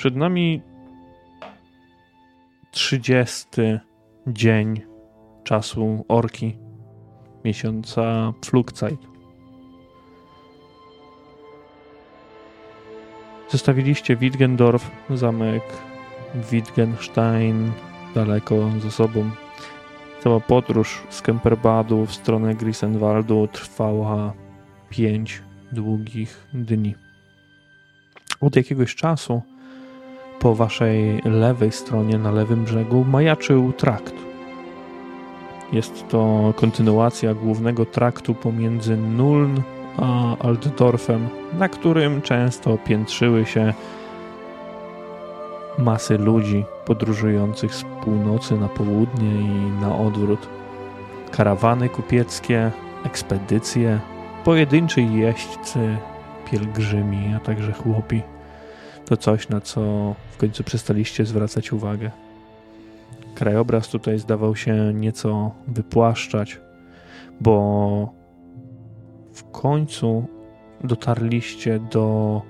Przed nami 30 dzień czasu orki, miesiąca Flugzeit. Zostawiliście Wittgendorf, zamek Wittgenstein daleko za sobą. Cała podróż z Kemperbadu w stronę Grisenwaldu trwała pięć długich dni. Od jakiegoś czasu po waszej lewej stronie, na lewym brzegu, majaczył trakt. Jest to kontynuacja głównego traktu pomiędzy Nuln a Altdorfem, na którym często piętrzyły się masy ludzi podróżujących z północy na południe i na odwrót. Karawany kupieckie, ekspedycje, pojedynczy jeźdźcy, pielgrzymi, a także chłopi. To coś, na co w końcu przestaliście zwracać uwagę. Krajobraz tutaj zdawał się nieco wypłaszczać, bo w końcu dotarliście do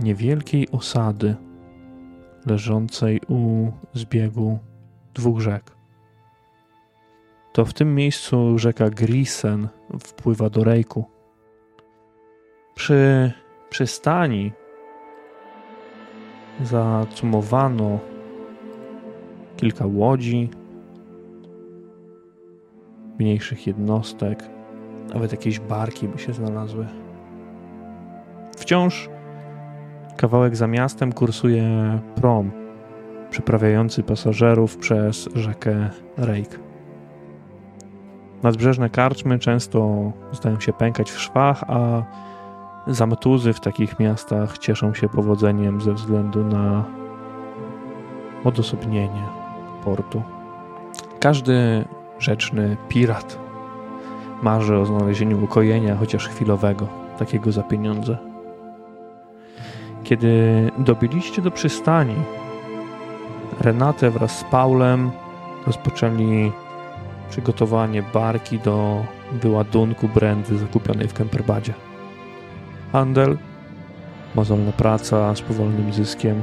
niewielkiej osady leżącej u zbiegu dwóch rzek. To w tym miejscu rzeka Grisen wpływa do Rejku. Przy przystani zacumowano kilka łodzi, mniejszych jednostek, nawet jakieś barki by się znalazły. Wciąż kawałek za miastem kursuje prom przeprawiający pasażerów przez rzekę Rejk. Nadbrzeżne karczmy często zdają się pękać w szwach, a zamtuzy w takich miastach cieszą się powodzeniem ze względu na odosobnienie portu. Każdy rzeczny pirat marzy o znalezieniu ukojenia, chociaż chwilowego, takiego za pieniądze. Kiedy dobiliście do przystani, Renate wraz z Paulem rozpoczęli przygotowanie barki do wyładunku brandy zakupionej w Kemperbadzie. Handel, mozolna praca z powolnym zyskiem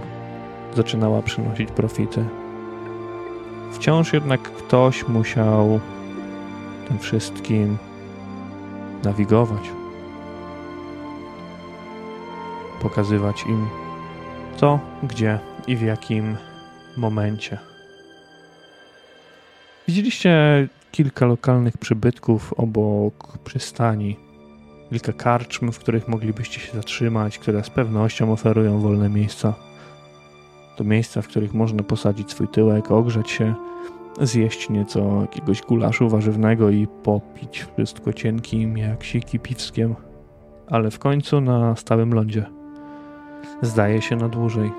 zaczynała przynosić profity. Wciąż jednak ktoś musiał tym wszystkim nawigować, pokazywać im co, gdzie i w jakim momencie. Widzieliście kilka lokalnych przybytków obok przystani, kilka karczm, w których moglibyście się zatrzymać, które z pewnością oferują wolne miejsca. To miejsca, w których można posadzić swój tyłek, ogrzeć się, zjeść nieco jakiegoś gulaszu warzywnego i popić wszystko cienkim jak siki piwskiem, ale w końcu na stałym lądzie. Zdaje się na dłużej.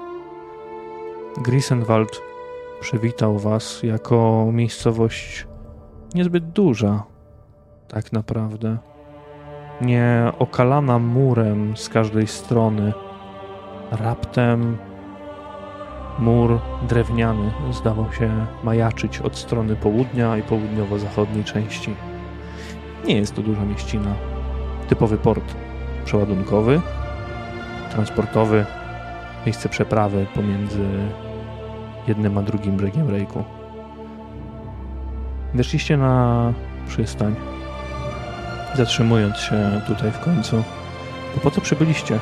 Grisenwald przywitał was jako miejscowość niezbyt duża, tak naprawdę. Nie okalana murem z każdej strony. Raptem Mur drewniany zdawał się majaczyć od strony południa i południowo-zachodniej części. Nie jest to duża mieścina. Typowy port przeładunkowy, transportowy, miejsce przeprawy pomiędzy jednym a drugim brzegiem Rejku. Weszliście na przystań, zatrzymując się tutaj w końcu. Bo po co przybyliście?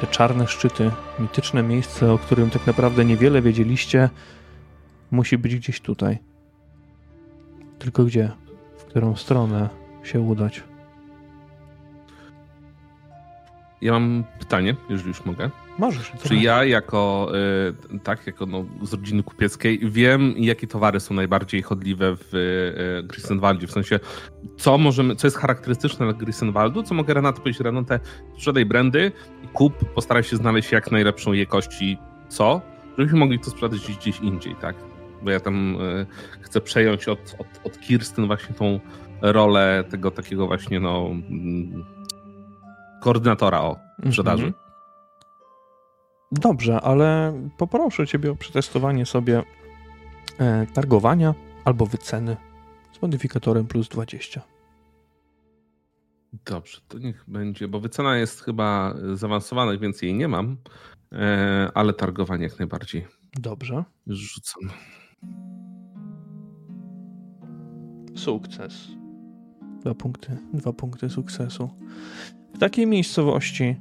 te czarne szczyty, mityczne miejsce, o którym tak naprawdę niewiele wiedzieliście, musi być gdzieś tutaj. Tylko gdzie? W którą stronę się udać? Ja mam pytanie, jeżeli już mogę. Możesz. Czy ja jako, y, tak, jako no, z rodziny kupieckiej wiem, jakie towary są najbardziej chodliwe w y, Grisenwaldzie? W sensie, co możemy, co jest charakterystyczne dla Grisenwaldu? Co mogę Renata powiedzieć? Renatę, sprzedaj brandy i kup, postaraj się znaleźć jak najlepszą jakości co, żebyśmy mogli to sprzedać gdzieś, gdzieś indziej, tak? Bo ja tam y, chcę przejąć od, od, od Kirsten właśnie tą rolę tego takiego właśnie, no, mm, koordynatora o sprzedaży. Mm -hmm. Dobrze, ale poproszę Ciebie o przetestowanie sobie e, targowania albo wyceny z modyfikatorem plus 20. Dobrze, to niech będzie, bo wycena jest chyba zaawansowana, więc jej nie mam, e, ale targowanie jak najbardziej. Dobrze. Rzucam. Sukces. Dwa punkty, dwa punkty sukcesu. W takiej miejscowości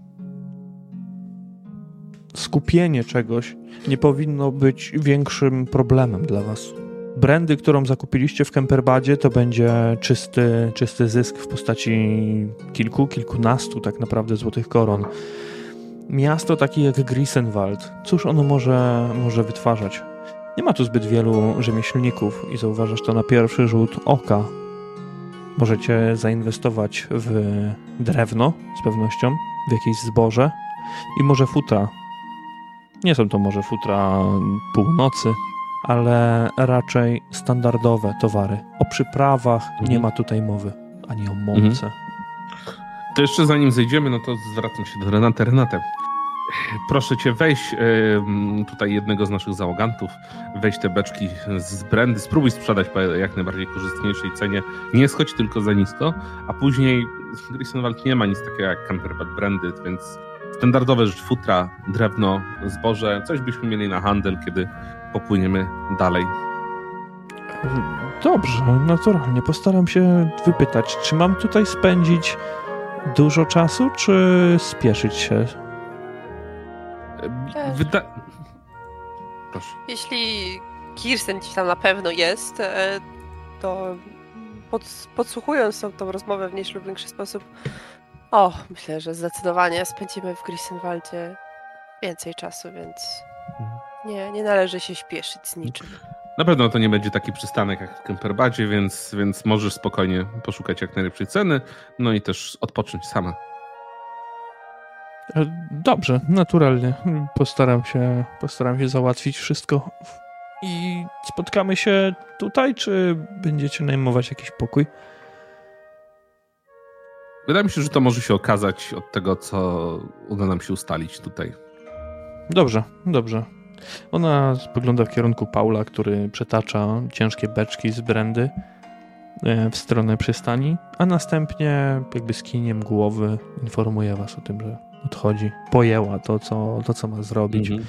skupienie czegoś nie powinno być większym problemem dla was. Brandy, którą zakupiliście w Kemperbadzie, to będzie czysty, czysty zysk w postaci kilku, kilkunastu tak naprawdę złotych koron. Miasto takie jak Grisenwald, cóż ono może, może wytwarzać? Nie ma tu zbyt wielu rzemieślników i zauważasz to na pierwszy rzut oka. Możecie zainwestować w drewno z pewnością, w jakieś zboże i może futra. Nie są to może futra północy, ale raczej standardowe towary. O przyprawach mhm. nie ma tutaj mowy, ani o mące. Mhm. To jeszcze zanim zejdziemy, no to zwracam się do Renata. Renate, proszę cię wejść tutaj jednego z naszych załogantów, weź te beczki z brandy, spróbuj sprzedać po jak najbardziej korzystniejszej cenie. Nie schodź tylko za nisko, a później Grisonwald nie ma nic takiego jak Camperbad Brandy, więc standardowe rzeczy, futra, drewno, zboże, coś byśmy mieli na handel, kiedy popłyniemy dalej. Dobrze, naturalnie. Postaram się wypytać, czy mam tutaj spędzić dużo czasu, czy spieszyć się? Wyda... Proszę. Jeśli Kirsten gdzieś tam na pewno jest, e, to pod, podsłuchując tą, tą rozmowę w mniejszy lub większy sposób, o, myślę, że zdecydowanie spędzimy w Grisenwaldzie więcej czasu, więc mhm. nie, nie należy się śpieszyć z niczym. Na pewno to nie będzie taki przystanek jak w Kemperbadzie, więc, więc możesz spokojnie poszukać jak najlepszej ceny, no i też odpocząć sama. E, dobrze, naturalnie. Postaram się, postaram się załatwić wszystko. I spotkamy się tutaj, czy będziecie najmować jakiś pokój? Wydaje mi się, że to może się okazać od tego, co uda nam się ustalić tutaj. Dobrze, dobrze. Ona spogląda w kierunku Paula, który przetacza ciężkie beczki z brandy e, w stronę przystani, a następnie jakby skiniem głowy informuje was o tym, że odchodzi. Pojęła to, co, to, co ma zrobić. Mhm.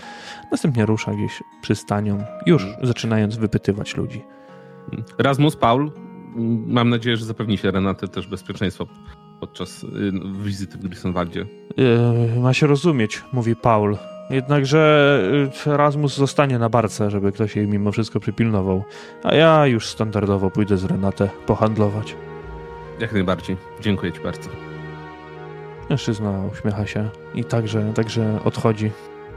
Następnie rusza gdzieś przystanią, już mhm. zaczynając wypytywać ludzi. Rasmus, Paul, mam nadzieję, że zapewni się Renatę też bezpieczeństwo podczas y, wizyty w Grisonwaldzie. Yy, ma się rozumieć, mówi Paul. Jednakże y, Erasmus zostanie na barce, żeby ktoś jej mimo wszystko przypilnował. A ja już standardowo pójdę z Renatę pohandlować. Jak najbardziej. Dziękuję Ci bardzo. Mężczyzna uśmiecha się i także, także odchodzi,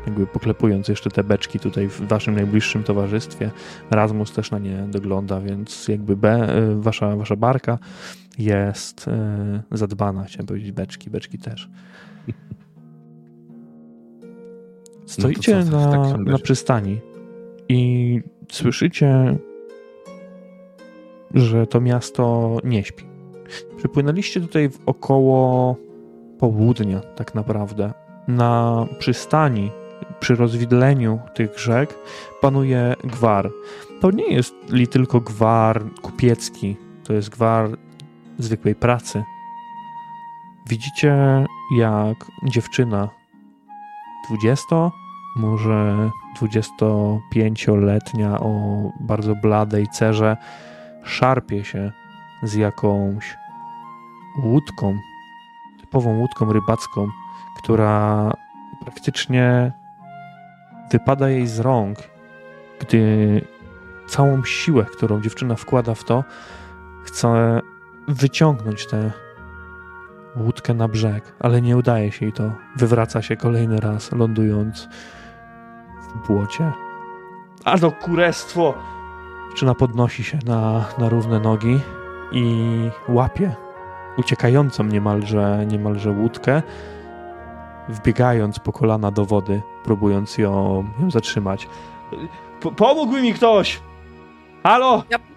jakby poklepując jeszcze te beczki tutaj w waszym najbliższym towarzystwie. Erasmus też na nie dogląda, więc jakby B, y, wasza, wasza barka jest y, zadbana, chciałem powiedzieć beczki, beczki też. Stoicie no co, na, na przystani i słyszycie, że to miasto nie śpi. Przypłynęliście tutaj w około południa, tak naprawdę. Na przystani, przy rozwidleniu tych rzek, panuje gwar. To nie jest li tylko gwar kupiecki, to jest gwar zwykłej pracy. Widzicie, jak dziewczyna 20, może 25-letnia o bardzo bladej cerze szarpie się z jakąś łódką, typową łódką rybacką, która praktycznie wypada jej z rąk, gdy całą siłę, którą dziewczyna wkłada w to, chce wyciągnąć tę łódkę na brzeg, ale nie udaje się jej to. Wywraca się kolejny raz, lądując w błocie. A to kurestwo! Dziewczyna podnosi się na, na równe nogi i łapie uciekającą niemalże, niemalże łódkę, wbiegając po kolana do wody, próbując ją, ją zatrzymać. P pomógł mi ktoś! Halo! Ja...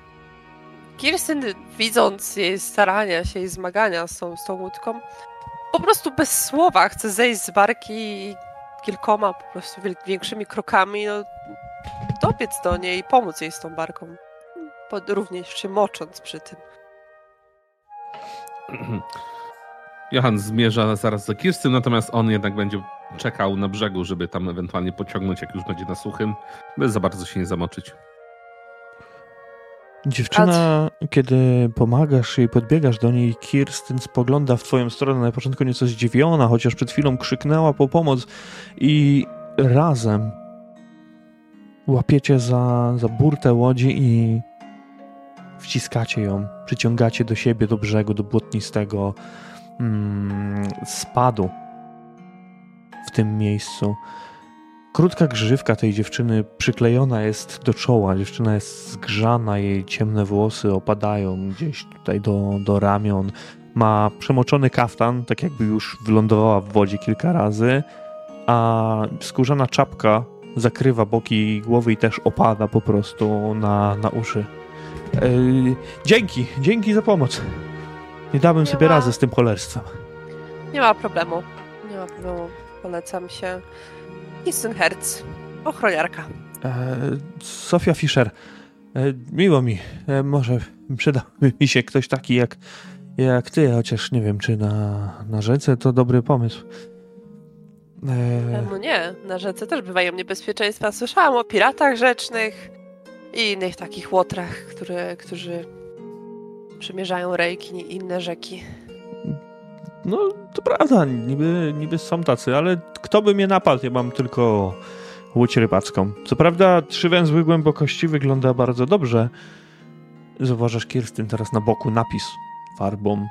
Kirsten, widząc jej starania się, jej zmagania z tą, z tą łódką, po prostu bez słowa chce zejść z barki i kilkoma po prostu większymi krokami no, dobiec do niej i pomóc jej z tą barką. Również się mocząc przy tym. Johan zmierza zaraz za Kirstyn, natomiast on jednak będzie czekał na brzegu, żeby tam ewentualnie pociągnąć, jak już będzie na suchym, by za bardzo się nie zamoczyć. Dziewczyna, kiedy pomagasz i podbiegasz do niej, Kirstyn spogląda w twoją stronę, na początku nieco zdziwiona, chociaż przed chwilą krzyknęła po pomoc i razem łapiecie za, za burtę łodzi i wciskacie ją, przyciągacie do siebie, do brzegu, do błotnistego mm, spadu w tym miejscu. Krótka grzywka tej dziewczyny przyklejona jest do czoła. Dziewczyna jest zgrzana, jej ciemne włosy opadają gdzieś tutaj do, do ramion. Ma przemoczony kaftan, tak jakby już wylądowała w wodzie kilka razy, a skórzana czapka zakrywa boki głowy i też opada po prostu na, na uszy. Yy, dzięki, dzięki za pomoc. Nie dałbym nie sobie ma... razy z tym cholerstwem. Nie ma problemu. Nie ma problemu. Polecam się. Herz, ochroniarka. E, Sofia Fischer. E, miło mi. E, może przydałby mi się ktoś taki jak, jak ty, chociaż nie wiem, czy na, na rzece to dobry pomysł. No nie, na rzece też bywają niebezpieczeństwa. Słyszałam o piratach rzecznych i innych takich łotrach, które, którzy przemierzają rejki i inne rzeki. No, to prawda, niby, niby są tacy, ale kto by mnie napadł? Ja mam tylko łódź rybacką. Co prawda, trzy węzły głębokości wygląda bardzo dobrze. Zauważasz, Kirstyn, teraz na boku napis farbą,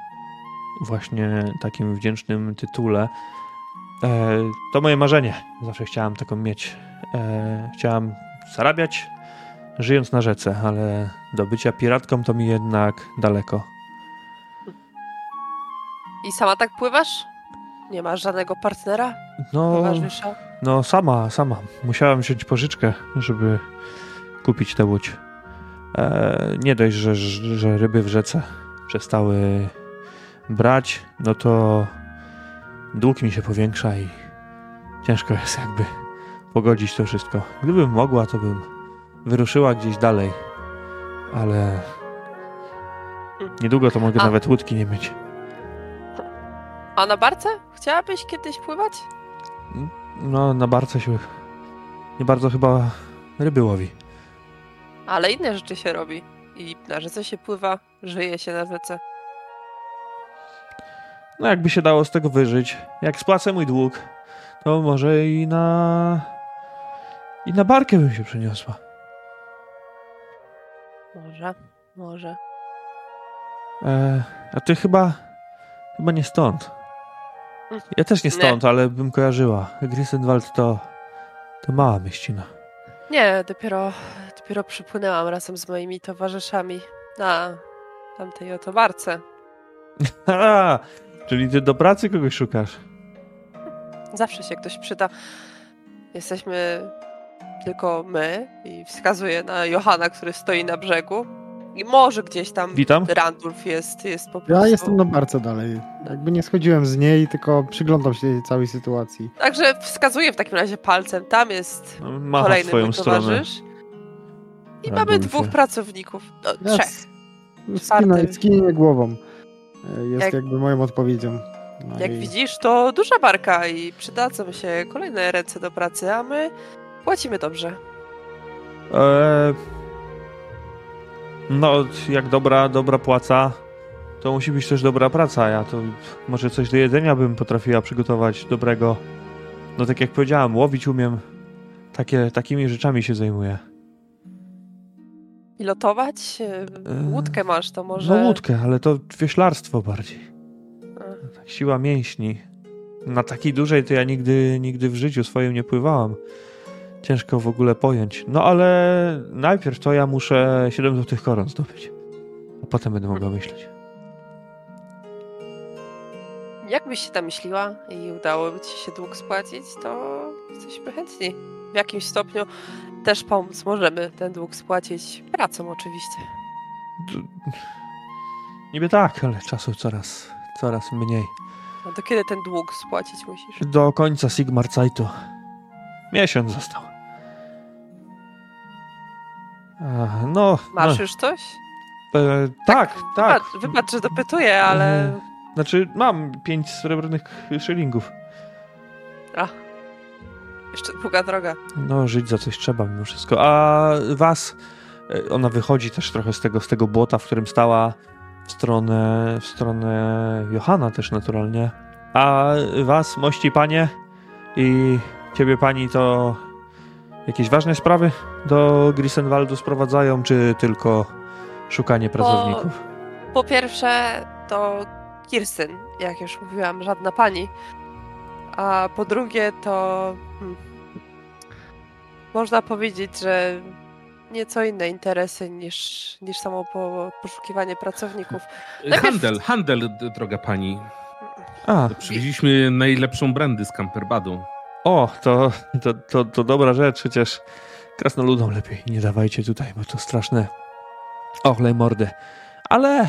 właśnie takim wdzięcznym tytule. E, to moje marzenie. Zawsze chciałam taką mieć. E, chciałam zarabiać, żyjąc na rzece, ale do bycia piratką to mi jednak daleko. I sama tak pływasz? Nie masz żadnego partnera? No, towarzysza? no sama, sama. Musiałam wziąć pożyczkę, żeby kupić tę łódź. E, nie dość, że, że ryby w rzece przestały brać, no to dług mi się powiększa i ciężko jest jakby pogodzić to wszystko. Gdybym mogła, to bym wyruszyła gdzieś dalej, ale niedługo to mogę A. nawet łódki nie mieć. A na barce? Chciałabyś kiedyś pływać? No, na barce się nie bardzo chyba ryby łowi. Ale inne rzeczy się robi. I na rzece się pływa, żyje się na rzece. No, jakby się dało z tego wyżyć. Jak spłacę mój dług, to może i na. i na barkę bym się przeniosła. Może, może. E, a ty chyba. chyba nie stąd. Ja też nie stąd, nie. ale bym kojarzyła. Grisenwald to, to mała mieścina. Nie, dopiero, dopiero przypłynęłam razem z moimi towarzyszami na tamtej oto barce. czyli ty do pracy kogoś szukasz? Zawsze się ktoś przyda. Jesteśmy tylko my i wskazuję na Johana, który stoi na brzegu. I może gdzieś tam Witam. Randulf jest, jest po prostu. Ja jestem na barce dalej. Jakby nie schodziłem z niej, tylko przyglądam się całej sytuacji. Także wskazuję w takim razie palcem. Tam jest no, kolejny mój towarzysz. I Randulfie. mamy dwóch pracowników. No, trzech. Skina, skinienie głową e, jest Jak... jakby moją odpowiedzią. No Jak i... widzisz, to duża barka i przydadzą się kolejne ręce do pracy, a my płacimy dobrze. Eee, no, jak dobra, dobra płaca, to musi być też dobra praca. Ja to może coś do jedzenia bym potrafiła przygotować dobrego. No tak jak powiedziałam, łowić umiem. Takie, takimi rzeczami się zajmuję. Pilotować? E, łódkę masz, to może... No łódkę, ale to wieślarstwo bardziej. Tak, siła mięśni. Na takiej dużej to ja nigdy, nigdy w życiu swoim nie pływałam. Ciężko w ogóle pojąć. No ale najpierw to ja muszę 7 złotych koron zdobyć. A potem będę mogła myśleć. Jakbyś się tam myśliła i udałoby ci się dług spłacić, to jesteśmy chętni. W jakimś stopniu też pomóc możemy ten dług spłacić pracą oczywiście. Niby tak, ale czasu coraz, coraz mniej. No to kiedy ten dług spłacić musisz? Do końca Sigmar Zeitu. Miesiąc został. No. Masz no. już coś? E, tak, tak, tak. Wybacz, że dopytuję, ale. E, Znaczy, mam pięć srebrnych szylingów. A, jeszcze długa droga. No, żyć za coś trzeba mimo wszystko. A was, e, ona wychodzi też trochę z tego, z tego błota, w którym stała w stronę, w stronę Johana też naturalnie. A was, mości panie i ciebie pani, to jakieś ważne sprawy do Grisenwaldu sprowadzają, czy tylko szukanie pracowników? Po, po pierwsze, to Kirsten, jak już mówiłam, żadna pani. A po drugie, to hmm, można powiedzieć, że nieco inne interesy niż, niż samo po, poszukiwanie pracowników. Najpierw... Handel, handel, droga pani. A. Przywieźliśmy najlepszą brandy z Camperbadu. O, to, to, to, to dobra rzecz, chociaż krasnoludom lepiej nie dawajcie tutaj, bo to straszne ochlej mordy. Ale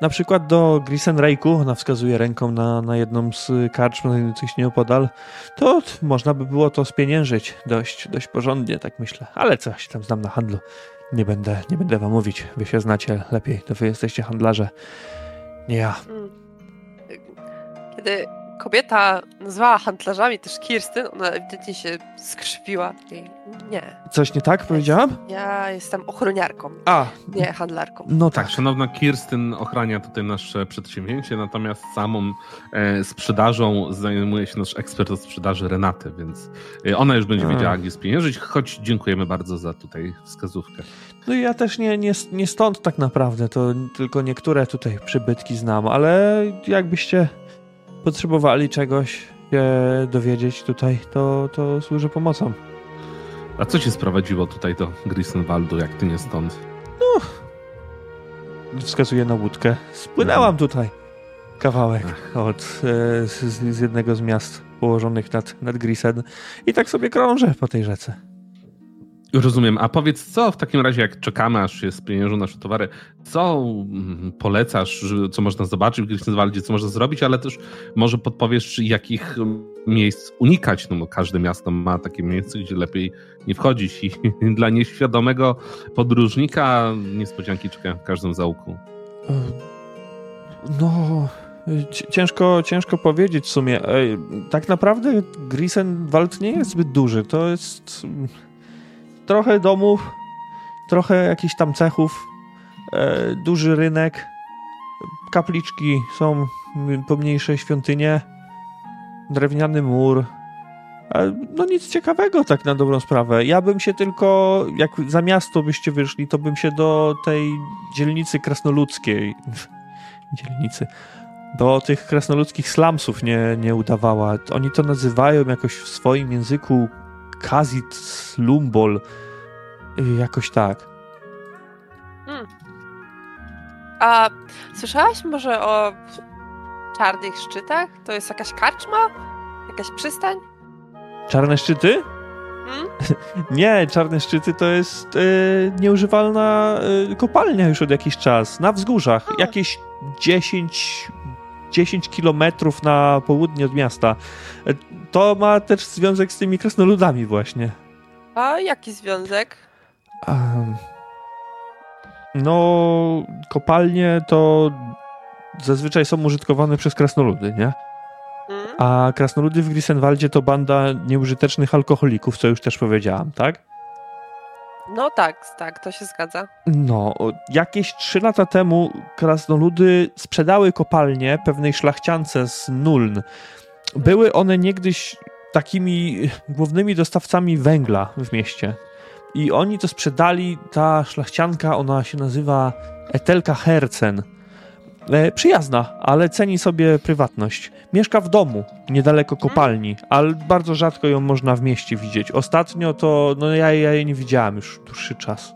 na przykład do Grisenrejku, ona wskazuje ręką na, na jedną z karcz znajdujących się nieopodal, to można by było to spieniężyć dość, dość porządnie, tak myślę. Ale coś tam znam na handlu. Nie będę, nie będę wam mówić. Wy się znacie lepiej, to wy jesteście handlarze. Nie ja. Kiedy kobieta nazwała handlarzami też Kirstyn, ona ewidentnie się skrzywiła. Nie. Coś nie tak powiedziałam? Ja jestem ochroniarką, A. nie handlarką. No tak. tak. Szanowna Kirstyn ochrania tutaj nasze przedsięwzięcie, natomiast samą e, sprzedażą zajmuje się nasz ekspert od sprzedaży Renaty, więc e, ona już będzie A. wiedziała, gdzie spieniężyć, choć dziękujemy bardzo za tutaj wskazówkę. No i ja też nie, nie, nie stąd tak naprawdę, to tylko niektóre tutaj przybytki znam, ale jakbyście potrzebowali czegoś się dowiedzieć tutaj, to, to służy pomocą. A co cię sprowadziło tutaj do Grisenwaldu, jak ty nie stąd? No, wskazuję na łódkę. Spłynęłam tutaj kawałek od, e, z, z, jednego z miast położonych nad, nad Grisen i tak sobie krążę po tej rzece. Rozumiem. A powiedz, co w takim razie, jak czekamy, aż się spieniężą nasze towary, co mm, polecasz, co można zobaczyć w Grisenwaldzie, co można zrobić, ale też może podpowiesz, jakich miejsc unikać, no bo każde miasto ma takie miejsce, gdzie lepiej nie wchodzić i dla nieświadomego podróżnika niespodzianki czekają w każdym zaułku. No, ciężko, ciężko powiedzieć w sumie. Tak naprawdę Grisenwald nie jest zbyt duży. To jest trochę domów, trochę jakichś tam cechów, e, duży rynek, kapliczki są pomniejsze świątynie, drewniany mur. No nic ciekawego tak na dobrą sprawę. Ja bym się tylko, jak za miasto byście wyszli, to bym się do tej dzielnicy krasnoludzkiej, dzielnicy, do tych krasnoludzkich slumsów nie, nie udawała. Oni to nazywają jakoś w swoim języku Kazit Slumbol. Jakoś tak. Hmm. A słyszałaś może o czarnych szczytach? To jest jakaś karczma? Jakaś przystań? Czarne szczyty? Hmm? Nie, czarne szczyty to jest yy, nieużywalna yy, kopalnia już od jakiś czas. Na wzgórzach. Hmm. Jakieś 10, 10 kilometrów na południe od miasta. To ma też związek z tymi krasnoludami właśnie. A jaki związek? Um, no, kopalnie to zazwyczaj są użytkowane przez krasnoludy, nie? Hmm? A krasnoludy w Grisenwaldzie to banda nieużytecznych alkoholików, co już też powiedziałam, tak? No tak, tak, to się zgadza. No, jakieś trzy lata temu krasnoludy sprzedały kopalnię pewnej szlachciance z Nuln. Były one niegdyś takimi głównymi dostawcami węgla w mieście. I oni to sprzedali, ta szlachcianka, ona się nazywa Etelka Hercen. E, przyjazna, ale ceni sobie prywatność. Mieszka w domu, niedaleko kopalni, ale bardzo rzadko ją można w mieście widzieć. Ostatnio to, no ja, ja jej nie widziałam już dłuższy czas.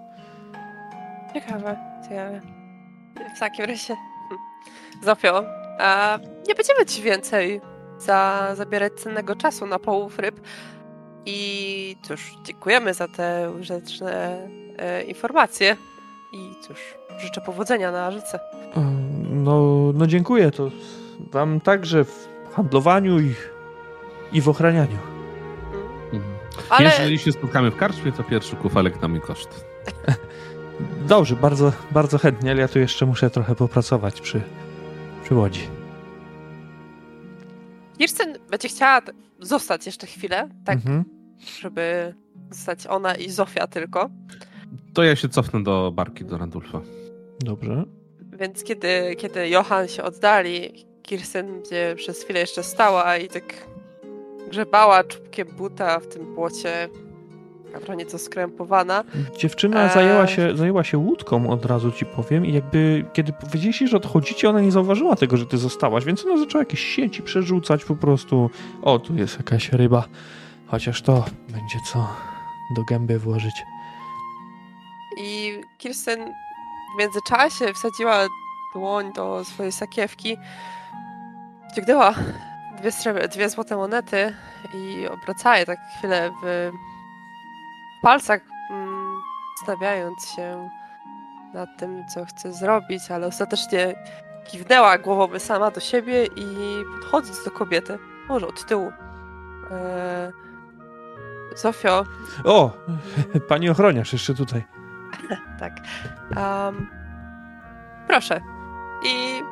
Ciekawe, ciekawe. W takim razie, Zofio, a nie będziemy ci więcej za zabierać cennego czasu na połów ryb. I cóż, dziękujemy za te użyteczne e, informacje. I cóż, życzę powodzenia na rzece. No, no dziękuję. To wam także w handlowaniu i, i w ochranianiu. Mhm. Ale... Jeżeli się spotkamy w karczmie, to pierwszy kufelek na mój koszt. Dobrze, bardzo, bardzo chętnie, ale ja tu jeszcze muszę trochę popracować przy, przy łodzi. Kirsten będzie chciała zostać jeszcze chwilę, tak, mhm. żeby zostać ona i Zofia tylko. To ja się cofnę do barki, do Randulfa. Dobrze. Więc kiedy, kiedy Johan się oddali, Kirsten będzie przez chwilę jeszcze stała i tak grzebała czubkiem buta w tym błocie, Dobra, nieco skrępowana. Dziewczyna e... zajęła, się, zajęła się łódką, od razu ci powiem, i jakby kiedy powiedzieliście, że odchodzicie, ona nie zauważyła tego, że ty zostałaś, więc ona zaczęła jakieś sieci przerzucać po prostu. O, tu jest jakaś ryba. Chociaż to będzie co do gęby włożyć. I Kirsten w międzyczasie wsadziła dłoń do swojej sakiewki, ciągnęła dwie, dwie złote monety i obracała je tak chwilę w palcach, mm, stawiając się nad tym, co chce zrobić, ale ostatecznie kiwnęła głową sama do siebie i podchodząc do kobiety, może od tyłu. Eee, Zofio. O, pani ochroniarz jeszcze tutaj. tak. Um, proszę. I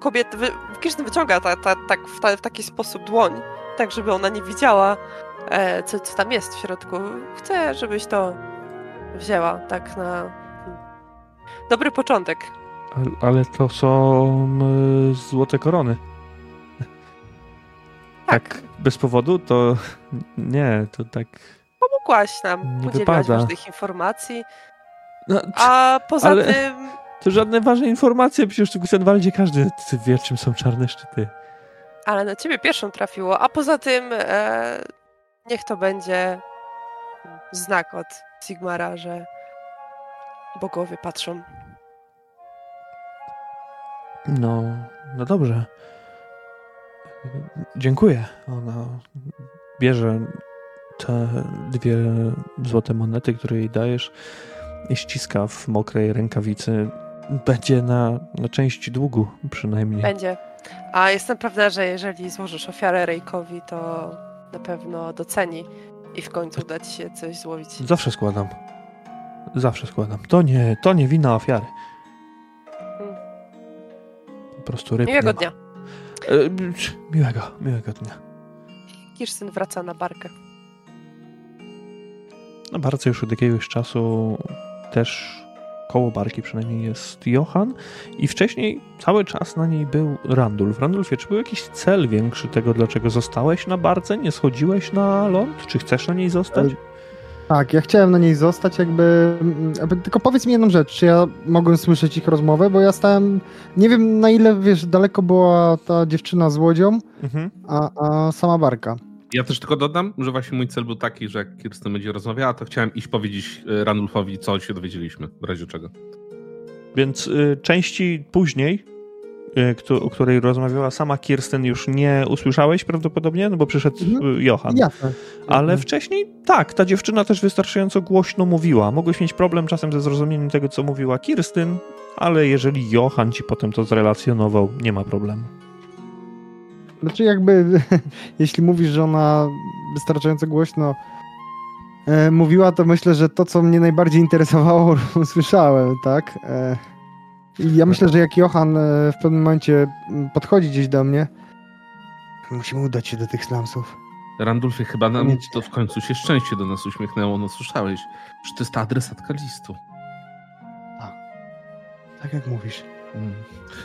kobieta, wy, Kirsten wyciąga ta, ta, tak, w, ta, w taki sposób dłoń, tak żeby ona nie widziała, co, co tam jest w środku. Chcę, żebyś to wzięła, tak na dobry początek. Ale, to są y, złote korony. Tak. tak. bez powodu? To nie, to tak. Pomogłaś nam, wypada. różnych informacji. No, a poza ale... tym to żadne ważne informacje, przecież w Gusenwaldzie każdy wie, czym są czarne szczyty. Ale na ciebie pierwszą trafiło, a poza tym e, niech to będzie znak od Sigmara, że bogowie patrzą. No, no dobrze. Dziękuję. Ona bierze te dwie złote monety, które jej dajesz i ściska w mokrej rękawicy będzie na, na część długu przynajmniej. Będzie. A jestem pewna, że jeżeli złożysz ofiarę Rejkowi, to na pewno doceni i w końcu uda ci się coś złowić. Zawsze składam. Zawsze składam. To nie, to nie wina ofiary. Hmm. Po prostu ryb Miłego dnia. E, miłego, miłego dnia. Kirsten wraca na barkę. Na barce już od jakiegoś czasu też koło barki przynajmniej jest Johan i wcześniej cały czas na niej był Randulf. Randulfie, czy był jakiś cel większy tego, dlaczego zostałeś na barce, nie schodziłeś na ląd? Czy chcesz na niej zostać? Tak, ja chciałem na niej zostać, jakby. Tylko powiedz mi jedną rzecz, czy ja mogłem słyszeć ich rozmowę, bo ja stałem. Nie wiem na ile wiesz, daleko była ta dziewczyna z łodzią, mhm. a, a sama barka. Ja też tylko dodam, że właśnie mój cel był taki, że jak Kirsten będzie rozmawiała, to chciałem iść powiedzieć e, Ranulfowi, co się dowiedzieliśmy, w razie czego. Więc y, części później, y, o której rozmawiała sama Kirsten, już nie usłyszałeś prawdopodobnie, no bo przyszedł mhm. Johan. Jasne. Ale mhm. wcześniej tak, ta dziewczyna też wystarczająco głośno mówiła. Mogłeś mieć problem czasem ze zrozumieniem tego, co mówiła Kirsten, ale jeżeli Johan ci potem to zrelacjonował, nie ma problemu. Znaczy jakby, jeśli mówisz, że ona wystarczająco głośno e, mówiła, to myślę, że to, co mnie najbardziej interesowało, usłyszałem, tak? E, I ja myślę, że jak Johan e, w pewnym momencie podchodzi gdzieś do mnie, musimy udać się do tych slumsów. Randulfie, chyba nam to w końcu się szczęście do nas uśmiechnęło, no słyszałeś, że to jest ta adresatka listu. Tak, tak jak mówisz. Mm.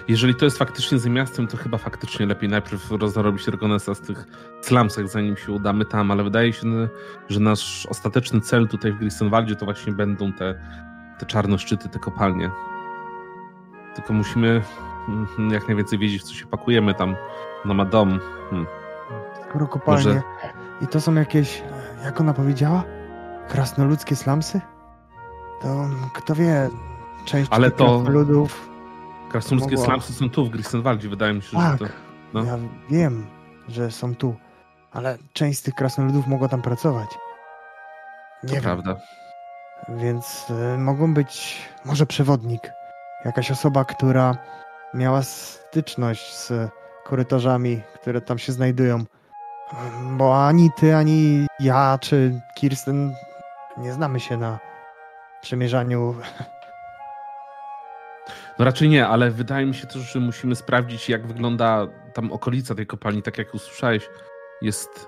Jeżeli to jest faktycznie z miastem, to chyba faktycznie lepiej najpierw rozdrobić rekonesans tych slumsach, zanim się udamy tam, ale wydaje się, że nasz ostateczny cel tutaj w Grissenwaldzie to właśnie będą te, te czarne szczyty, te kopalnie. Tylko musimy mm, jak najwięcej wiedzieć, w co się pakujemy tam. Ona ma dom. Hmm. Skoro kopalnie. Może... I to są jakieś, jak ona powiedziała? Krasnoludzkie slumsy? To kto wie, część Ale to... ludów Krasnoludzkie slumsy są tu w Grissenwaldzie, wydaje mi się, tak, że to... No. ja wiem, że są tu, ale część z tych krasnoludów mogła tam pracować. Nie to wiem. prawda. Więc y, mogą być może przewodnik, jakaś osoba, która miała styczność z korytarzami, które tam się znajdują. Bo ani ty, ani ja, czy Kirsten nie znamy się na przemierzaniu No raczej nie, ale wydaje mi się też, że musimy sprawdzić, jak wygląda tam okolica tej kopalni, tak jak usłyszałeś. Jest.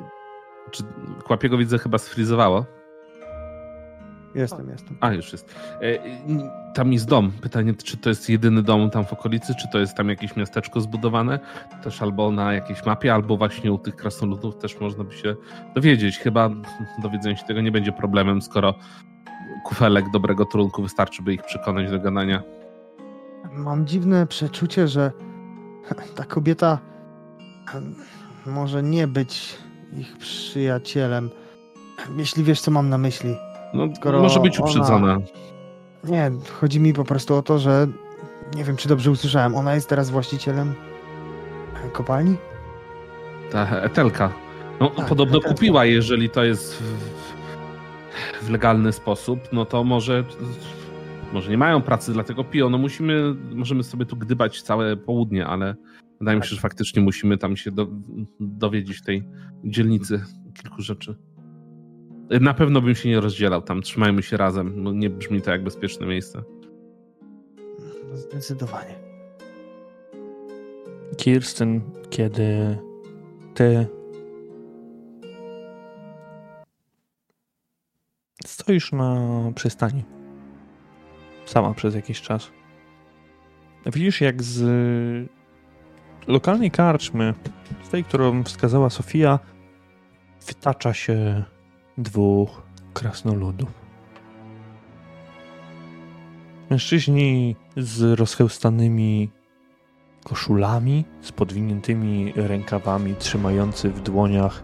Czy Kłapiego widzę chyba sfrizowało? Jestem, jestem. A, już jest. E, tam jest dom. Pytanie, czy to jest jedyny dom tam w okolicy, czy to jest tam jakieś miasteczko zbudowane, też albo na jakiejś mapie, albo właśnie u tych krasnoludów też można by się dowiedzieć. Chyba dowiedzenie się tego nie będzie problemem, skoro kufelek dobrego trunku wystarczy, by ich przekonać do gadania. Mam dziwne przeczucie, że ta kobieta może nie być ich przyjacielem. Jeśli wiesz, co mam na myśli. No, Skoro może być uprzedzona. Ona... Nie, chodzi mi po prostu o to, że nie wiem, czy dobrze usłyszałem. Ona jest teraz właścicielem kopalni? Ta Etelka. No, tak, podobno Etelka. kupiła, jeżeli to jest w, w, legalny sposób, no to może może nie mają pracy, dlatego piją. No musimy, możemy sobie tu gdybać całe południe, ale wydaje mi się, że faktycznie musimy tam się do, dowiedzieć tej dzielnicy kilku rzeczy. Na pewno bym się nie rozdzielał tam, trzymajmy się razem. Nie brzmi to jak bezpieczne miejsce. Zdecydowanie. Kirsten, kiedy ty stoisz na przystani sama przez jakiś czas. Widzisz, jak z lokalnej karczmy, z tej, którą wskazała Sofia, wytacza się dwóch krasnoludów. Mężczyźni z rozchełstanymi koszulami, z podwiniętymi rękawami, trzymający w dłoniach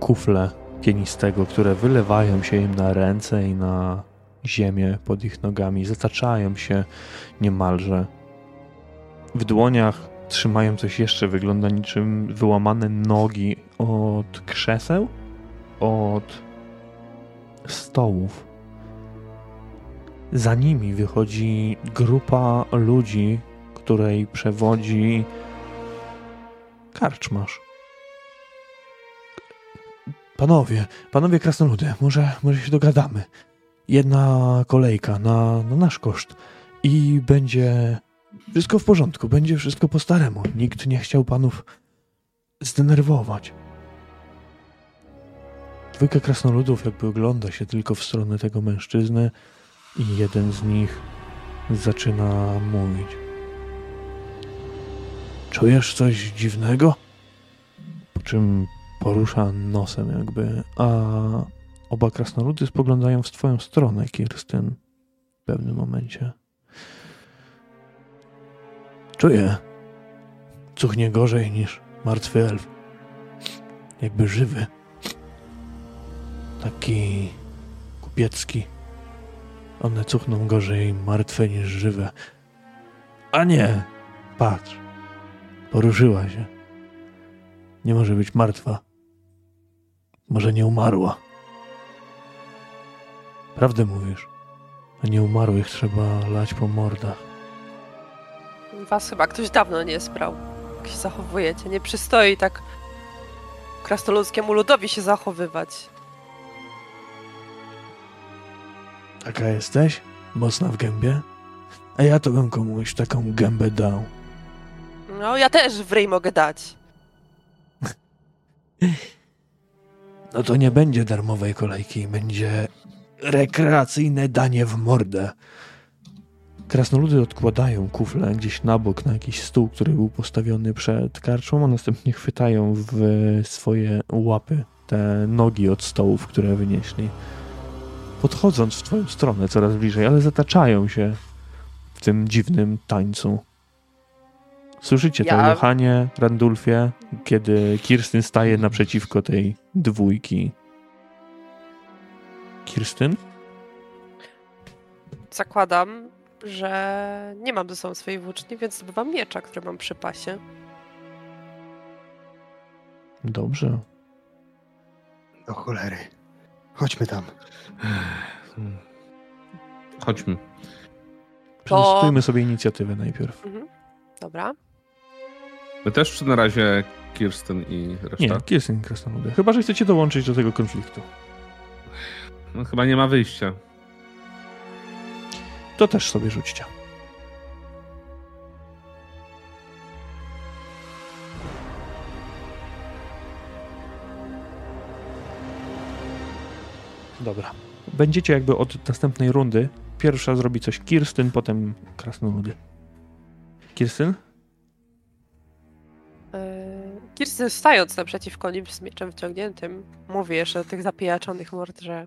kufle pienistego, które wylewają się im na ręce i na ziemię pod ich nogami, zataczają się niemalże. W dłoniach trzymają coś jeszcze, wygląda niczym wyłamane nogi od krzeseł, od stołów. Za nimi wychodzi grupa ludzi, której przewodzi karczmasz. Panowie, panowie krasnoludy, może, może się dogadamy jedna kolejka na, na nasz koszt i będzie wszystko w porządku, będzie wszystko po staremu. Nikt nie chciał panów zdenerwować. Dwójka krasnoludów jakby ogląda się tylko w stronę tego mężczyzny i jeden z nich zaczyna mówić. Czujesz coś dziwnego? Po czym porusza nosem jakby, a Oba krasnoludy spoglądają w twoją stronę, Kirsten, w pewnym momencie. Czuję. Cuchnie gorzej niż martwy elf. Jakby żywy. Taki kupiecki. One cuchną gorzej martwe niż żywe. A nie! Patrz. Poruszyła się. Nie może być martwa. Może nie umarła. Prawdę mówisz. A nie umarłych trzeba lać po mordach. Was chyba ktoś dawno nie sprał. Jak się zachowujecie. Nie przystoi tak krasnoludzkiemu ludowi się zachowywać. Taka jesteś? Mocna w gębie? A ja to bym komuś taką gębę dał. No, ja też w ryj mogę dać. No to nie będzie darmowej kolejki, będzie rekreacyjne danie w mordę. Krasnoludy odkładają kufle gdzieś na bok na jakiś stół, który był postawiony przed karczą, a następnie chwytają w swoje łapy te nogi od stołów, które wynieśli. Podchodząc w twoją stronę coraz bliżej, ale zataczają się w tym dziwnym tańcu. Słyszycie ja... to, Johanie, Randulfie, kiedy Kirstyn staje naprzeciwko tej dwójki Kirstyn? Zakładam, że nie mam ze sobą swojej włóczni, więc zdobywam miecza, który mam przy pasie. Dobrze. Do cholery. Chodźmy tam. Chodźmy. Przetestujmy sobie inicjatywę najpierw. Mhm. Dobra. My też czy na razie Kirsten i reszta? Nie, Kirsten i Krasnoludy. Chyba, że chcecie dołączyć do tego konfliktu. No, chyba nie ma wyjścia. To też sobie rzućcie. Dobra. Będziecie jakby od następnej rundy. Pierwsza zrobi coś Kirstyn, potem krasnoludy. Kirstyn? E, Kirstyn stając naprzeciwko nim z mieczem wciągniętym, mówi jeszcze do tych zapijaczonych mord, że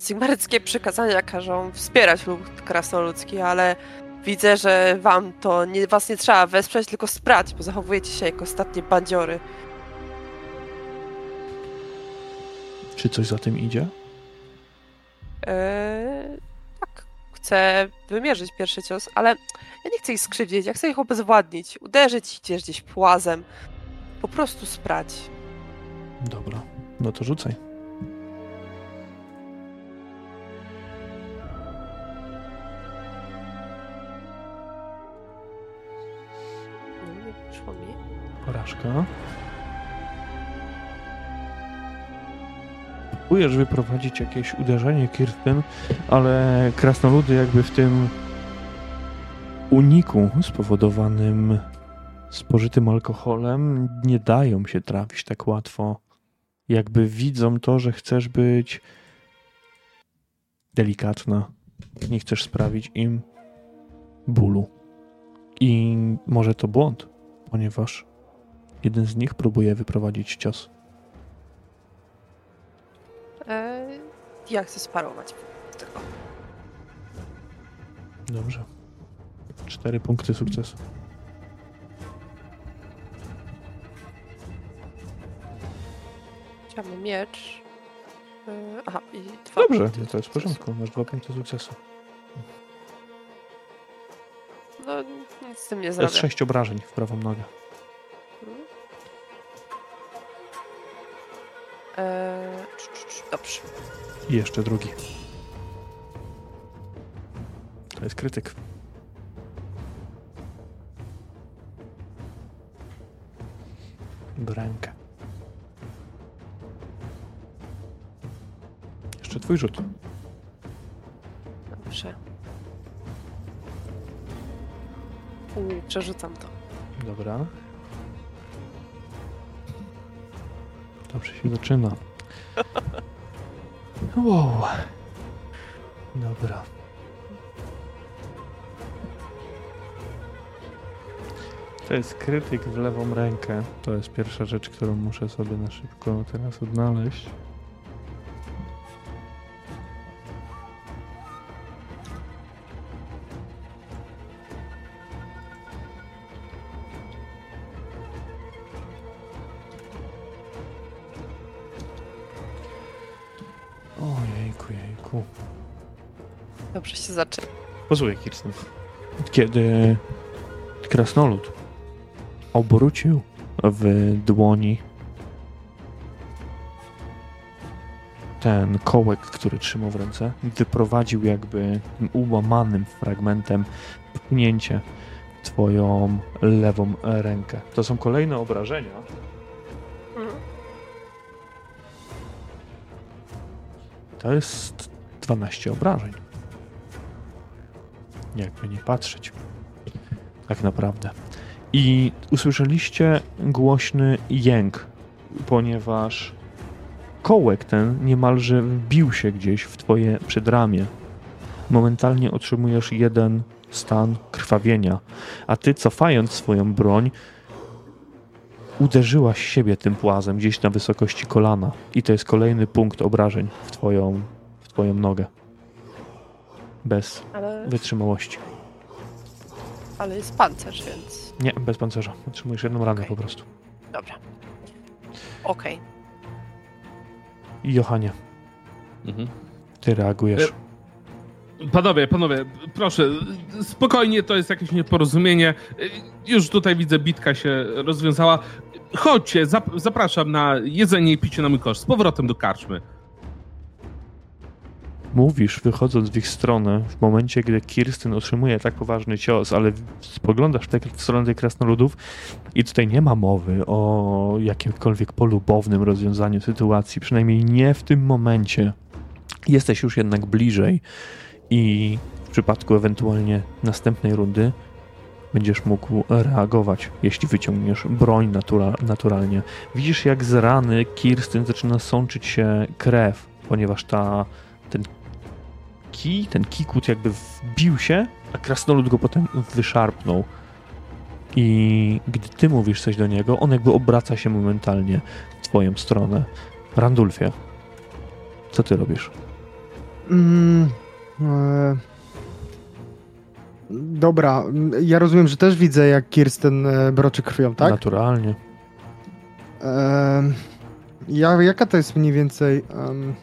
Sigmaryckie przykazania każą wspierać lud krasnoludzki, ale widzę, że wam to nie, was nie trzeba wesprzeć, tylko sprać, bo zachowujecie się jak ostatnie bandziory. Czy coś za tym idzie? Eee, tak, chcę wymierzyć pierwszy cios, ale ja nie chcę ich skrzywdzić, ja chcę ich obezwładnić, uderzyć ich gdzieś, gdzieś płazem. Po prostu sprać. Dobra, no to rzucaj. Porażka. Próbujesz wyprowadzić jakieś uderzenie, Kirsten, ale krasnoludy jakby w tym uniku spowodowanym spożytym alkoholem nie dają się trafić tak łatwo. Jakby widzą to, że chcesz być delikatna. Nie chcesz sprawić im bólu. I może to błąd, ponieważ jeden z nich próbuje wyprowadzić cios. Eee, ja chcę sparować. Tylko. Dobrze. Cztery punkty sukcesu. Mamy miecz. Eee, aha, i dwa Dobrze, to jest w porządku. Masz dwa punkty sukcesu. No, nic z tym nie To jest zrobię. sześć obrażeń w prawą nogę. Eee, dobrze. I jeszcze drugi. To jest krytyk. Rękę. Jeszcze twój rzut. Dobrze. Uuu, przerzucam to. Dobra. Dobrze się zaczyna. Wow. Dobra. To jest krytyk w lewą rękę. To jest pierwsza rzecz, którą muszę sobie na szybko teraz odnaleźć. Posłuchaj, Kirsten. Kiedy krasnolud obrócił w dłoni ten kołek, który trzymał w ręce, wyprowadził jakby ułamanym fragmentem pchnięcie w twoją lewą rękę. To są kolejne obrażenia. To jest 12 obrażeń. Jakby nie patrzeć. Tak naprawdę. I usłyszeliście głośny jęk, ponieważ kołek ten niemalże wbił się gdzieś w twoje przedramię. Momentalnie otrzymujesz jeden stan krwawienia, a ty cofając swoją broń uderzyłaś siebie tym płazem gdzieś na wysokości kolana i to jest kolejny punkt obrażeń w twoją, w twoją nogę. Bez Ale, wytrzymałości. ale jest pancerz, więc Nie, bez pancerza. Otrzymujesz jedną ranę Okej. po prostu. dobra. Okej. I Johanie, Mhm. ty reagujesz. Panowie, panowie, proszę, spokojnie, to jest jakieś nieporozumienie. Już tutaj widzę, bitka się rozwiązała. Chodźcie, zap zapraszam na jedzenie i picie na mój koszt. Z powrotem do karczmy. Mówisz, wychodząc w ich stronę, w momencie, gdy Kirsten otrzymuje tak poważny cios, ale spoglądasz tak w stronę tych krasnoludów i tutaj nie ma mowy o jakimkolwiek polubownym rozwiązaniu sytuacji, przynajmniej nie w tym momencie. Jesteś już jednak bliżej i w przypadku ewentualnie następnej rundy będziesz mógł reagować, jeśli wyciągniesz broń natura- naturalnie. Widzisz, jak z rany Kirsten zaczyna sączyć się krew ponieważ ta, kij, ten kikut jakby wbił się, a krasnolud go potem wyszarpnął. I gdy ty mówisz coś do niego, on jakby obraca się momentalnie w twoją stronę. Randulfie, co ty robisz? Mm, e... Dobra, ja rozumiem, że też widzę, jak Kirsten e, broczy krwią, tak? Naturalnie. E... Ja, jaka to jest mniej więcej... Um...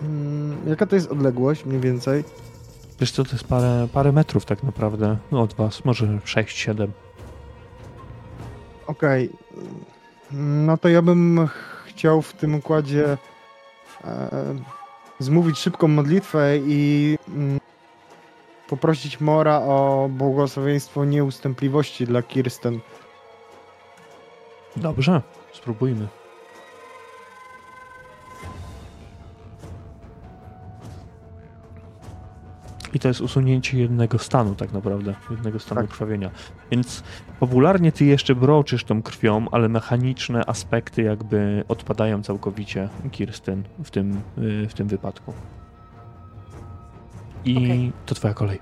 Hmm, jaka to jest odległość mniej więcej? Wiesz co, to jest parę, parę metrów tak naprawdę no, od was, może 6-7. Okej. Okay. No to ja bym chciał w tym układzie e, zmówić szybką modlitwę i mm, poprosić Mora o błogosławieństwo nieustępliwości dla Kirsten. Dobrze, spróbujmy. I to jest usunięcie jednego stanu tak naprawdę, jednego stanu tak. krwawienia. Więc popularnie ty jeszcze broczysz tą krwią, ale mechaniczne aspekty jakby odpadają całkowicie Kirsten w tym, y, w tym wypadku. I okay. to twoja kolej.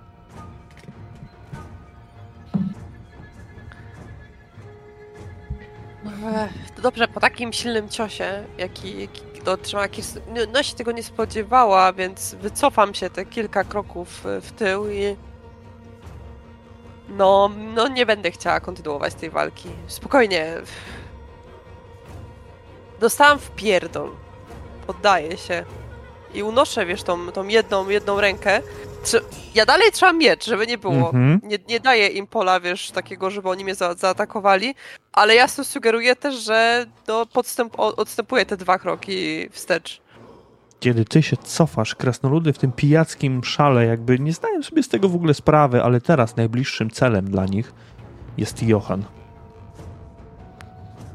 Dobrze, po takim silnym ciosie, jaki, jaki otrzymała Kirsten, no się tego nie spodziewała, więc wycofam się te kilka kroków w tył i no, no nie będę chciała kontynuować tej walki. Spokojnie. Dostałam w pierdol. Poddaję się. I unoszę, wiesz, tą, tą jedną, jedną rękę ja dalej trzymam miecz, żeby nie było. Mm -hmm. Nie, nie daję im pola, wiesz, takiego, żeby oni mnie za zaatakowali, ale jasno sugeruję też, że no, podstęp odstępuję te dwa kroki wstecz. Kiedy ty się cofasz, krasnoludy w tym pijackim szale jakby nie zdają sobie z tego w ogóle sprawy, ale teraz najbliższym celem dla nich jest Johan.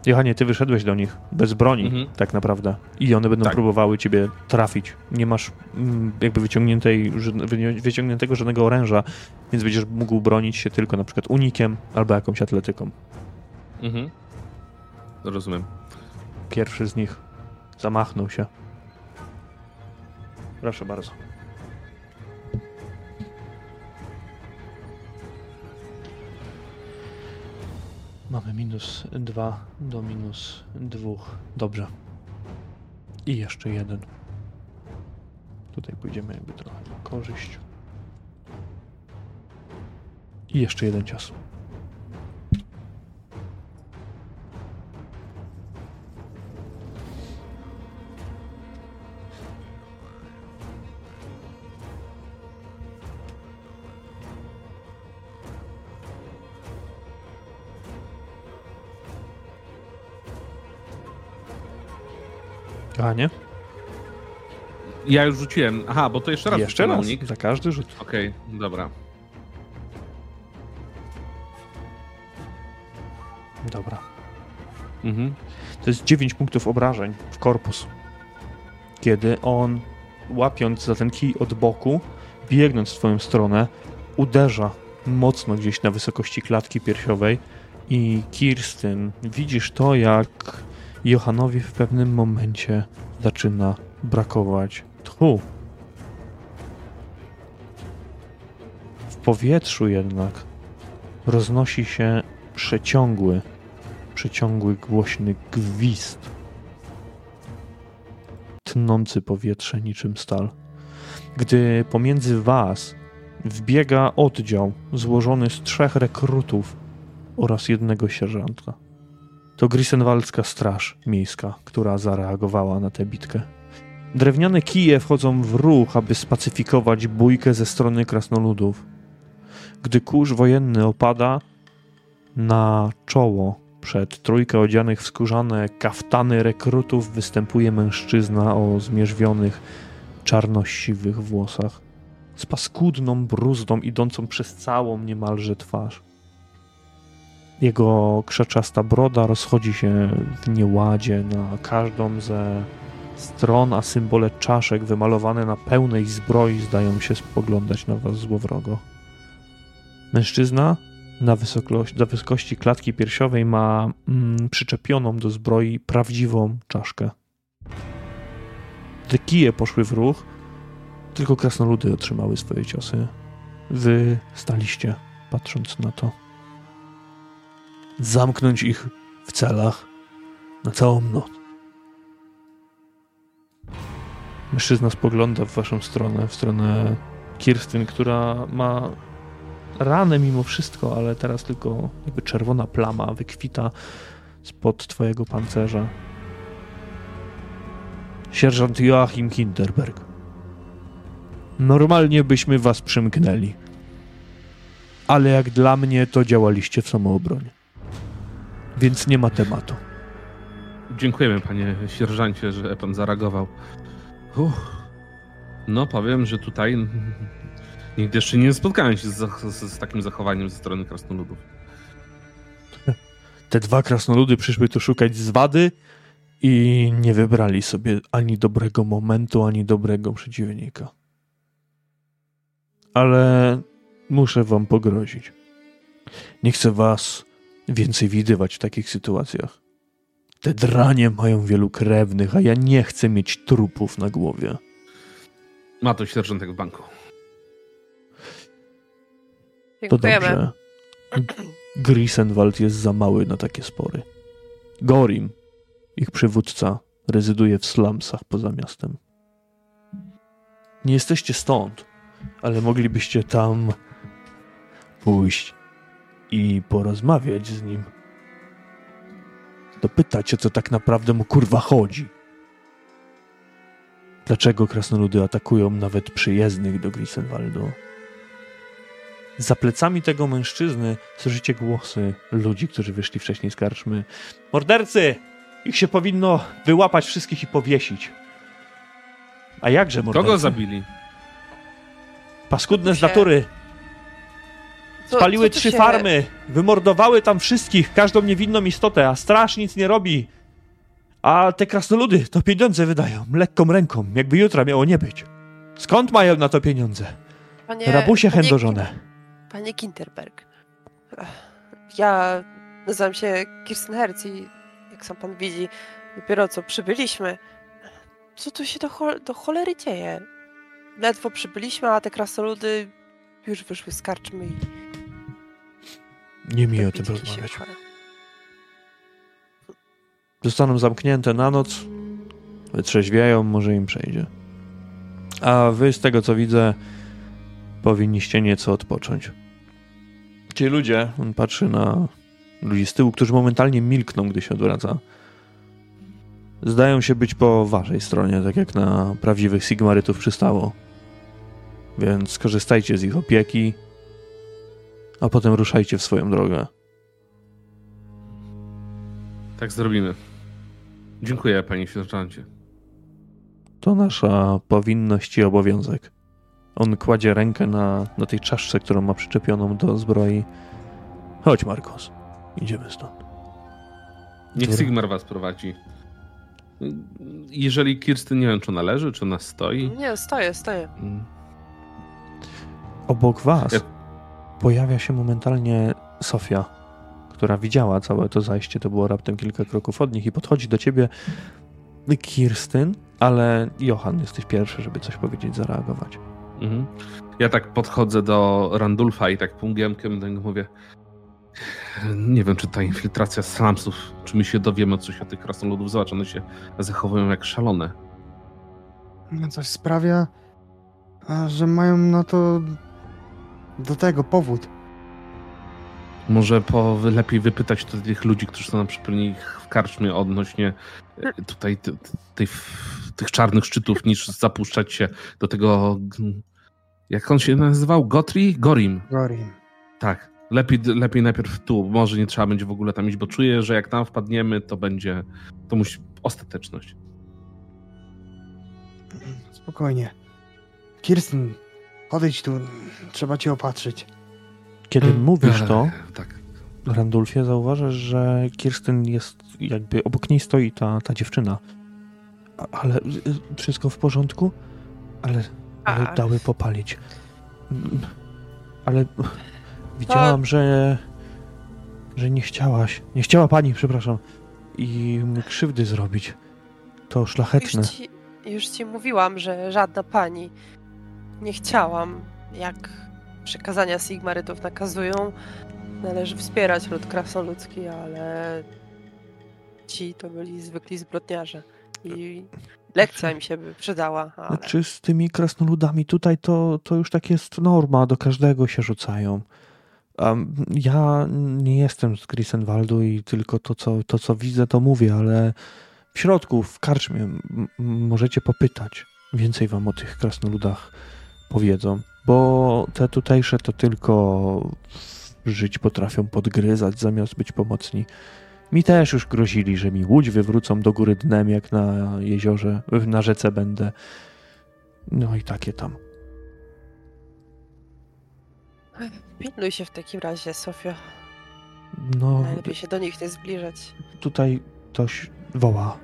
Johanie, ty wyszedłeś do nich bez broni, mhm. tak naprawdę. I one będą tak. próbowały ciebie trafić. Nie masz mm, jakby wyciągniętej, wyciągniętego żadnego oręża, więc będziesz mógł bronić się tylko na przykład unikiem albo jakąś atletyką. Mhm. Rozumiem. Pierwszy z nich zamachnął się. Proszę bardzo. Mamy minus 2 do minus 2. Dobrze. I jeszcze jeden. Tutaj pójdziemy jakby trochę na korzyść. I jeszcze jeden cios. A nie? Ja już rzuciłem. Aha, bo to jeszcze raz. Jeszcze raz, unik. za każdy rzut. Okej, dobra. Dobra. Mhm. To jest 9 punktów obrażeń w korpus. Kiedy on, łapiąc za ten kij od boku, biegnąc w twoją stronę, uderza mocno gdzieś na wysokości klatki piersiowej i Kirsten, widzisz to, jak Johanowi w pewnym momencie zaczyna brakować tchu. W powietrzu jednak roznosi się przeciągły, przeciągły głośny gwizd, tnący powietrze niczym stal. Gdy pomiędzy was wbiega oddział złożony z trzech rekrutów oraz jednego sierżanta. To Grisenwaldzka Straż Miejska, która zareagowała na tę bitkę. Drewniane kije wchodzą w ruch, aby spacyfikować bójkę ze strony krasnoludów. Gdy kurz wojenny opada, na czoło przed trójkę odzianych w skórzane kaftany rekrutów występuje mężczyzna o zmierzwionych, czarno-siwych włosach, z paskudną bruzdą idącą przez całą niemalże twarz. Jego krzaczasta broda rozchodzi się w nieładzie na każdą ze stron, a symbole czaszek wymalowane na pełnej zbroi zdają się spoglądać na was złowrogo. Mężczyzna na wysokości, na wysokości klatki piersiowej ma mm, przyczepioną do zbroi prawdziwą czaszkę. Te kije poszły w ruch, tylko krasnoludy otrzymały swoje ciosy. Wy staliście, patrząc na to. Zamknąć ich w celach na całą noc. Mężczyzna spogląda w waszą stronę, w stronę Kirstyn, która ma ranę mimo wszystko, ale teraz tylko jakby czerwona plama wykwita spod twojego pancerza. Sierżant Joachim Hinterberg. Normalnie byśmy was przymknęli. Ale jak dla mnie, to działaliście w samoobronie. Więc nie ma tematu. Dziękujemy, panie sierżancie, że pan zareagował. Uff. No, powiem, że tutaj nigdy jeszcze nie spotkałem się z, z, z takim zachowaniem ze strony krasnoludów. Te dwa krasnoludy przyszły tu szukać zwady i nie wybrali sobie ani dobrego momentu, ani dobrego przeciwnika. Ale muszę wam pogrozić. Nie chcę was więcej widywać w takich sytuacjach. Te dranie mają wielu krewnych, a ja nie chcę mieć trupów na głowie. Ma to sierżantek w banku. To dobrze. Grisenwald jest za mały na takie spory. Gorim, ich przywódca, rezyduje w slumsach poza miastem. Nie jesteście stąd, ale moglibyście tam pójść i porozmawiać z nim. Dopytać się, co tak naprawdę mu kurwa chodzi. Dlaczego krasnoludy atakują nawet przyjezdnych do Grisenwaldu? Za plecami tego mężczyzny słyszycie głosy ludzi, którzy wyszli wcześniej z karczmy. Mordercy! Ich się powinno wyłapać wszystkich i powiesić. A jakże mordercy? Kogo zabili? Paskudne z natury. Spaliły trzy się... farmy, wymordowały tam wszystkich, każdą niewinną istotę, a straż nic nie robi. A te krasnoludy to pieniądze wydają, lekką ręką, jakby jutra miało nie być. Skąd mają na to pieniądze? Panie, Rabusie panie, chędożone. Panie Kinterberg, ja nazywam się Kirsten Herz i jak sam pan widzi, dopiero co przybyliśmy. Co tu się do, cho do cholery dzieje? Ledwo przybyliśmy, a te krasnoludy już wyszły z karczmy i... Nie mi o tym rozmawiać. Zostaną zamknięte na noc, wytrzeźwiają, może im przejdzie. A wy, z tego co widzę, powinniście nieco odpocząć. Ci ludzie, on patrzy na ludzi z tyłu, którzy momentalnie milkną, gdy się odwraca. Zdają się być po waszej stronie, tak jak na prawdziwych Sigmarytów przystało. Więc skorzystajcie z ich opieki, a potem ruszajcie w swoją drogę. Tak zrobimy. Dziękuję, panie sierżancie. To nasza powinność i obowiązek. On kładzie rękę na, na tej czaszce, którą ma przyczepioną do zbroi. Chodź, Marcos. Idziemy stąd. Niech Sigmar was prowadzi. Jeżeli Kirsten, nie wiem, czy ona leży, czy ona stoi. Nie, stoję, stoję. Mm. Obok was ja... pojawia się momentalnie Sofia, która widziała całe to zajście. To było raptem kilka kroków od nich i podchodzi do ciebie Kirsten, ale Johan, jesteś pierwszy, żeby coś powiedzieć, zareagować. Mhm. Ja tak podchodzę do Randulfa i tak pungiemkiem do niego mówię nie wiem, czy ta infiltracja slumsów, czy my się dowiemy coś o tych krasnoludów. Zobacz, one się zachowują jak szalone. Coś sprawia, że mają na to do tego powód. Może po, lepiej wypytać tych ludzi, którzy są na przypomnij w karczmie odnośnie e, tutaj tych czarnych szczytów, niż zapuszczać się do tego. Jak on się nazywał? Gotri? Gorim. Gorim. Tak. Lepiej, lepiej najpierw tu. Może nie trzeba będzie w ogóle tam iść, bo czuję, że jak tam wpadniemy, to będzie. To musi. ostateczność. Spokojnie. Kirsten, podejdź tu. Trzeba cię opatrzyć. Kiedy hmm. mówisz to, tak. Randulfie, zauważasz, że Kirsten jest jakby obok niej stoi ta, ta dziewczyna. Ale y, wszystko w porządku? Ale, ale dały popalić. Ale widziałam, że że nie chciałaś, nie chciała pani, przepraszam, i krzywdy zrobić. To szlachetne. Już ci, już ci mówiłam, że żadna pani nie chciałam. Jak przekazania Sigmarytów nakazują, należy wspierać lud krasnoludzki, ale ci to byli zwykli zbrodniarze. I lekcja mi się by przydała. Ale... Znaczy z tymi krasnoludami tutaj to, to już tak jest norma, do każdego się rzucają. Um, ja nie jestem z Grisenwaldu i tylko to co, to, co widzę, to mówię, ale w środku, w karczmie możecie popytać. Więcej wam o tych krasnoludach powiedzą, bo te tutejsze to tylko żyć potrafią podgryzać zamiast być pomocni. Mi też już grozili, że mi łódź wywrócą do góry dnem, jak na jeziorze, na rzece będę. No i takie tam. Pilnuj się w takim razie, Sofia. No. Najlepiej się do nich nie zbliżać. Tutaj ktoś woła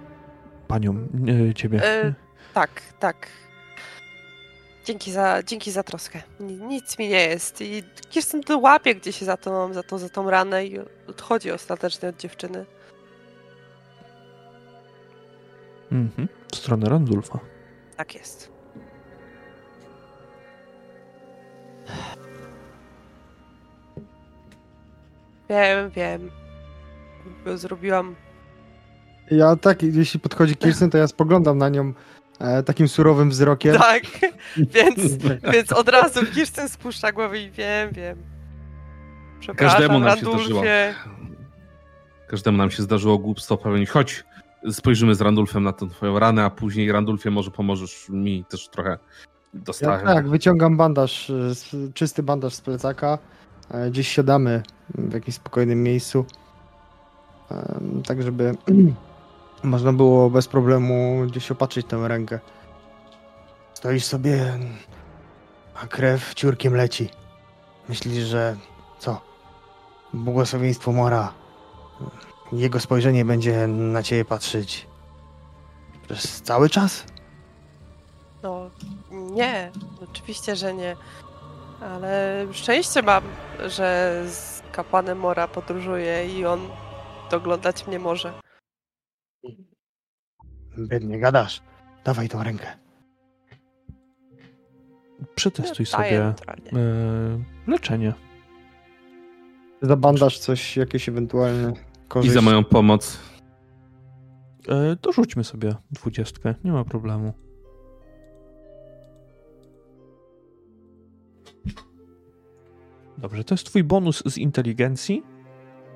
panią, e, ciebie. E, tak, tak. Dzięki za, dzięki za troskę. Nic mi nie jest. I Kirsten to łapie gdzieś za tą, za, tą, za tą ranę i odchodzi ostatecznie od dziewczyny. Mhm. W stronę Randulfa. Tak jest. Wiem, wiem. Zrobiłam. Ja tak, jeśli podchodzi Kirsten, to ja spoglądam na nią e, takim surowym wzrokiem. Tak, więc, więc od razu Kirsten spuszcza głowę i wiem, wiem. Każdemu nam się zdarzyło. Każdemu nam się zdarzyło głupstwo popełnić. Chodź, spojrzymy z Randulfem na tę twoją ranę, a później Randulfie może pomożesz mi też trochę dostałem. Ja, tak, wyciągam bandaż, czysty bandaż z plecaka. E, gdzieś siadamy w jakimś spokojnym miejscu. Tak, żeby można było bez problemu gdzieś opatrzyć tę rękę. Stoisz sobie, a krew ciurkiem leci. Myślisz, że co? Błogosławieństwo Mora. Jego spojrzenie będzie na ciebie patrzeć przez cały czas? No, nie. Oczywiście, że nie. Ale szczęście mam, że z kapłanem Mora podróżuje i on doglądać mnie może. Biednie gadasz. Dawaj tą rękę. Przetestuj sobie yy, leczenie. Za bandaż coś, jakieś ewentualne korzyści. I za moją pomoc. Yy, to rzućmy sobie dwudziestkę, nie ma problemu. Dobrze, to jest twój bonus z inteligencji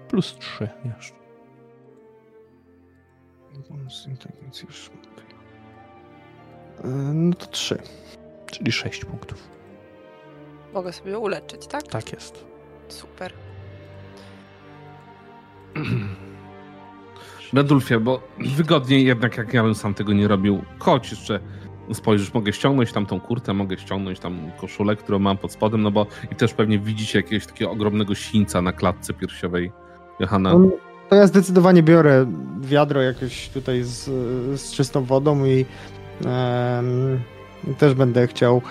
plus 3 jeszcze. Bonus z inteligencji już. No to 3. Czyli 6 punktów. Mogę sobie uleczyć, tak? Tak jest. Super. Radulfie, bo wygodniej jednak jak ja bym sam tego nie robił. Chodź jeszcze spojrzysz, mogę ściągnąć tam tą kurtę, mogę ściągnąć tam koszulę, którą mam pod spodem, no bo i też pewnie widzicie jakiegoś takiego ogromnego świńca na klatce piersiowej Johanna. No, to ja zdecydowanie biorę wiadro jakieś tutaj z, z czystą wodą i też będę chciał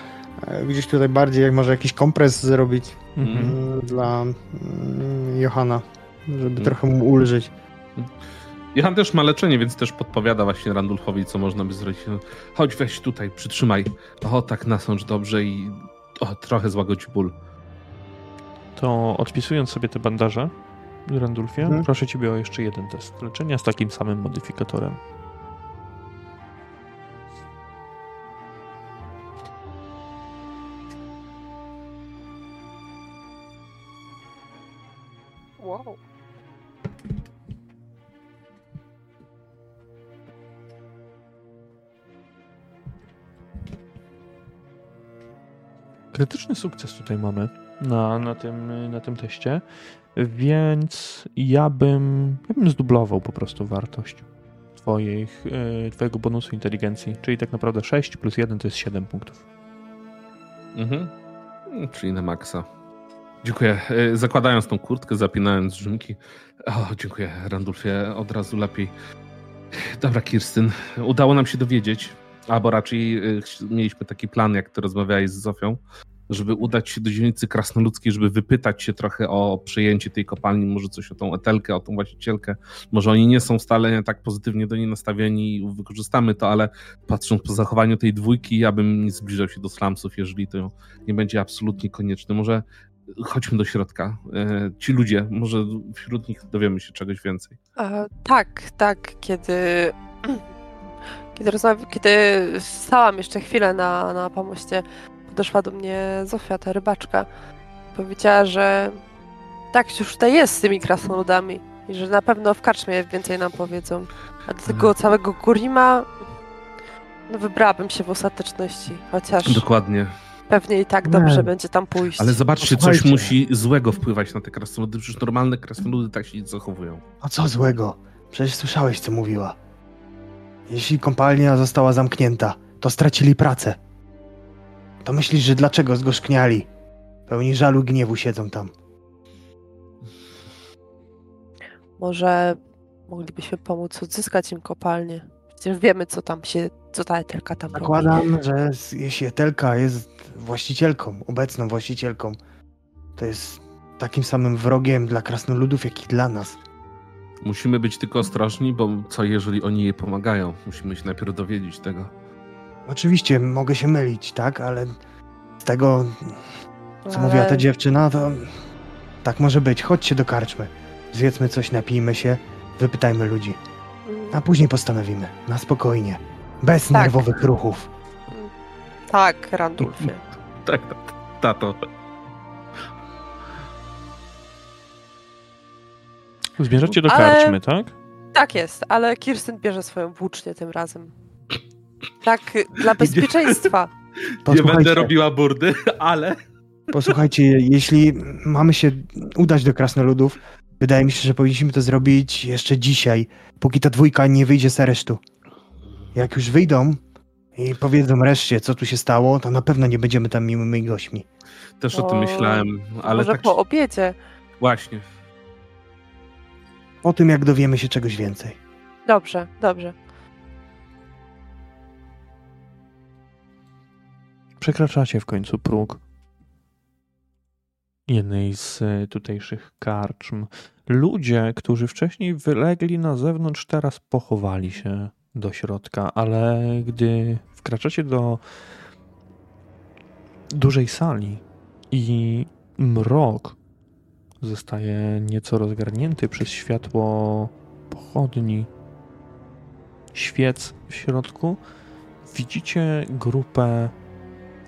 e, gdzieś tutaj bardziej, jak może jakiś kompres zrobić mhm. Mm, dla mm, Johana, żeby mhm. trochę mu ulżyć. Johan też ma leczenie, więc też podpowiada właśnie Randulfowi, co można by zrobić. Chodź, weź tutaj, przytrzymaj. O, tak nasącz dobrze i o, trochę złagodź ból. To odpisując sobie te bandaże, Randulfie, hmm. proszę ciebie o jeszcze jeden test leczenia z takim samym modyfikatorem. Wow. Krytyczny sukces tutaj mamy na, na, tym, na tym teście, więc ja bym, ja bym zdublował po prostu wartość twoich, e, twojego bonusu inteligencji, czyli tak naprawdę 6 plus 1 to jest 7 punktów. Mhm. Czyli na maksa. Dziękuję. E, zakładając tą kurtkę, zapinając drzymki. O, dziękuję, Randulfie, od razu lepiej. Dobra, Kirstyn, udało nam się dowiedzieć, albo raczej e, mieliśmy taki plan, jak ty rozmawiałeś z Zofią, żeby udać się do dzielnicy krasnoludzkiej, żeby wypytać się trochę o przejęcie tej kopalni, może coś o tą etelkę, o tą właścicielkę. Może oni nie są wcale tak pozytywnie do niej nastawieni i wykorzystamy to, ale patrząc po zachowaniu tej dwójki, ja bym nie zbliżał się do slumsów, jeżeli to nie będzie absolutnie konieczne. Może chodźmy do środka. E, ci ludzie, może wśród nich dowiemy się czegoś więcej. E, tak, tak, kiedy kiedy, kiedy stałam jeszcze chwilę na, na pomoście, podeszła do mnie Zofia, ta rybaczka. Powiedziała, że tak już tutaj jest z tymi krasnoludami i że na pewno w karczmie więcej nam powiedzą. A do tego mhm. całego Kurima no wybrałabym się w ostateczności, chociaż... Dokładnie. Pewnie i tak dobrze nie. będzie tam pójść. Ale zobaczcie, coś musi złego wpływać na te krasnoludy, przecież normalne krasnoludy tak się nie zachowują. A co złego? Przecież słyszałeś, co mówiła. Jeśli kompalnia została zamknięta, to stracili pracę. To myślisz, że dlaczego zgorzkniali? Pełni żalu gniewu siedzą tam. Może moglibyśmy pomóc odzyskać im kopalnię. Przecież wiemy, co tam się, co ta etelka tam Zakładam, robi. że jeśli etelka jest właścicielką, obecną właścicielką, to jest takim samym wrogiem dla krasnoludów, jak i dla nas. Musimy być tylko ostrożni, bo co jeżeli oni jej pomagają? Musimy się najpierw dowiedzieć tego. Oczywiście, mogę się mylić, tak? Ale z tego, co Ale... mówiła ta dziewczyna, to tak może być. Chodźcie do karczmy. Zjedzmy coś, napijmy się, wypytajmy ludzi. A później postanowimy. Na spokojnie. Bez tak. nerwowych ruchów. Tak, Randulfie. tak, tato. Zmierzacie do ale... karczmy, tak? Tak jest, ale Kirsten bierze swoją włócznię tym razem. Tak, dla bezpieczeństwa. Nie będę robiła burdy, ale... Posłuchajcie, jeśli mamy się udać do Krasnoludów, wydaje mi się, że powinniśmy to zrobić jeszcze dzisiaj, póki ta dwójka nie wyjdzie z aresztu. Jak już wyjdą i powiedzą reszcie, co tu się stało, to na pewno nie będziemy tam miłymi gośćmi. Też o, o tym myślałem, ale może tak... po obiedzie. Właśnie, o tym, jak dowiemy się czegoś więcej. Dobrze, dobrze. Przekraczacie w końcu próg jednej z e, tutejszych karczm. Ludzie, którzy wcześniej wylegli na zewnątrz, teraz pochowali się do środka, ale gdy wkraczacie do dużej sali i mrok zostaje nieco rozgarnięty przez światło pochodni, świec w środku. Widzicie grupę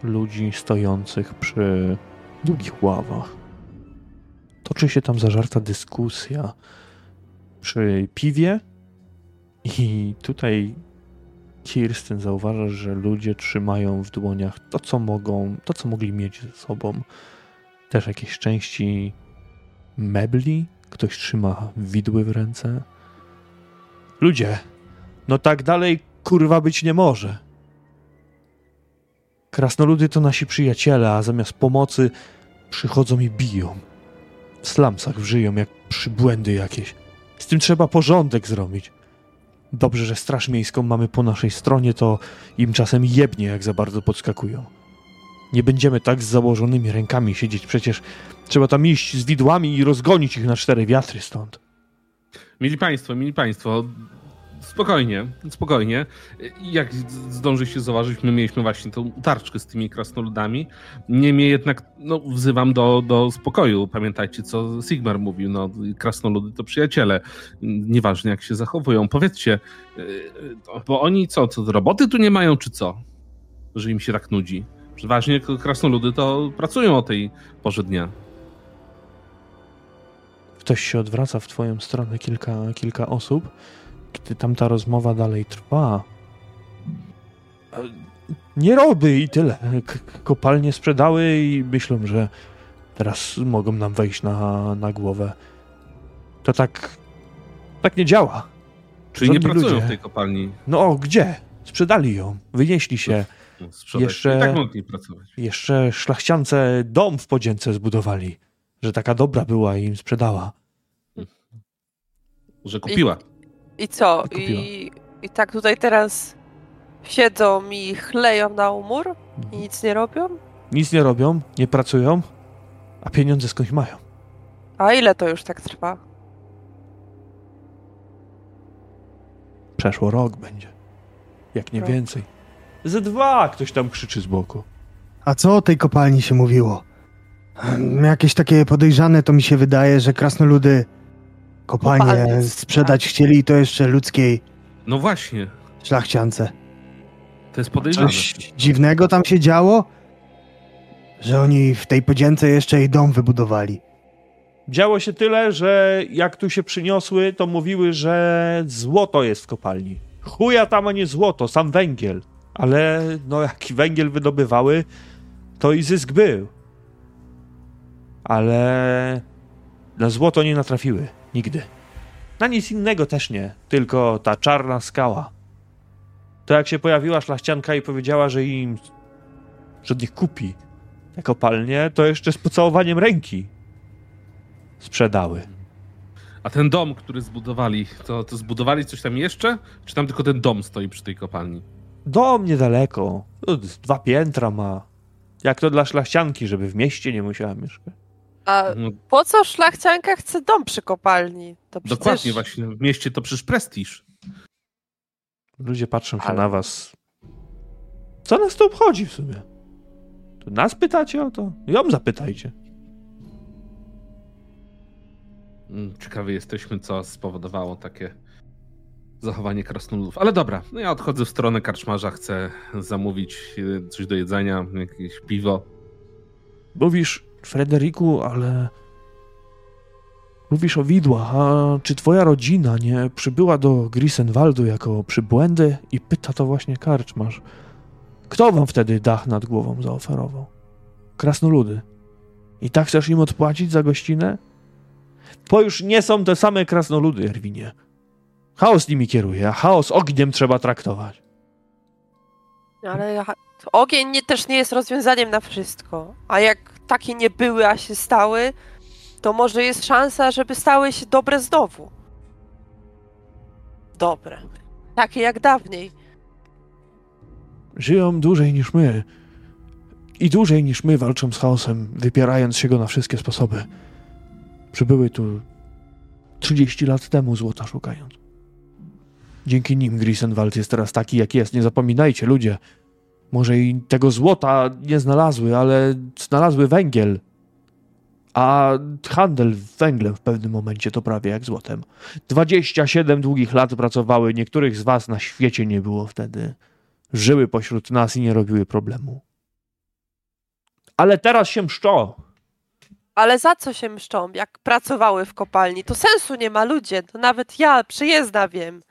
ludzi stojących przy długich ławach. Toczy się tam zażarta dyskusja przy piwie i tutaj Kirsten zauważa, że ludzie trzymają w dłoniach to, co mogą, to, co mogli mieć ze sobą. Też jakieś części mebli, ktoś trzyma widły w ręce. Ludzie, no tak dalej kurwa być nie może. Krasnoludy to nasi przyjaciele, a zamiast pomocy przychodzą i biją. W slamsach wrzyją jak przybłędy jakieś. Z tym trzeba porządek zrobić. Dobrze, że Straż Miejską mamy po naszej stronie, to im czasem jebnie, jak za bardzo podskakują. Nie będziemy tak z założonymi rękami siedzieć, przecież trzeba tam iść z widłami i rozgonić ich na cztery wiatry stąd. Mieli Państwo, mieli Państwo, spokojnie, spokojnie. Jak zdążyliście zauważyć, my mieliśmy właśnie tą tarczkę z tymi krasnoludami. Niemniej jednak no, wzywam do, do spokoju. Pamiętajcie, co Sigmar mówił. No, krasnoludy to przyjaciele. Nieważne, jak się zachowują. Powiedzcie, y, bo oni co, co, roboty tu nie mają, czy co? Że im się tak nudzi. Przeważnie krasnoludy to pracują o tej porze dnia. Ktoś się odwraca w twoją stronę, kilka, kilka osób. Gdy tamta rozmowa dalej trwa, nie roby i tyle. Kopalnie sprzedały i myślą, że teraz mogą nam wejść na, na głowę. To tak, tak nie działa. Czyli nie pracują ludzie. w tej kopalni? No, gdzie? Sprzedali ją, wynieśli się. Sprzedać. Jeszcze, I tak mogli pracować. Jeszcze szlachciance dom w podzięce zbudowali, że taka dobra była i im sprzedała. Że kupiła. I, co? I, I tak tutaj teraz siedzą i chleją na umór i nic nie robią? Nic nie robią, nie pracują, a pieniądze skądś mają. A ile to już tak trwa? Przeszło rok będzie. Jak nie Rok. więcej. Ze dwa ktoś tam krzyczy z boku. A co o tej kopalni się mówiło? Jakieś takie podejrzane to mi się wydaje, że krasnoludy Kopalnie, sprzedać tak. chcieli i to jeszcze ludzkiej No właśnie, szlachciance. to jest podejrzane. Coś dziwnego tam się działo? Że oni w tej podzięce jeszcze jej dom wybudowali. Działo się tyle, że jak tu się przyniosły, to mówiły, że złoto jest w kopalni. Chuja tam, a nie złoto, sam węgiel. Ale no jak węgiel wydobywały, to i zysk był. Ale na złoto nie natrafiły. Nigdy. Na nic innego też nie. Tylko ta czarna skała. To jak się pojawiła szlachcianka i powiedziała, że im że od nich kupi te kopalnie, to jeszcze z pocałowaniem ręki sprzedały. A ten dom, który zbudowali, to, to zbudowali coś tam jeszcze? Czy tam tylko ten dom stoi przy tej kopalni? Dom niedaleko. Dwa piętra ma. Jak to dla szlachcianki, żeby w mieście nie musiała mieszkać. A No, po co szlachcianka chce dom przy kopalni? To przecież... Dokładnie, właśnie. W mieście to przecież prestiż. Ludzie patrzą się Ale- na was. Co nas to obchodzi w sumie? To nas pytacie o to? Ją zapytajcie. Mm, Ciekawi jesteśmy, co spowodowało takie zachowanie krasnoludów. Ale dobra, no ja odchodzę w stronę karczmarza, chcę zamówić e, coś do jedzenia, jakieś piwo. Mówisz, Frederiku, ale... Mówisz o widłach, a czy twoja rodzina nie przybyła do Grisenwaldu jako przybłędy? I pyta to właśnie karczmarz. Kto wam wtedy dach nad głową zaoferował? Krasnoludy. I tak chcesz im odpłacić za gościnę? To już nie są te same krasnoludy, Erwinie. Chaos nimi kieruje, a chaos ogniem trzeba traktować. Ale ogień nie, też nie jest rozwiązaniem na wszystko. A jak takie nie były, a się stały, to może jest szansa, żeby stały się dobre znowu. Dobre. Takie jak dawniej. Żyją dłużej niż my. I dłużej niż my walczą z chaosem, wypierając się go na wszystkie sposoby. Przybyły tu 30 lat temu złota szukając. Dzięki nim Grisenwald jest teraz taki, jak jest. Nie zapominajcie, ludzie. Może i tego złota nie znalazły, ale znalazły węgiel. A handel węglem w pewnym momencie to prawie jak złotem. 27 długich lat pracowały, niektórych z was na świecie nie było wtedy żyły pośród nas i nie robiły problemu. Ale teraz się mszczą. Ale za co się mszczą? Jak pracowały w kopalni, to sensu nie ma ludzie. To nawet ja, przyjezdna, wiem.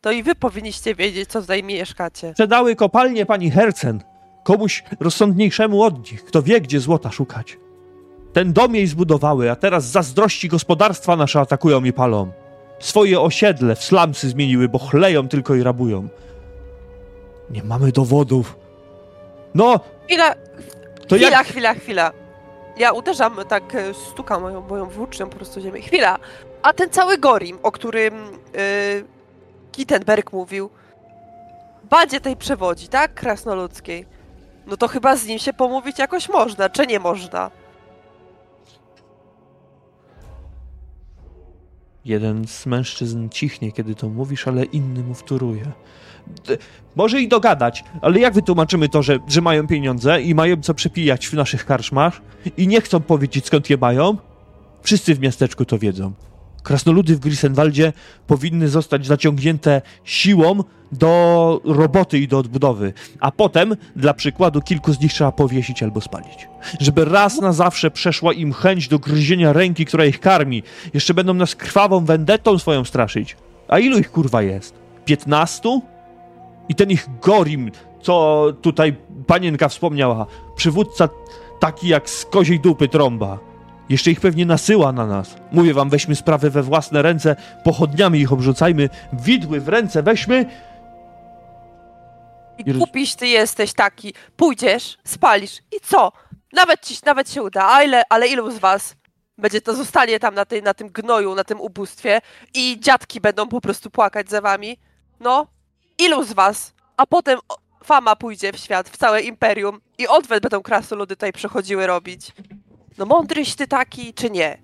To i wy powinniście wiedzieć, co tutaj mieszkacie. Sprzedały kopalnię pani Hercen komuś rozsądniejszemu od nich, kto wie, gdzie złota szukać. Ten dom jej zbudowały, a teraz zazdrości gospodarstwa nasze atakują i palą. Swoje osiedle w slamsy zmieniły, bo chleją tylko i rabują. Nie mamy dowodów. No, Chwila, to chwila, jak... chwila, chwila. Ja uderzam, tak e, stukam moją, moją włócznią po prostu ziemię. Chwila. A ten cały Gorim, o którym yy, Kittenberg mówił, bandzie tej przewodzi, tak? Krasnoludzkiej. No to chyba z nim się pomówić jakoś można, czy nie można? Jeden z mężczyzn cichnie, kiedy to mówisz, ale inny mu wtóruje. Może i dogadać, ale jak wytłumaczymy to, że, że mają pieniądze i mają co przepijać w naszych karczmach i nie chcą powiedzieć skąd je mają? Wszyscy w miasteczku to wiedzą. Krasnoludy w Grisenwaldzie powinny zostać zaciągnięte siłą do roboty i do odbudowy, a potem, dla przykładu, kilku z nich trzeba powiesić albo spalić. Żeby raz na zawsze przeszła im chęć do gryzienia ręki, która ich karmi. Jeszcze będą nas krwawą wendetą swoją straszyć. A ilu ich kurwa jest? Piętnastu? I ten ich Gorim, co tutaj panienka wspomniała, przywódca taki jak z koziej dupy trąba. Jeszcze ich pewnie nasyła na nas. Mówię wam, weźmy sprawę we własne ręce, pochodniami ich obrzucajmy, widły w ręce weźmy. I głupiś ty jesteś taki. Pójdziesz, spalisz i co? Nawet ci nawet się uda, a ile, ale ilu z was będzie to zostanie tam na, tej, na tym gnoju, na tym ubóstwie i dziadki będą po prostu płakać za wami? No, ilu z was? A potem fama pójdzie w świat, w całe imperium i odwet będą krasnoludy tutaj przechodziły robić. No mądryś ty taki, czy nie?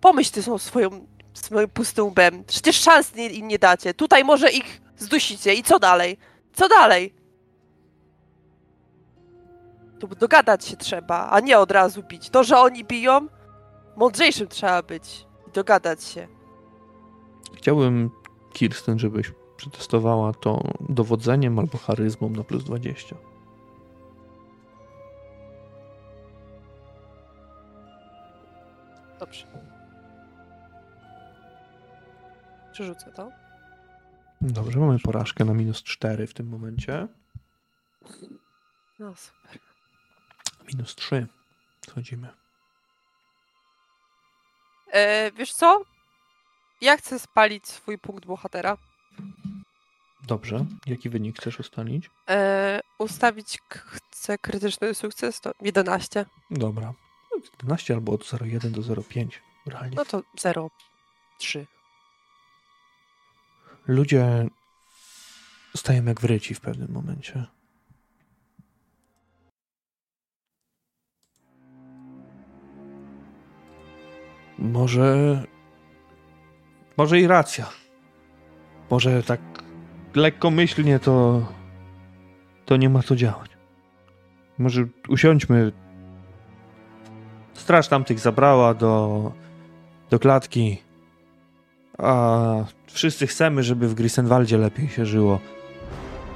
Pomyśl ty są swoją, swoim pustym łbem. Przecież szans nie, im nie dacie. Tutaj może ich zdusicie i co dalej? Co dalej? Tu dogadać się trzeba, a nie od razu bić. To, że oni biją, mądrzejszym trzeba być i dogadać się. Chciałbym, Kirsten, żebyś przetestowała to dowodzeniem albo charyzmą na plus 20. Dobrze. Przerzucę to. Dobrze, mamy porażkę na minus 4 w tym momencie. No super. Minus 3. Schodzimy. E, wiesz co? Ja chcę spalić swój punkt bohatera. Dobrze. Jaki wynik chcesz ustalić? E, ustawić chcę krytyczny sukces to 11. Dobra. 11 albo od 0,1 do 0,5. Realnie. No to 0,3. Ludzie stają jak wryci w pewnym momencie. Może. Może i racja. Może tak lekkomyślnie to. To nie ma co działać. Może usiądźmy. Straż tamtych zabrała do. do klatki. A wszyscy chcemy, żeby w Grisenwaldzie lepiej się żyło.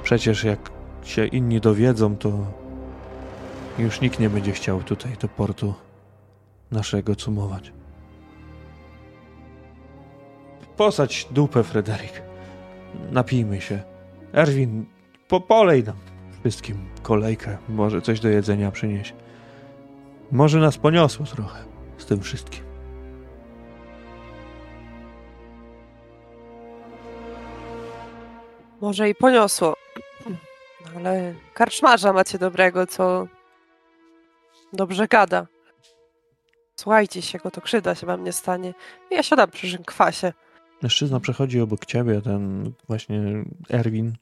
Przecież jak się inni dowiedzą, to już nikt nie będzie chciał tutaj do portu naszego cumować. Posadź dupę, Frederick. Napijmy się. Erwin, po polej nam wszystkim kolejkę. Może coś do jedzenia przynieść. Może nas poniosło trochę z tym wszystkim. Może i poniosło. Ale karczmarza macie dobrego, co dobrze gada. Słuchajcie się go, to krzywda się wam nie stanie. Ja siadam przy kwasie. Mężczyzna przechodzi obok ciebie, ten właśnie Erwin,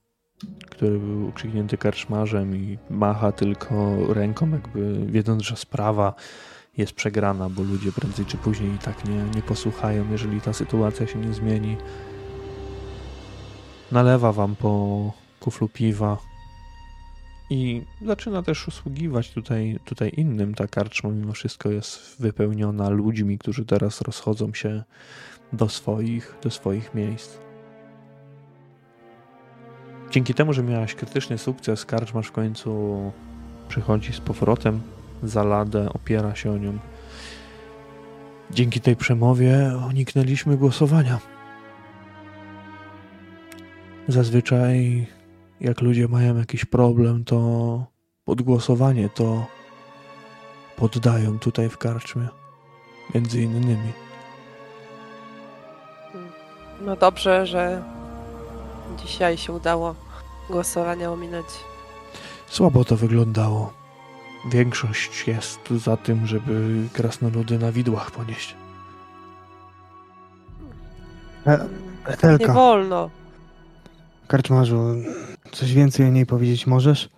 który był krzyknięty karczmarzem i macha tylko ręką, jakby wiedząc, że sprawa jest przegrana, bo ludzie prędzej czy później i tak nie, nie posłuchają, jeżeli ta sytuacja się nie zmieni. Nalewa wam po kuflu piwa i zaczyna też usługiwać tutaj, tutaj innym. Ta karczma mimo wszystko jest wypełniona ludźmi, którzy teraz rozchodzą się do swoich, do swoich miejsc. Dzięki temu, że miałaś krytyczny sukces, karczmasz w końcu przychodzi z powrotem za ladę, opiera się o nią. Dzięki tej przemowie uniknęliśmy głosowania. Zazwyczaj, jak ludzie mają jakiś problem, to pod głosowanie to poddają tutaj w karczmie. Między innymi. No dobrze, że dzisiaj się udało głosowania ominąć. Słabo to wyglądało. Większość jest za tym, żeby krasnoludy na widłach ponieść. E, Nie wolno. Karczmarzu, coś więcej o niej powiedzieć możesz?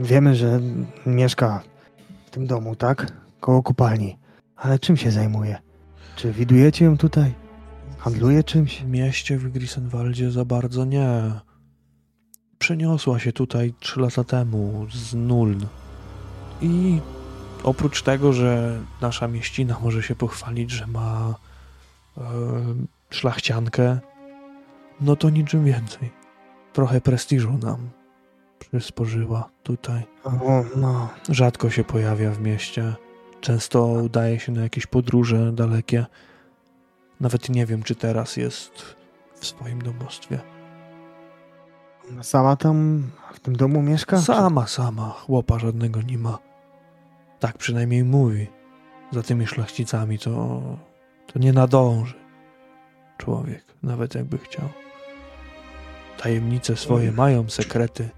Wiemy, że mieszka w tym domu, tak? Koło kopalni. Ale czym się zajmuje? Czy widujecie ją tutaj? Handluje czymś? W mieście w Grisenwaldzie za bardzo nie. Przeniosła się tutaj trzy lata temu z Nuln. I oprócz tego, że nasza mieścina może się pochwalić, że ma e, szlachciankę, no to niczym więcej. Trochę prestiżu nam przysporzyła tutaj. O, no. Rzadko się pojawia w mieście. Często udaje się na jakieś podróże dalekie. Nawet nie wiem, czy teraz jest w swoim domostwie. Sama tam w tym domu mieszka? Sama, sama. Chłopa żadnego nie ma. Tak przynajmniej mówi. Za tymi szlachcicami to, to nie nadąży człowiek, nawet jakby chciał. Tajemnice swoje mm. mają, sekrety.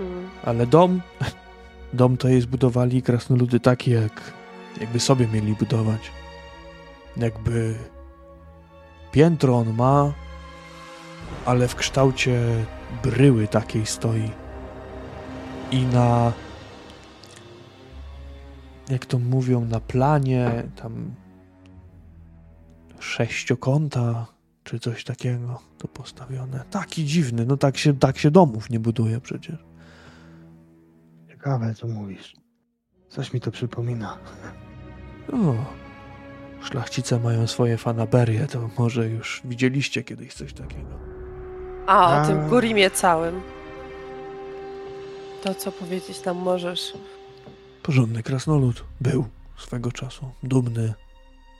Mm. Ale dom, dom to jest budowali krasnoludy taki, jak jakby sobie mieli budować. Jakby piętro on ma, ale w kształcie bryły takiej stoi. I na jak to mówią, na planie tam sześciokąta czy coś takiego to postawione. Taki dziwny, no tak się, tak się domów nie buduje przecież. Ciekawe, co mówisz. Coś mi to przypomina. O, szlachcice mają swoje fanaberie, to może już widzieliście kiedyś coś takiego. A, o A... tym Gurimie całym. To, co powiedzieć nam możesz. Porządny krasnolud. Był swego czasu. Dumny.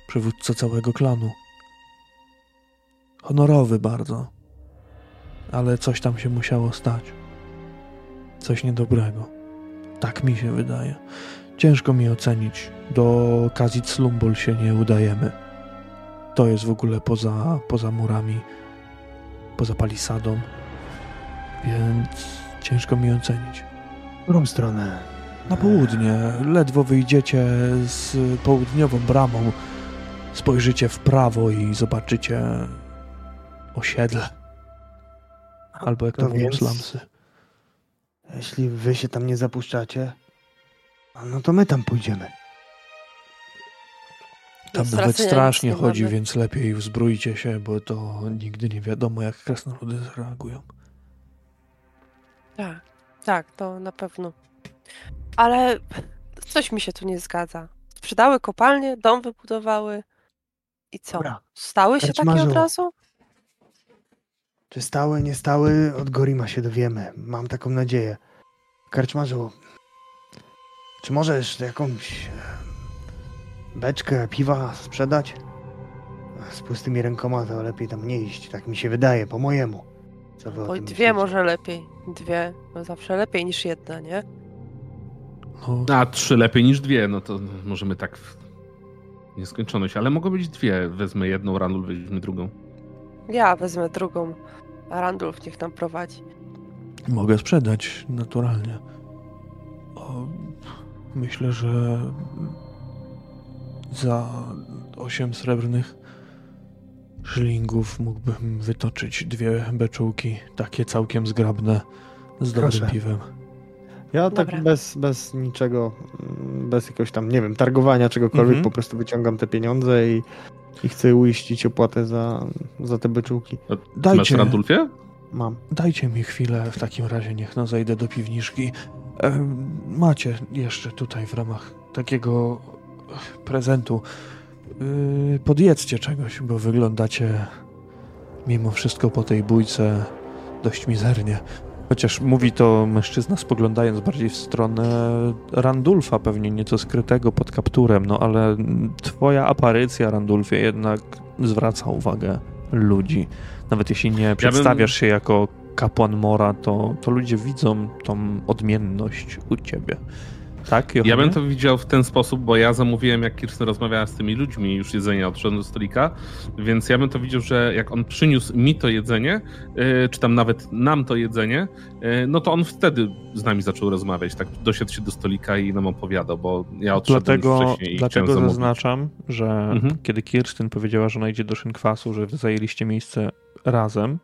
Przywódca całego klanu. Honorowy bardzo. Ale coś tam się musiało stać. Coś niedobrego. Tak mi się wydaje. Ciężko mi ocenić. Do Kazit Slumbol się nie udajemy. To jest w ogóle poza, poza murami, poza palisadą. Więc ciężko mi ocenić. W którą stronę? Na południe. Ledwo wyjdziecie z południową bramą. Spojrzycie w prawo i zobaczycie osiedle. Albo jak to, to mówią slumsy. Jeśli wy się tam nie zapuszczacie, no to my tam pójdziemy. Tam nawet strasznie chodzi, mamy. więc lepiej wzbrójcie się, bo to nigdy nie wiadomo, jak krasnoludy zareagują. Tak, tak, to na pewno. Ale coś mi się tu nie zgadza. Sprzedały kopalnie, dom wybudowały i co? Dobra. Stały się takie od razu? Czy stały, nie stały, od Gorima się dowiemy. Mam taką nadzieję. Karczmarzu, czy możesz jakąś beczkę piwa sprzedać? Z pustymi rękoma to lepiej tam nie iść, tak mi się wydaje, po mojemu. Co wy Oj, dwie myślicie? może lepiej. Dwie, no zawsze lepiej niż jedna, nie? No. A trzy lepiej niż dwie, no to możemy tak w nieskończoność, ale mogą być dwie. Wezmę jedną, Randulf weźmie drugą. Ja wezmę drugą, a Randulf niech tam prowadzi. Mogę sprzedać, naturalnie. O, myślę, że za osiem srebrnych szlingów mógłbym wytoczyć dwie beczułki, takie całkiem zgrabne, z dobrym Proszę. piwem. Ja tak Dobra. tak bez, bez niczego, bez jakiegoś tam, nie wiem, targowania czegokolwiek, mhm. po prostu wyciągam te pieniądze i, i chcę uiścić opłatę za, za te beczułki. Dajcie, Masz Randulfie? Mam. Dajcie mi chwilę w takim razie, niech no zejdę do piwniczki. Macie jeszcze tutaj w ramach takiego prezentu. E, podjedzcie czegoś, bo wyglądacie mimo wszystko po tej bójce dość mizernie. Chociaż mówi to mężczyzna spoglądając bardziej w stronę Randulfa, pewnie nieco skrytego pod kapturem, no ale twoja aparycja, Randulfie, jednak zwraca uwagę ludzi. Nawet jeśli nie przedstawiasz bym... się jako kapłan Mora, to, to ludzie widzą tą odmienność u ciebie. Tak, Ja bym to widział w ten sposób, bo ja zamówiłem, jak Kirsten rozmawiała z tymi ludźmi, już jedzenie odszedłem do stolika, więc ja bym to widział, że jak on przyniósł mi to jedzenie, yy, czy tam nawet nam to jedzenie, yy, no to on wtedy z nami zaczął rozmawiać, tak dosiadł się do stolika i nam opowiadał, bo ja odszedłem dlatego, wcześniej i Dlatego zaznaczam, że mhm. kiedy Kirsten powiedziała, że ona idzie do szynkwasu, że zajęliście miejsce razem,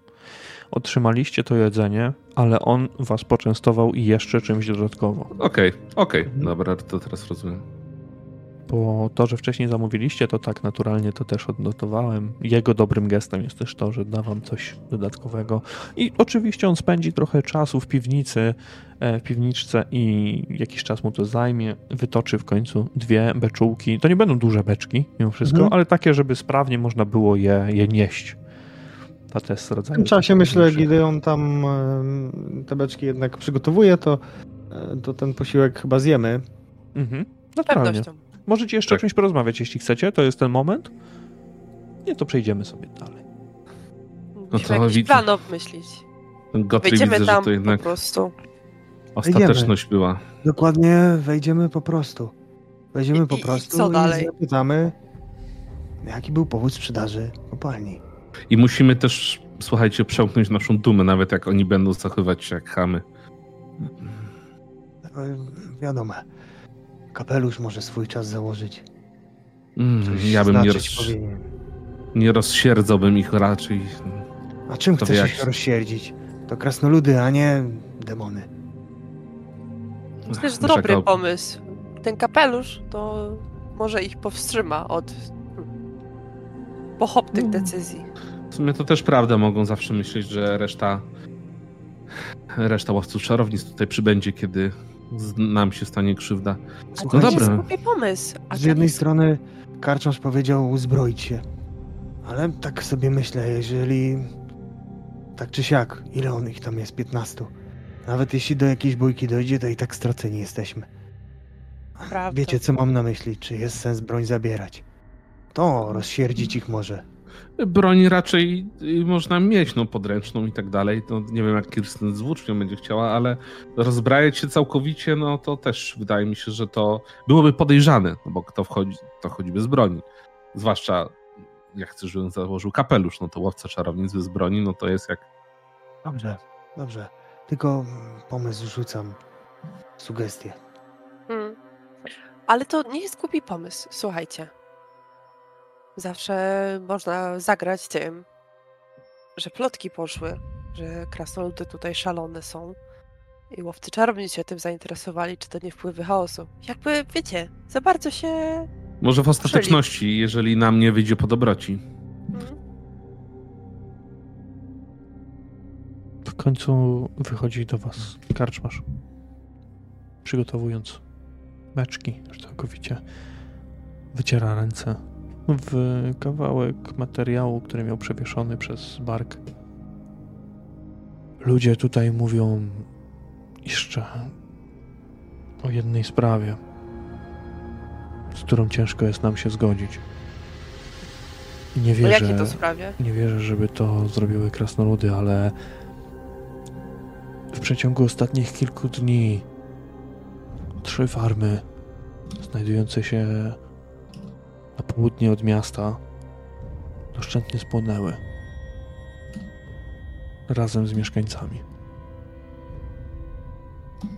otrzymaliście to jedzenie, ale on was poczęstował i jeszcze czymś dodatkowo. Okej, okay, okej, okay. dobra, to teraz rozumiem. Bo to, że wcześniej zamówiliście, to tak naturalnie to też odnotowałem. Jego dobrym gestem jest też to, że da wam coś dodatkowego. I oczywiście on spędzi trochę czasu w piwnicy, e, w piwniczce i jakiś czas mu to zajmie. Wytoczy w końcu dwie beczułki. To nie będą duże beczki, mimo wszystko, mhm. ale takie, żeby sprawnie można było je, je nieść jest rodzaju. W tym czasie myślę, kiedy on tam te beczki jednak przygotowuje, to, e, to ten posiłek chyba zjemy. Mhm. Naturalnie. Możecie jeszcze tak. o czymś porozmawiać, jeśli chcecie. To jest ten moment. Nie, to przejdziemy sobie dalej. No to widzę. plan obmyślić. Gotry Wejdziemy widzę, tam że to jednak po prostu. Ostateczność wejdziemy. była. Dokładnie, wejdziemy po prostu. Wejdziemy I, po prostu i, co dalej? i zapytamy, jaki był powód sprzedaży kopalni. I musimy też, słuchajcie, przełknąć naszą dumę, nawet jak oni będą zachowywać się jak chamy. Wiadomo. Kapelusz może swój czas założyć. Mm, ja bym nie, roz... nie rozsierdzałbym ich raczej. A czym chcesz ich rozsierdzić? To krasnoludy, a nie demony. To dobry pomysł. Ten kapelusz to może ich powstrzyma od pochopnych No. decyzji. W sumie to też prawda, mogą zawsze myśleć, że reszta reszta łowców czarownic tutaj przybędzie, kiedy nam się stanie krzywda. A No dobra. jest pomysł. A Z jednej tak- strony karczmarz powiedział uzbroić się, ale tak sobie myślę, jeżeli tak czy siak, ile on ich tam jest? 15. Nawet jeśli do jakiejś bójki dojdzie, to i tak straceni jesteśmy. Prawda. Wiecie, co mam na myśli? Czy jest sens broń zabierać? To rozsierdzić ich może. Broń raczej y, można mieć, no podręczną i tak dalej. No, nie wiem, jak Kirsten z włócznią będzie chciała, ale rozbrajać się całkowicie, no to też wydaje mi się, że to byłoby podejrzane, no bo kto wchodzi, to chodzi bez broni. Zwłaszcza jak chcesz, żebym założył kapelusz, no to łowca czarownic bez broni, no to jest jak Dobrze, dobrze. Tylko pomysł rzucam. Sugestie. Hmm. Ale to nie jest głupi pomysł. Słuchajcie. Zawsze można zagrać tym, że plotki poszły, że krasnoludy tutaj szalone są i łowcy czarownic się tym zainteresowali, czy to nie wpływy chaosu. Jakby, wiecie, za bardzo się... Może w ostateczności, jeżeli nam nie wyjdzie po dobroci. Hmm. W końcu wychodzi do was karczmarz, przygotowując beczki, że całkowicie wyciera ręce w kawałek materiału, który miał przewieszony przez bark. Ludzie tutaj mówią jeszcze o jednej sprawie, z którą ciężko jest nam się zgodzić. Nie O wierzę. jakiej to sprawie? Nie wierzę, żeby to zrobiły krasnoludy, ale w przeciągu ostatnich kilku dni trzy farmy znajdujące się na południe od miasta doszczętnie spłonęły razem z mieszkańcami.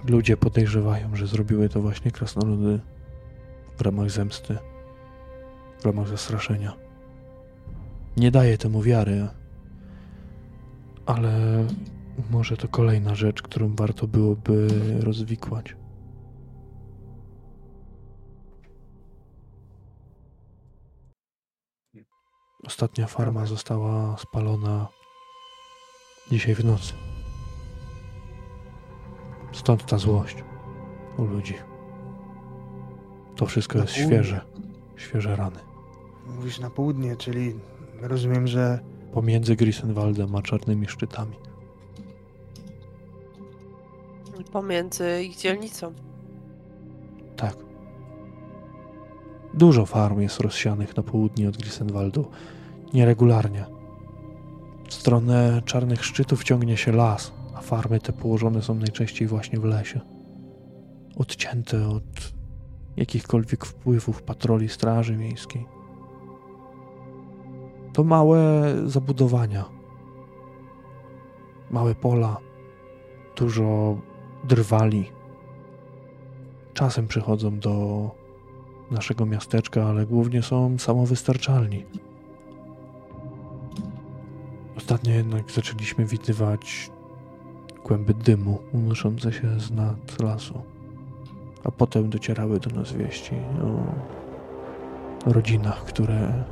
Ludzie podejrzewają, że zrobiły to właśnie krasnoludy w ramach zemsty, w ramach zastraszenia. Nie daję temu wiary, ale może to kolejna rzecz, którą warto byłoby rozwikłać. Ostatnia farma została spalona dzisiaj w nocy. Stąd ta złość u ludzi. To wszystko Na jest południe. świeże. Świeże rany. Mówisz na południe, czyli rozumiem, że Pomiędzy Grisenwaldem a Czarnymi Szczytami. Pomiędzy ich dzielnicą. Tak. Dużo farm jest rozsianych na południe od Grisenwaldu. Nieregularnie. W stronę Czarnych Szczytów ciągnie się las, a farmy te położone są najczęściej właśnie w lesie. Odcięte od jakichkolwiek wpływów patroli Straży Miejskiej. To małe zabudowania. Małe pola. Dużo drwali, czasem przychodzą do naszego miasteczka, ale głównie są samowystarczalni. Ostatnio jednak zaczęliśmy widywać kłęby dymu unoszące się z nad lasu, a potem docierały do nas wieści o rodzinach, które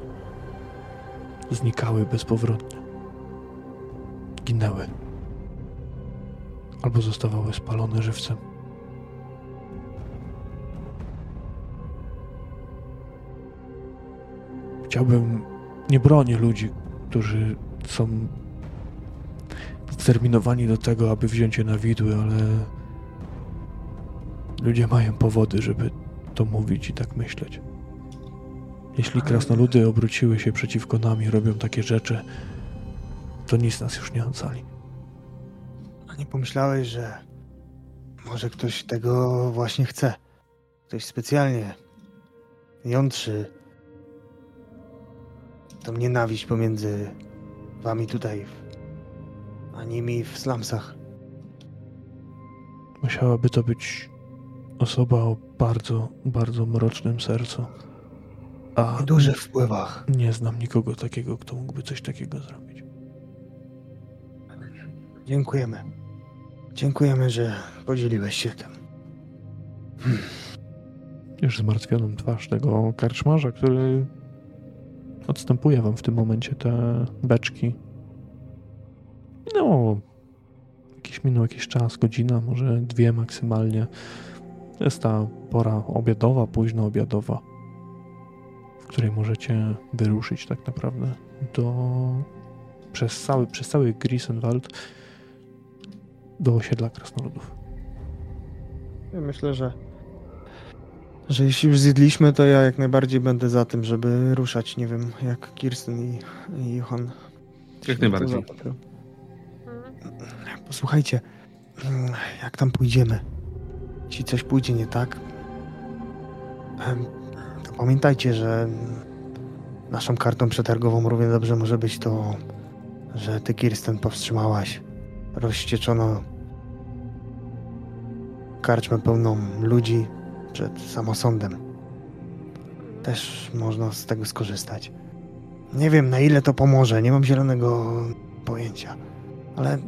znikały bezpowrotnie, ginęły albo zostawały spalone żywcem. Chciałbym, nie bronię ludzi, którzy są zdeterminowani do tego, aby wziąć je na widły, ale ludzie mają powody, żeby to mówić i tak myśleć. Jeśli krasnoludy obróciły się przeciwko nam i robią takie rzeczy, to nic nas już nie ocali. a nie pomyślałeś, że może ktoś tego właśnie chce. Ktoś specjalnie jątrzy tą nienawiść pomiędzy wami tutaj, a nimi w slumsach. Musiałaby to być osoba o bardzo, bardzo mrocznym sercu. A O dużych wpływach. nie znam nikogo takiego, kto mógłby coś takiego zrobić. Dziękujemy. Dziękujemy, że podzieliłeś się tym. Hmm. Już zmartwioną twarz tego karczmarza, który odstępuje wam w tym momencie te beczki. No, jakiś minął jakiś czas, godzina, może dwie maksymalnie. Jest ta pora obiadowa, późno obiadowa, w której możecie wyruszyć tak naprawdę do przez cały, przez cały Grisenwald do osiedla krasnoludów. Ja myślę, że że jeśli już zjedliśmy, to ja jak najbardziej będę za tym, żeby ruszać, nie wiem, jak Kirsten i, i Johan. Jak najbardziej. Posłuchajcie, jak tam pójdziemy, jeśli coś pójdzie nie tak, to pamiętajcie, że naszą kartą przetargową równie dobrze może być to, że ty, Kirsten, powstrzymałaś rozścieczono karczmę pełną ludzi przed samosądem. Też można z tego skorzystać. Nie wiem, na ile to pomoże, nie mam zielonego pojęcia, ale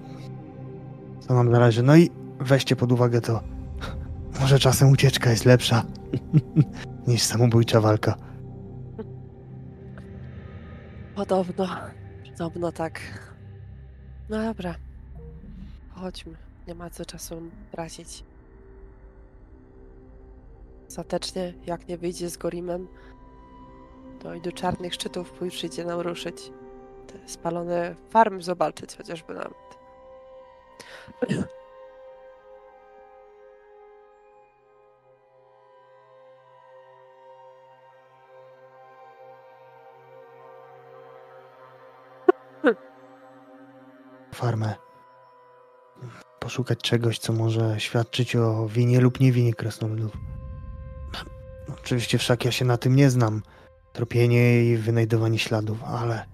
to nam zależy. No i weźcie pod uwagę to, może czasem ucieczka jest lepsza niż samobójcza walka. Podobno, podobno tak. No dobra, chodźmy. Nie ma co czasu tracić. Ostatecznie, jak nie wyjdzie z Gorimem, to i do czarnych szczytów przyjdzie nam ruszyć. Te spalone farmy zobaczyć chociażby nawet. Farmę. Poszukać czegoś, co może świadczyć o winie lub nie winie krasnoludów. Oczywiście wszak ja się na tym nie znam. Tropienie i wynajdowanie śladów, ale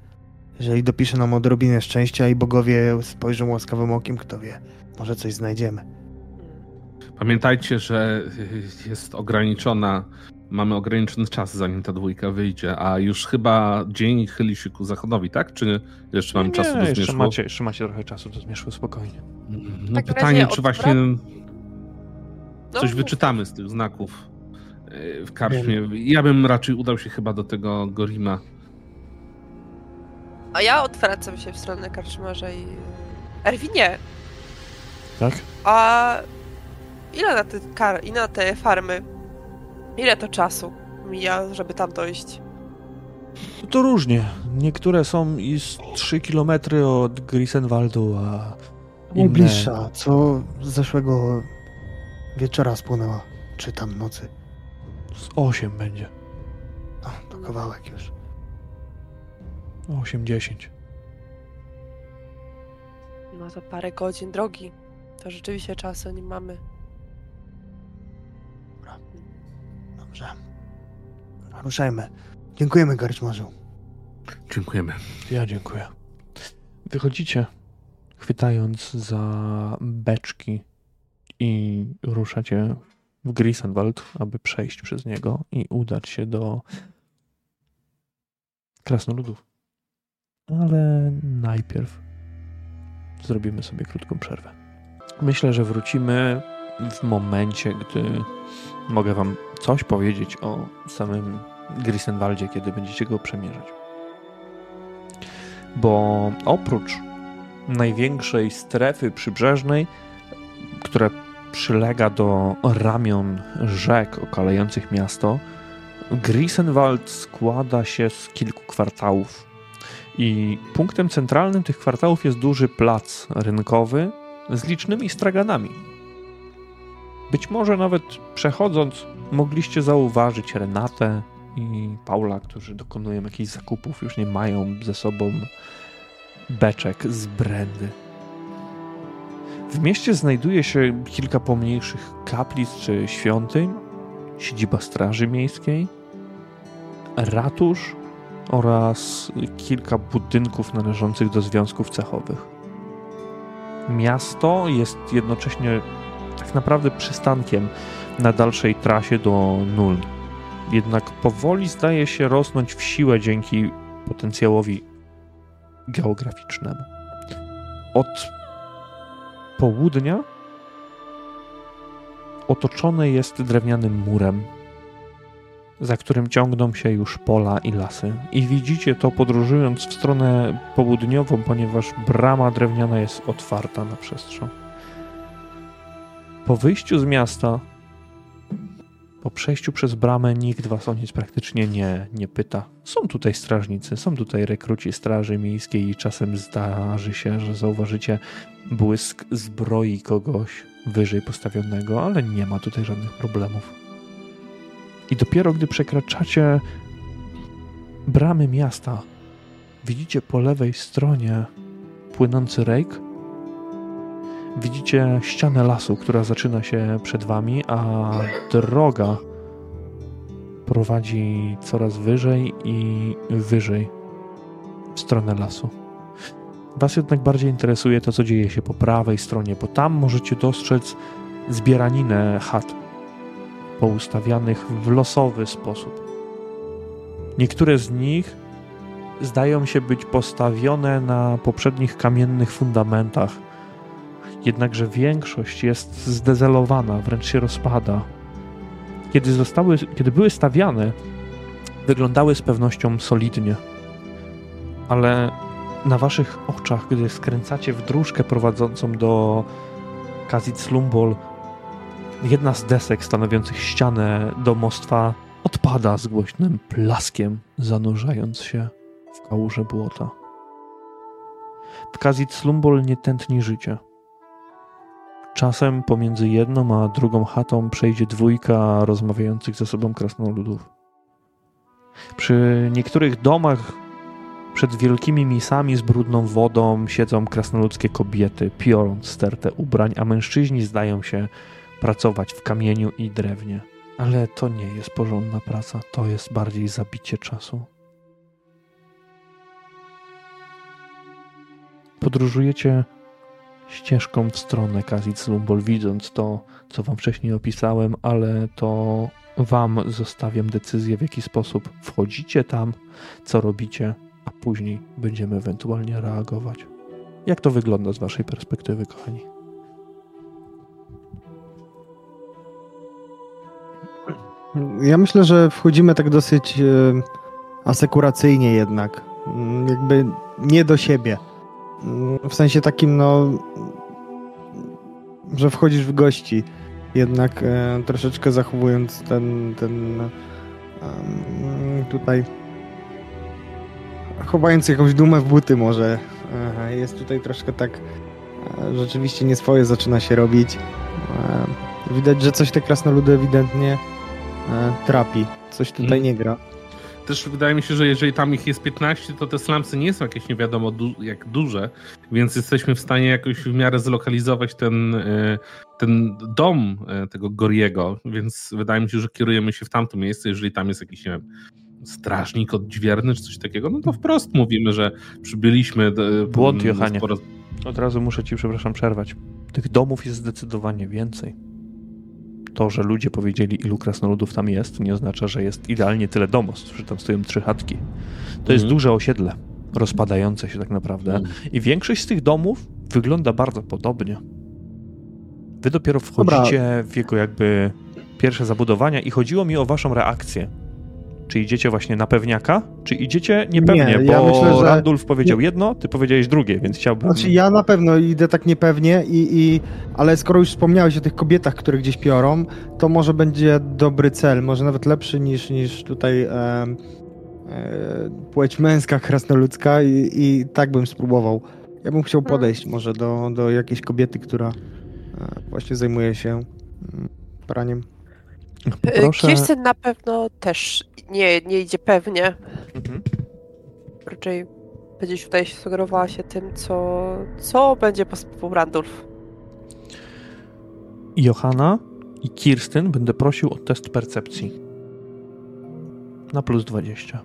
jeżeli dopisze nam odrobinę szczęścia i bogowie spojrzą łaskawym okiem, kto wie, może coś znajdziemy. Pamiętajcie, że jest ograniczona, mamy ograniczony czas, zanim ta dwójka wyjdzie, a już chyba dzień chyli się ku zachodowi, tak? Czy jeszcze mamy czasu do zmierzchu? Jeszcze macie, jeszcze macie trochę czasu do zmierzchu, spokojnie. No tak pytanie, czy właśnie coś no, wyczytamy z tych znaków w karczmie. Ja bym raczej udał się chyba do tego Gorima. A ja odwracam się w stronę karczmarza i... Erwinie! Tak? A ile na te, kar... i na te farmy? Ile to czasu mija, żeby tam dojść? To różnie. Niektóre są i z 3 km od Grisenwaldu, a inne... Najbliższa, co zeszłego wieczora spłynęła, czy tam nocy. Z 8 będzie. No, to kawałek już. 8-10. No to parę godzin drogi. To rzeczywiście czasu nie mamy. Dobra. Dobrze. Ruszajmy. Dziękujemy, Garczmarzu. Dziękujemy. Ja dziękuję. Wychodzicie, chwytając za beczki i ruszacie w Grisenwald, aby przejść przez niego i udać się do krasnoludów. Ale najpierw zrobimy sobie krótką przerwę. Myślę, że wrócimy w momencie, gdy mogę Wam coś powiedzieć o samym Grisenwaldzie, kiedy będziecie go przemierzać. Bo oprócz największej strefy przybrzeżnej, która przylega do ramion rzek okalających miasto, Grisenwald składa się z kilku kwartałów. I punktem centralnym tych kwartałów jest duży plac rynkowy z licznymi straganami. Być może nawet przechodząc, mogliście zauważyć Renatę i Paula, którzy dokonują jakichś zakupów, już nie mają ze sobą beczek z brandy. W mieście znajduje się kilka pomniejszych kaplic czy świątyń, siedziba Straży Miejskiej, ratusz oraz kilka budynków należących do związków cechowych. Miasto jest jednocześnie tak naprawdę przystankiem na dalszej trasie do Nul. Jednak powoli zdaje się rosnąć w siłę dzięki potencjałowi geograficznemu. Od południa otoczone jest drewnianym murem, za którym ciągną się już pola i lasy. I widzicie to podróżując w stronę południową, ponieważ brama drewniana jest otwarta na przestrzeń. Po wyjściu z miasta, po przejściu przez bramę, nikt was o nic praktycznie nie, nie pyta. Są tutaj strażnicy, są tutaj rekruci Straży Miejskiej i czasem zdarzy się, że zauważycie błysk zbroi kogoś wyżej postawionego, ale nie ma tutaj żadnych problemów. I dopiero gdy przekraczacie bramy miasta, widzicie po lewej stronie płynący rejk. Widzicie ścianę lasu, która zaczyna się przed wami, a droga prowadzi coraz wyżej i wyżej w stronę lasu. Was jednak bardziej interesuje to, co dzieje się po prawej stronie, bo tam możecie dostrzec zbieraninę chat poustawianych w losowy sposób. Niektóre z nich zdają się być postawione na poprzednich kamiennych fundamentach, jednakże większość jest zdezelowana, wręcz się rozpada. Kiedy, zostały, kiedy były stawiane, wyglądały z pewnością solidnie, ale na waszych oczach, gdy skręcacie w dróżkę prowadzącą do Kazit Slumbol, jedna z desek stanowiących ścianę domostwa odpada z głośnym plaskiem, zanurzając się w kałuże błota. W Kazit Slumbol nie tętni życie. Czasem pomiędzy jedną a drugą chatą przejdzie dwójka rozmawiających ze sobą krasnoludów. Przy niektórych domach przed wielkimi misami z brudną wodą siedzą krasnoludzkie kobiety, piorąc stertę ubrań, a mężczyźni zdają się pracować w kamieniu i drewnie. Ale to nie jest porządna praca, to jest bardziej zabicie czasu. Podróżujecie ścieżką w stronę Kazit Lumbol, widząc to, co wam wcześniej opisałem, ale to wam zostawiam decyzję, w jaki sposób wchodzicie tam, co robicie, a później będziemy ewentualnie reagować. Jak to wygląda z waszej perspektywy, kochani? Ja myślę, że wchodzimy tak dosyć e, asekuracyjnie jednak. Mm, jakby nie do siebie. W sensie takim, no, że wchodzisz w gości. Jednak e, troszeczkę zachowując ten, ten tutaj chowając jakąś dumę w buty może. Jest tutaj troszkę tak e, rzeczywiście nie swoje zaczyna się robić. Widać, że coś te krasnoludy ewidentnie E, trapi. Coś tutaj hmm. nie gra. Też wydaje mi się, że jeżeli tam ich jest 15, to te slamsy nie są jakieś nie wiadomo du jak duże, więc jesteśmy w stanie jakoś w miarę zlokalizować ten, e, ten dom e, tego Goriego, więc wydaje mi się, że kierujemy się w tamto miejsce, jeżeli tam jest jakiś, nie wiem, strażnik odźwierny czy coś takiego, no to wprost mówimy, że przybyliśmy... Błąd, Johanie. Sporo... Od razu muszę ci, przepraszam, przerwać. Tych domów jest zdecydowanie więcej to, że ludzie powiedzieli, ilu krasnoludów tam jest, nie oznacza, że jest idealnie tyle domostw, że tam stoją trzy chatki. To mhm. jest duże osiedle, rozpadające się tak naprawdę. Mhm. I większość z tych domów wygląda bardzo podobnie. Wy dopiero wchodzicie Dobra. w jego jakby pierwsze zabudowania i chodziło mi o waszą reakcję. Czy idziecie właśnie na pewniaka, czy idziecie niepewnie? Nie, bo ja myślę, że... Randulf powiedział jedno, ty powiedziałeś drugie, więc chciałbym... Znaczy ja na pewno idę tak niepewnie, i, i... ale skoro już wspomniałeś o tych kobietach, które gdzieś piorą, to może będzie dobry cel, może nawet lepszy niż, niż tutaj e, e, płeć męska, krasnoludzka i, i tak bym spróbował. Ja bym chciał podejść może do, do jakiejś kobiety, która e, właśnie zajmuje się mm, praniem. Proszę... Kirsten na pewno też nie, nie idzie pewnie. Mhm. Raczej będzie tutaj sugerowała się tym, co, co będzie postępował Randolph. Johanna i Kirsten będę prosił o test percepcji. Na plus 20.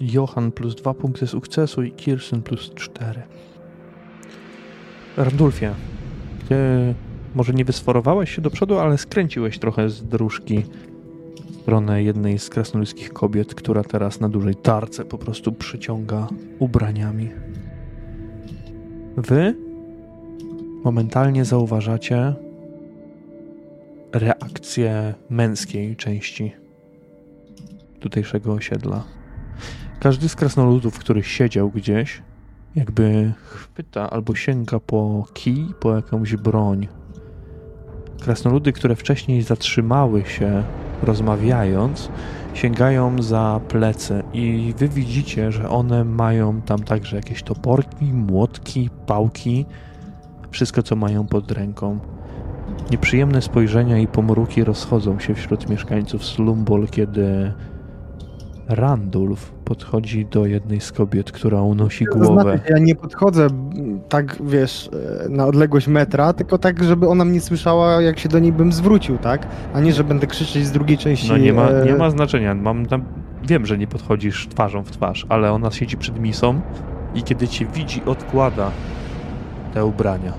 Johan plus 2 punkty sukcesu i Kirsten plus 4. Randulfie, ty może nie wysforowałeś się do przodu, ale skręciłeś trochę z dróżki stronę jednej z krasnoludzkich kobiet, która teraz na dużej tarce po prostu przyciąga ubraniami. Wy momentalnie zauważacie reakcję męskiej części tutejszego osiedla. Każdy z krasnoludów, który siedział gdzieś, jakby chwyta albo sięga po kij, po jakąś broń. Krasnoludy, które wcześniej zatrzymały się rozmawiając, sięgają za plecy i wy widzicie, że one mają tam także jakieś toporki, młotki, pałki, wszystko co mają pod ręką. Nieprzyjemne spojrzenia i pomruki rozchodzą się wśród mieszkańców Slumbol, kiedy Randulf podchodzi do jednej z kobiet, która unosi głowę. Znaczy, ja nie podchodzę tak, wiesz, na odległość metra, tylko tak, żeby ona mnie słyszała, jak się do niej bym zwrócił, tak? A nie, że będę krzyczeć z drugiej części. No nie ma, e, nie ma znaczenia. Mam tam, wiem, że nie podchodzisz twarzą w twarz, ale ona siedzi przed misą i kiedy cię widzi, odkłada te ubrania.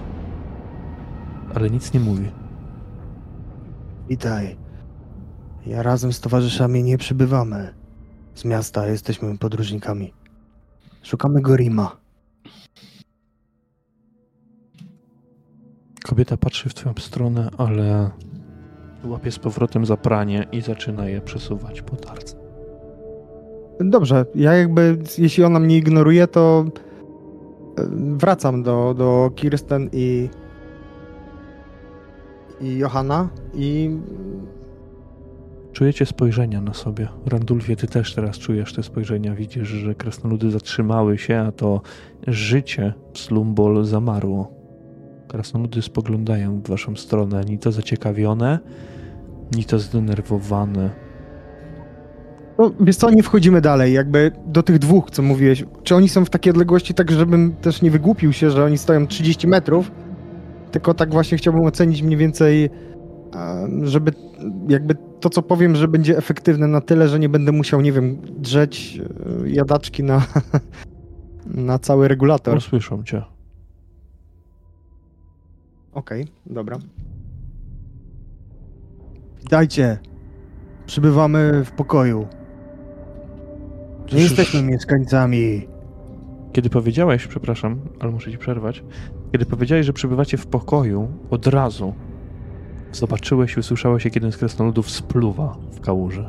Ale nic nie mówi. Witaj. Ja razem z towarzyszami nie przybywamy z miasta, jesteśmy podróżnikami. Szukamy Gorima. Kobieta patrzy w twoją stronę, ale łapie z powrotem za pranie i zaczyna je przesuwać po tarce. Dobrze, ja jakby, jeśli ona mnie ignoruje, to e, wracam do, do Kirsten i i Johanna i Czujecie spojrzenia na sobie. Randulfie, ty też teraz czujesz te spojrzenia. Widzisz, że krasnoludy zatrzymały się, a to życie Slumbol zamarło. Krasnoludy spoglądają w waszą stronę, ni to zaciekawione, ni to zdenerwowane. No, wiesz co, nie wchodzimy dalej, jakby do tych dwóch, co mówiłeś. Czy oni są w takiej odległości, tak żebym też nie wygłupił się, że oni stoją 30 metrów, tylko tak właśnie chciałbym ocenić mniej więcej żeby jakby to, co powiem, że będzie efektywne na tyle, że nie będę musiał, nie wiem, drzeć e, jadaczki na, na cały regulator. Słyszą cię. Okej, okay, dobra. Witajcie. Przybywamy w pokoju. Nie jesteśmy mieszkańcami. Kiedy powiedziałeś, przepraszam, ale muszę ci przerwać, kiedy powiedziałeś, że przybywacie w pokoju, od razu Zobaczyłeś i usłyszałeś, jak jeden z krasnoludów spluwa w kałuży.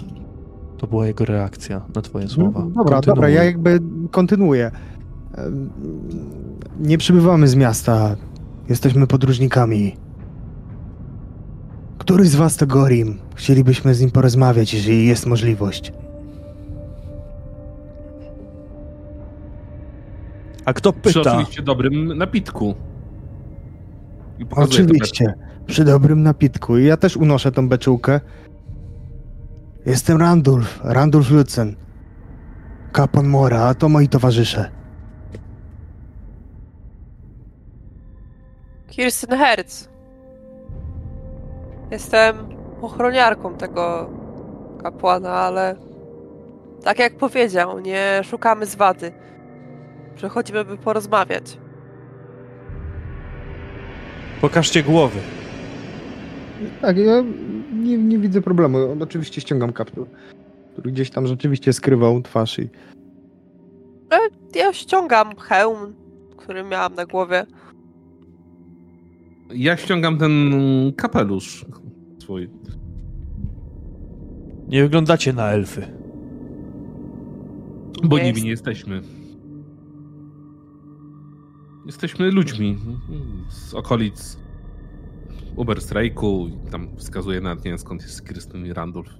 To była jego reakcja na twoje mhm. słowa. dobra, Kontynuuj. dobra, ja jakby kontynuuję. Nie przybywamy z miasta. Jesteśmy podróżnikami. Który z was to Gorim? Chcielibyśmy z nim porozmawiać, jeżeli jest możliwość. A kto pyta? Przy oczywiście dobrym napitku. Oczywiście przy dobrym napitku. I ja też unoszę tą beczułkę. Jestem Randulf, Randulf Lucen. Kapon Mora, a to moi towarzysze. Kirsten Herz. Jestem ochroniarką tego kapłana, ale tak jak powiedział, nie szukamy zwady. Przychodzimy, by porozmawiać. Pokażcie głowy. Tak, ja nie, nie widzę problemu. Oczywiście ściągam kaptur, który gdzieś tam rzeczywiście skrywał twarz i... E, ja ściągam hełm, który miałam na głowie. Ja ściągam ten kapelusz swój. Nie wyglądacie na elfy. Bo nimi nie jesteśmy. Jesteśmy ludźmi z okolic Uberstrajku i tam wskazuje na nie skąd jest Krystyn i Randulf.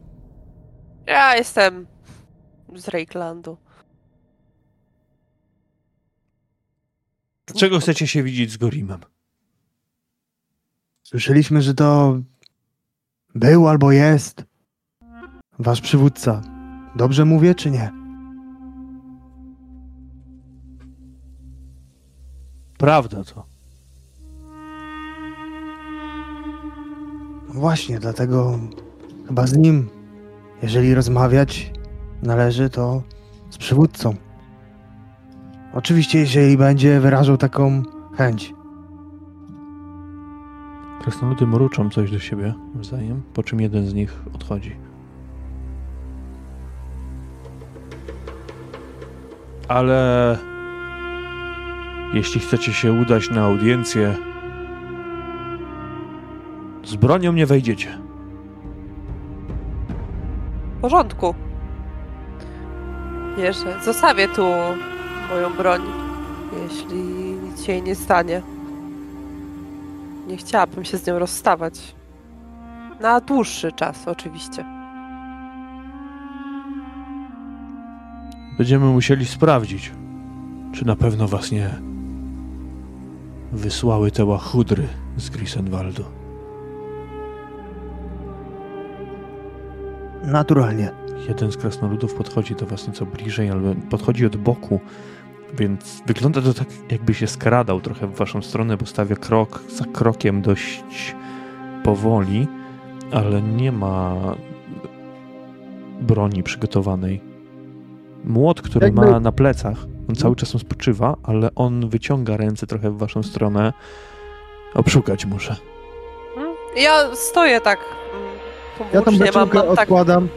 Ja jestem z Reiklandu. Dlaczego chcecie się widzieć z Gorimem? Słyszeliśmy, że to był albo jest wasz przywódca. Dobrze mówię, czy nie? Prawda to. właśnie, dlatego chyba z nim, jeżeli rozmawiać należy, to z przywódcą. Oczywiście, jeżeli będzie wyrażał taką chęć. Krasnoludy mruczą coś do siebie wzajem, po czym jeden z nich odchodzi. Ale jeśli chcecie się udać na audiencję z bronią nie wejdziecie. W porządku. Wierzę. Zostawię tu moją broń, jeśli nic się jej nie stanie. Nie chciałabym się z nią rozstawać. Na dłuższy czas, oczywiście. Będziemy musieli sprawdzić, czy na pewno was nie wysłały te łachudry z Grisenwaldu. Naturalnie. Jeden z krasnoludów podchodzi do was nieco bliżej, ale podchodzi od boku, więc wygląda to tak, jakby się skradał trochę w waszą stronę, bo stawia krok za krokiem dość powoli, ale nie ma broni przygotowanej. Młot, który Jakby- ma na plecach, on cały czas spoczywa, ale on wyciąga ręce trochę w waszą stronę. Obszukać muszę. Ja stoję tak. Ja tą powłócznie, mam, beczułkę mam tak. odkładam.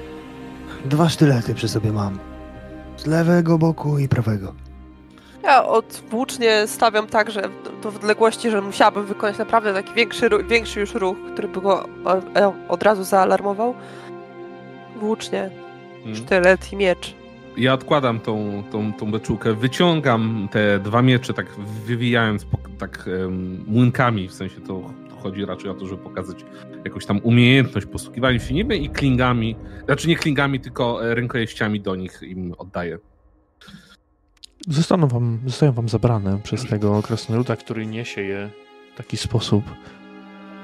Dwa sztylety przy sobie mam. Z lewego boku i prawego. Ja odwłócznie stawiam tak, że do- odległości, że musiałabym wykonać naprawdę taki większy, większy już ruch, który by go e, od razu zaalarmował. Włócznie, Mm. sztylet i miecz. Ja odkładam tą, tą, tą beczułkę, wyciągam te dwa miecze, tak wywijając tak młynkami, w sensie to chodzi raczej o to, żeby pokazać jakąś tam umiejętność posługiwania się nimi i klingami, znaczy nie klingami, tylko e, rękojeściami do nich im oddaję. Zostaną wam, zostają wam zabrane przez tego krasnoluda, który niesie je w taki sposób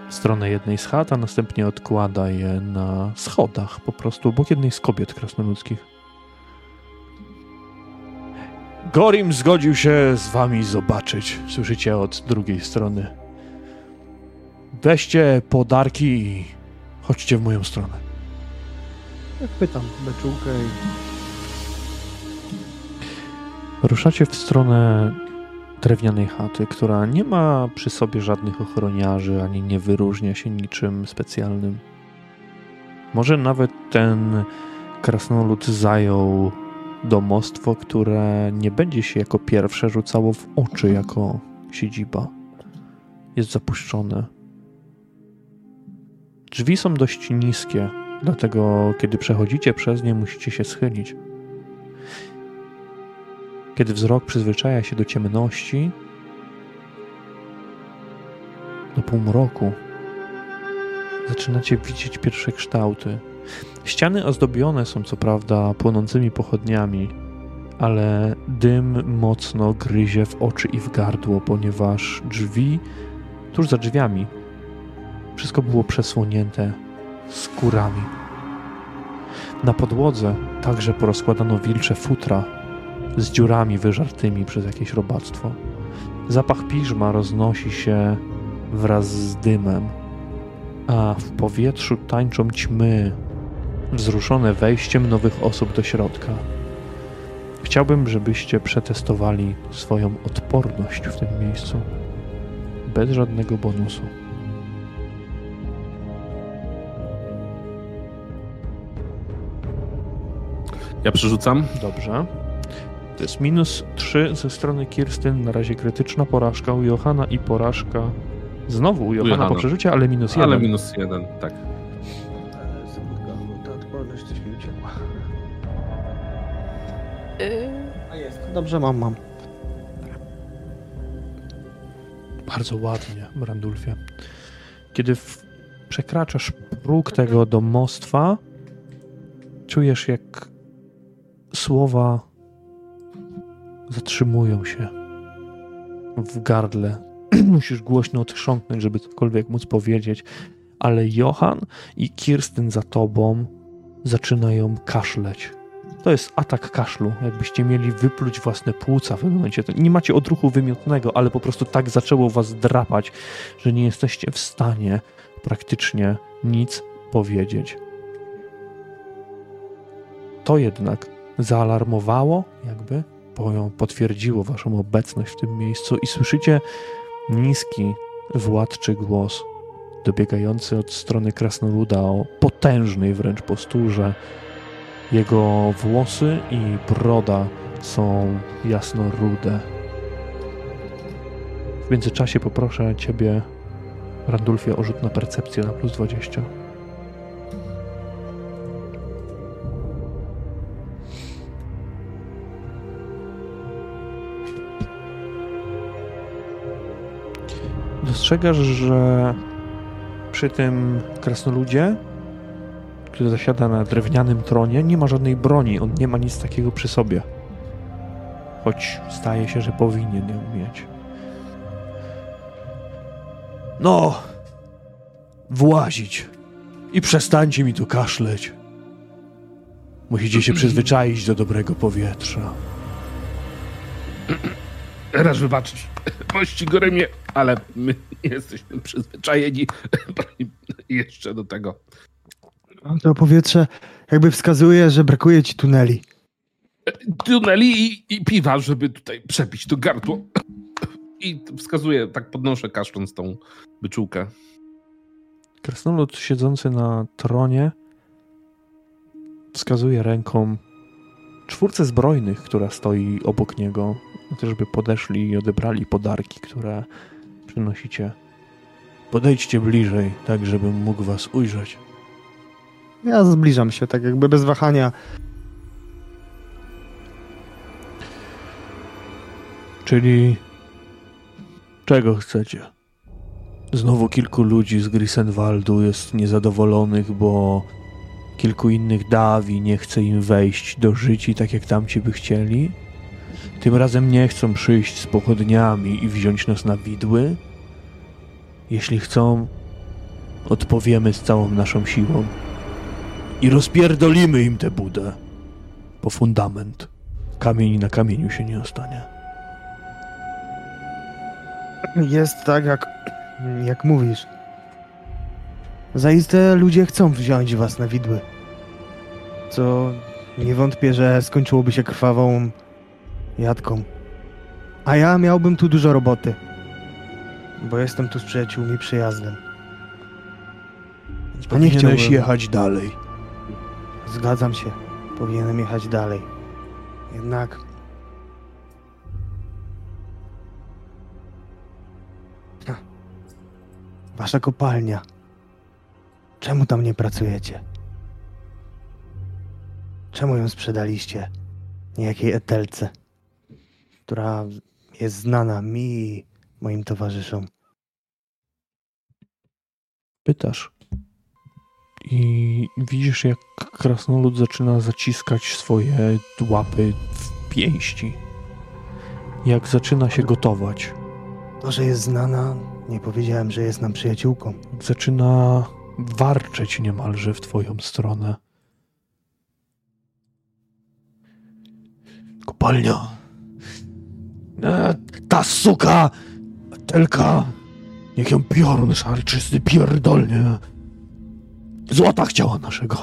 w stronę jednej z chat, a następnie odkłada je na schodach, po prostu obok jednej z kobiet krasnoludzkich. Gorim zgodził się z wami zobaczyć, słyszycie od drugiej strony. Weźcie podarki i chodźcie w moją stronę. Ja Pytam beczułkę i Ruszacie w stronę drewnianej chaty, która nie ma przy sobie żadnych ochroniarzy, ani nie wyróżnia się niczym specjalnym. Może nawet ten krasnolud zajął domostwo, które nie będzie się jako pierwsze rzucało w oczy jako siedziba. Jest zapuszczone. Drzwi są dość niskie, dlatego kiedy przechodzicie przez nie, musicie się schylić. Kiedy wzrok przyzwyczaja się do ciemności, do półmroku, zaczynacie widzieć pierwsze kształty. Ściany ozdobione są co prawda płonącymi pochodniami, ale dym mocno gryzie w oczy i w gardło, ponieważ drzwi tuż za drzwiami wszystko było przesłonięte skórami. Na podłodze także porozkładano wilcze futra z dziurami wyżartymi przez jakieś robactwo. Zapach piżma roznosi się wraz z dymem, a w powietrzu tańczą ćmy, wzruszone wejściem nowych osób do środka. Chciałbym, żebyście przetestowali swoją odporność w tym miejscu. Bez żadnego bonusu. Ja przerzucam. Dobrze. To jest minus 3 ze strony Kirstyn, na razie krytyczna porażka u Johana i porażka znowu u Johana, Johana. po przeżyciu, ale minus 1. Ale minus jeden, tak. Ta odporność coś mi uciekła. A jest. Dobrze, mam, mam. Bardzo ładnie, Brandulfie. Kiedy w... przekraczasz próg tego domostwa, czujesz jak słowa zatrzymują się w gardle. Musisz głośno odchrząknąć, żeby cokolwiek móc powiedzieć, ale Johan i Kirstyn za tobą zaczynają kaszleć. To jest atak kaszlu, jakbyście mieli wypluć własne płuca w pewnym momencie. Nie macie odruchu wymiotnego, ale po prostu tak zaczęło was drapać, że nie jesteście w stanie praktycznie nic powiedzieć. To jednak zaalarmowało, jakby po- potwierdziło waszą obecność w tym miejscu i słyszycie niski, władczy głos dobiegający od strony krasnoluda o potężnej wręcz posturze. Jego włosy i broda są jasno-rude. W międzyczasie poproszę ciebie, Randulfie, o rzut na percepcję na plus 20. Dostrzegasz, że przy tym krasnoludzie, który zasiada na drewnianym tronie, nie ma żadnej broni. On nie ma nic takiego przy sobie. Choć zdaje się, że powinien ją mieć. No, włazić. I przestańcie mi tu kaszleć. Musicie się przyzwyczaić do dobrego powietrza. Raz wybaczyć, mości Gorymie, ale my jesteśmy przyzwyczajeni jeszcze do tego. To powietrze jakby wskazuje, że brakuje ci tuneli. Tuneli i, i piwa, żeby tutaj przepić to gardło. I wskazuje, tak podnoszę kaszcząc tą byczółkę. Krasnolud siedzący na tronie wskazuje ręką czwórce zbrojnych, która stoi obok niego, żeby podeszli i odebrali podarki, które przynosicie. Podejdźcie bliżej, tak żebym mógł was ujrzeć. Ja zbliżam się, tak jakby bez wahania. Czyli czego chcecie? Znowu kilku ludzi z Grisenwaldu jest niezadowolonych, bo kilku innych dawi nie chce im wejść do życi tak jak tamci by chcieli? Tym razem nie chcą przyjść z pochodniami i wziąć nas na widły? Jeśli chcą, odpowiemy z całą naszą siłą i rozpierdolimy im tę budę po fundament. Kamień na kamieniu się nie ostanie. Jest tak, jak, jak mówisz. Zaiste ludzie chcą wziąć was na widły. Co nie wątpię, że skończyłoby się krwawą jadką. A ja miałbym tu dużo roboty. Bo jestem tu z przyjaciółmi przyjazdem. A nie chciałeś jechać dalej. Zgadzam się. Powinienem jechać dalej. Jednak. Wasza kopalnia. Czemu tam nie pracujecie? Czemu ją sprzedaliście niejakiej Etelce, która jest znana mi i moim towarzyszom? Pytasz. I widzisz, jak krasnolud zaczyna zaciskać swoje łapy w pięści. Jak zaczyna się gotować. To, że jest znana, nie powiedziałem, że jest nam przyjaciółką. Zaczyna warczeć niemalże w twoją stronę. Kopalnia. E, ta suka! Telka! Niech ją piorun szarczysty pierdolnie. Złota chciała naszego.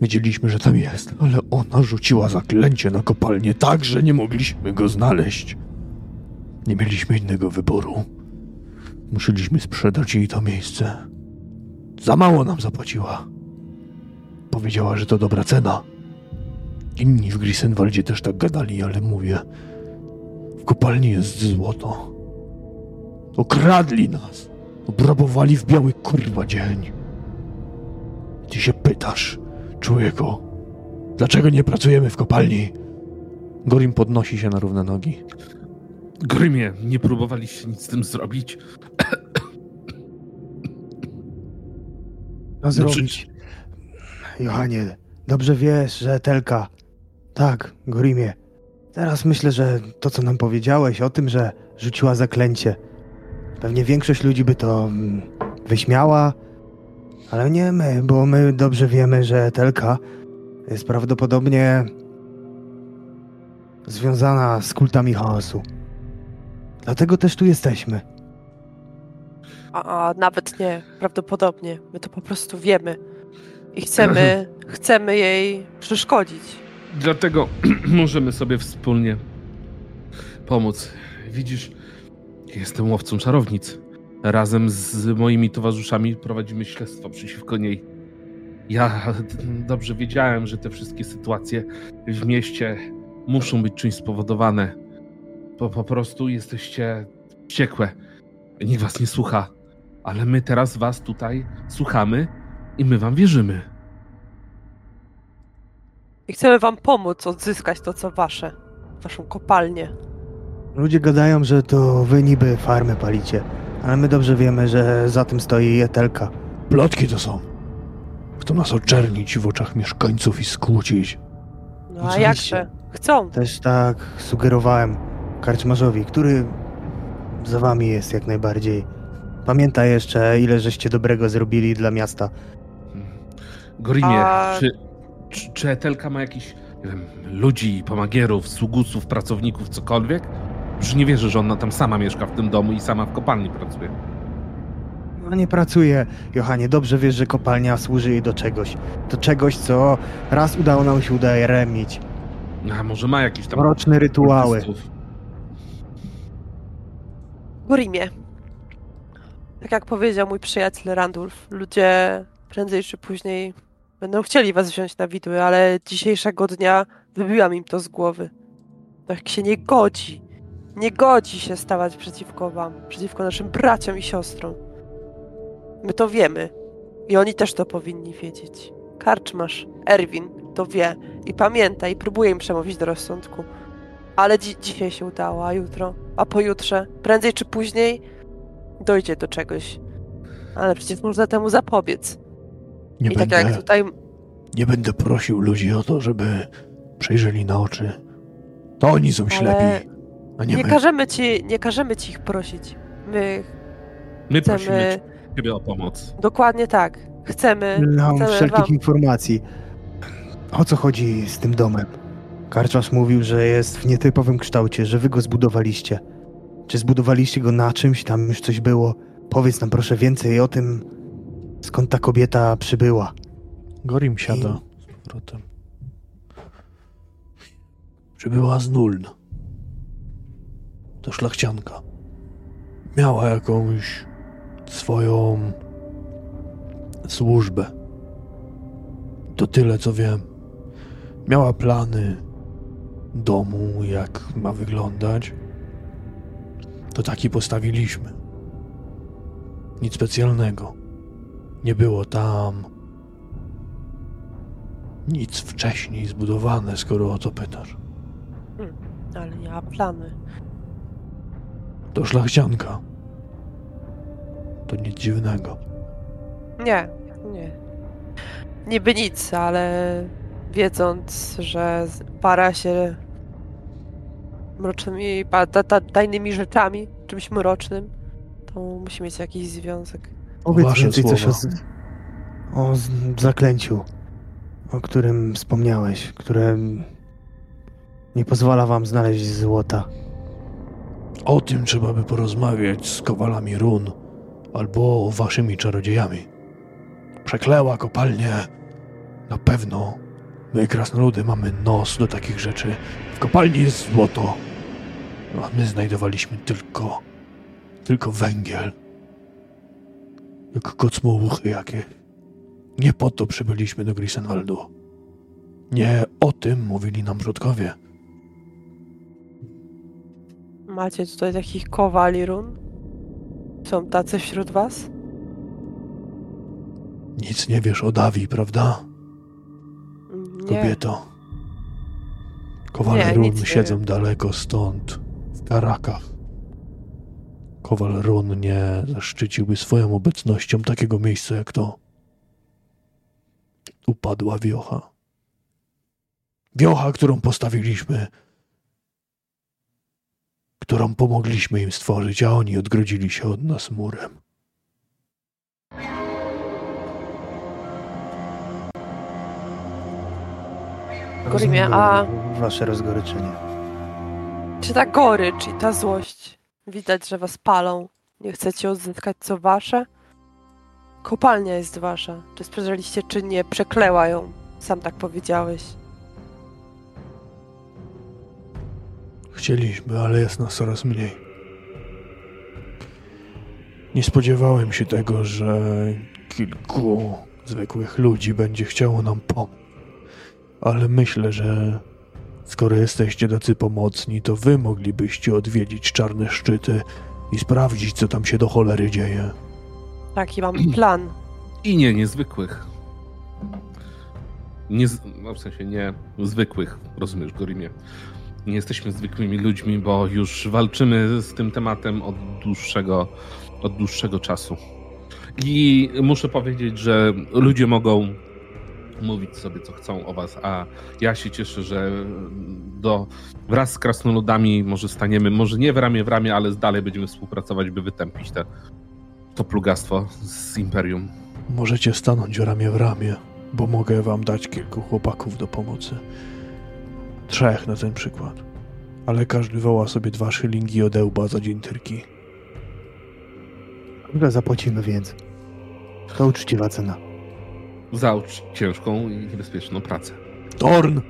Wiedzieliśmy, że tam jest, ale ona rzuciła zaklęcie na kopalnię tak, że nie mogliśmy go znaleźć. Nie mieliśmy innego wyboru. Musieliśmy sprzedać jej to miejsce. Za mało nam zapłaciła. Powiedziała, że to dobra cena. Inni w Grisenwaldzie też tak gadali, ale mówię, w kopalni jest złoto. Okradli nas. Obrabowali w biały kurwa dzień. Ty się pytasz, człowieku, dlaczego nie pracujemy w kopalni? Gorim podnosi się na równe nogi. Grymie, nie próbowaliście nic z tym zrobić? Co zrobić? Johanie, dobrze wiesz, że Telka. Tak, Gorimie. Teraz myślę, że to, co nam powiedziałeś o tym, że rzuciła zaklęcie. Pewnie większość ludzi by to mm, wyśmiała, ale nie my, bo my dobrze wiemy, że Telka jest prawdopodobnie związana z kultami chaosu. Dlatego też tu jesteśmy. A, a nawet nie, prawdopodobnie. My to po prostu wiemy. I chcemy, chcemy jej przeszkodzić. Dlatego możemy sobie wspólnie pomóc. Widzisz, jestem łowcą czarownic. Razem z moimi towarzyszami prowadzimy śledztwo przeciwko niej. Ja dobrze wiedziałem, że te wszystkie sytuacje w mieście muszą być czymś spowodowane. Bo po prostu jesteście wściekłe. Nikt was nie słucha. Ale my teraz was tutaj słuchamy i my wam wierzymy. I chcemy wam pomóc odzyskać to, co wasze. Waszą kopalnię. Ludzie gadają, że to wy niby farmy palicie, ale my dobrze wiemy, że za tym stoi Etelka. Plotki to są. Chcą nas oczernić w oczach mieszkańców i skłócić. No a jakże? Chcą. Też tak sugerowałem karczmarzowi, który za wami jest jak najbardziej. Pamięta jeszcze, ile żeście dobrego zrobili dla miasta. Gorimie, A- czy, czy, czy Etelka ma jakichś nie wiem, ludzi, pomagierów, sługusów, pracowników, cokolwiek? Już nie wierzę, że ona tam sama mieszka w tym domu i sama w kopalni pracuje. No nie pracuje, Johanie. Dobrze wiesz, że kopalnia służy jej do czegoś. Do czegoś, co raz udało nam się udaremnić. A może ma jakieś tam... Mroczne rytuały. Gorimie. Tak jak powiedział mój przyjaciel Randulf, ludzie prędzej czy później będą chcieli was wziąć na widły, ale dzisiejszego dnia wybiłam im to z głowy. Tak się nie godzi. Nie godzi się stawać przeciwko wam, przeciwko naszym braciom i siostrom. My to wiemy. I oni też to powinni wiedzieć. Karczmasz, Erwin to wie i pamięta i próbuje im przemówić do rozsądku. Ale dzi- dzisiaj się udało, a jutro, a pojutrze, prędzej czy później dojdzie do czegoś. Ale przecież można temu zapobiec. Nie I tak będę, jak tutaj nie będę prosił ludzi o to, żeby przejrzeli na oczy. To oni są Ale ślepi, a nie, nie, my. każemy ci, nie każemy ci ich prosić. My My chcemy prosimy ciebie o pomoc. dokładnie tak. Chcemy, Mam chcemy wszelkich wam informacji. O co chodzi z tym domem? Karczmarz mówił, że jest w nietypowym kształcie, że wy go zbudowaliście. Czy zbudowaliście go na czymś? Tam już coś było. Powiedz nam proszę więcej o tym, skąd ta kobieta przybyła. Gorim siada z powrotem. Przybyła z Nuln. To szlachcianka. Miała jakąś swoją służbę. To tyle, co wiem. Miała plany domu, jak ma wyglądać. To taki postawiliśmy. Nic specjalnego. Nie było tam nic wcześniej zbudowane, skoro o to pytasz. ale nie ma plany. To szlachcianka. To nic dziwnego. Nie, nie. Niby nic, ale wiedząc, że para się mrocznymi, pa- ta, ta, tajnymi rzeczami, czymś mrocznym, to musi mieć jakiś związek. Powiedz Wasze więcej coś o, słowa. z- o z- zaklęciu, o którym wspomniałeś, które nie pozwala wam znaleźć złota. O tym trzeba by porozmawiać z kowalami run albo waszymi czarodziejami. Przekleła kopalnię. Na pewno. My, krasnoludy, mamy nos do takich rzeczy. W kopalni jest złoto. A my znajdowaliśmy tylko... tylko węgiel. Jak kocmołuchy jakie. Nie po to przybyliśmy do Grisenwaldu. Nie o tym mówili nam przodkowie. Macie tutaj takich kowali run? Są tacy wśród was? Nic nie wiesz o Dawi, prawda? Nie. Kobieto. Kowale Nie, run siedzą daleko stąd, w Karakach. Kowal run nie zaszczyciłby swoją obecnością takiego miejsca jak to. Upadła wiocha. Wiocha, którą postawiliśmy, którą pomogliśmy im stworzyć, a oni odgrodzili się od nas murem. Gorimie, a- Wasze rozgoryczenie. Czy ta gorycz i ta złość? Widać, że was palą. Nie chcecie odzyskać co wasze? Kopalnia jest wasza. Czy sprzedaliście, czy nie, przekleła ją. Sam tak powiedziałeś. Chcieliśmy, ale jest nas coraz mniej. Nie spodziewałem się tego, że kilku zwykłych ludzi będzie chciało nam pomóc. Ale myślę, że skoro jesteście tacy pomocni, to wy moglibyście odwiedzić czarne szczyty i sprawdzić, co tam się do cholery dzieje. Taki mam plan. I nie niezwykłych. Nie, no w sensie nie zwykłych, rozumiesz, Gorimie. Nie jesteśmy zwykłymi ludźmi, bo już walczymy z tym tematem od dłuższego, od dłuższego czasu. I muszę powiedzieć, że ludzie mogą mówić sobie, co chcą o was, a ja się cieszę, że do, wraz z krasnoludami może staniemy, może nie w ramię w ramię, ale dalej będziemy współpracować, by wytępić te, to plugastwo z Imperium. Możecie stanąć ramię w ramię, bo mogę wam dać kilku chłopaków do pomocy. Trzech na ten przykład. Ale każdy woła sobie dwa szylingi od ełba za dzień tyrki. Ile zapłacimy więc? To uczciwa cena. Za ciężką i niebezpieczną pracę. Torn!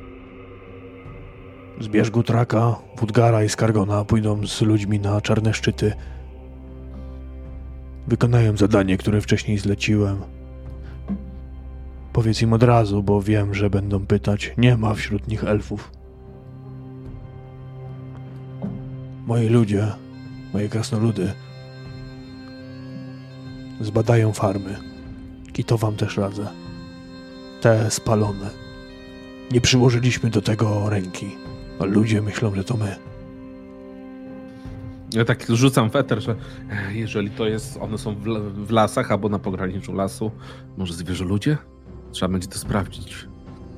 Zbierz Gutraka, Wudgara i Skargona pójdą z ludźmi na czarne szczyty. Wykonają zadanie, które wcześniej zleciłem. Powiedz im od razu, bo wiem, że będą pytać. Nie ma wśród nich elfów. Moi ludzie, moje krasnoludy, zbadają farmy. I to wam też radzę. Te spalone. Nie przyłożyliśmy do tego ręki, a ludzie myślą, że to my. Ja tak rzucam weter, że e, jeżeli to jest, one są w, w lasach albo na pograniczu lasu, może zwierzę ludzie? Trzeba będzie to sprawdzić.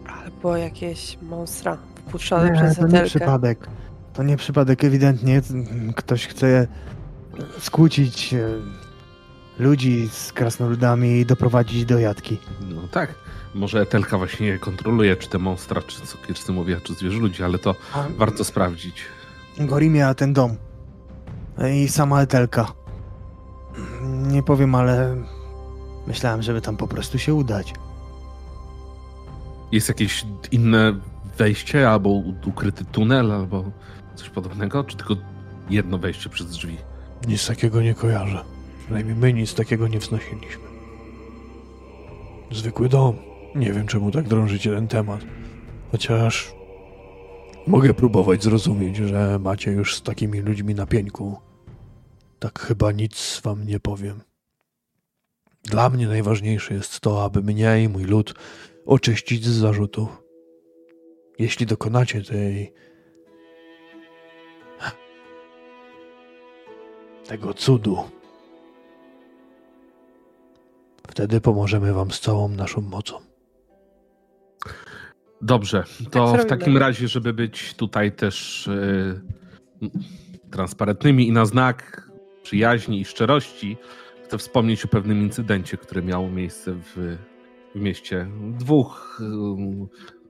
Albo jakieś monstra wpuszczone Nie, przez to nie przypadek. To nie przypadek, ewidentnie. Ktoś chce skłócić e, ludzi z krasnoludami i doprowadzić do jatki. No tak. Może Etelka właśnie kontroluje, czy te monstra, czy mówiła, czy zwierzę ludzi, ale to A warto sprawdzić. Gorimie, a ten dom. I sama Etelka. Nie powiem, ale myślałem, żeby tam po prostu się udać. Jest jakieś inne wejście, albo ukryty tunel, albo coś podobnego, czy tylko jedno wejście przez drzwi? Nic takiego nie kojarzę. Przynajmniej my nic takiego nie wznosiliśmy. Zwykły dom. Nie wiem, czemu tak drążycie ten temat. Chociaż mogę próbować zrozumieć, że macie już z takimi ludźmi na pieńku. Tak chyba nic wam nie powiem. Dla mnie najważniejsze jest to, aby mnie i mój lud oczyścić z zarzutów. Jeśli dokonacie tej. tego cudu, wtedy pomożemy wam z całą naszą mocą. Dobrze, to w zrobimy. takim razie, żeby być tutaj też yy, transparentnymi i na znak przyjaźni i szczerości, chcę wspomnieć o pewnym incydencie, który miał miejsce w, w mieście. Dwóch yy,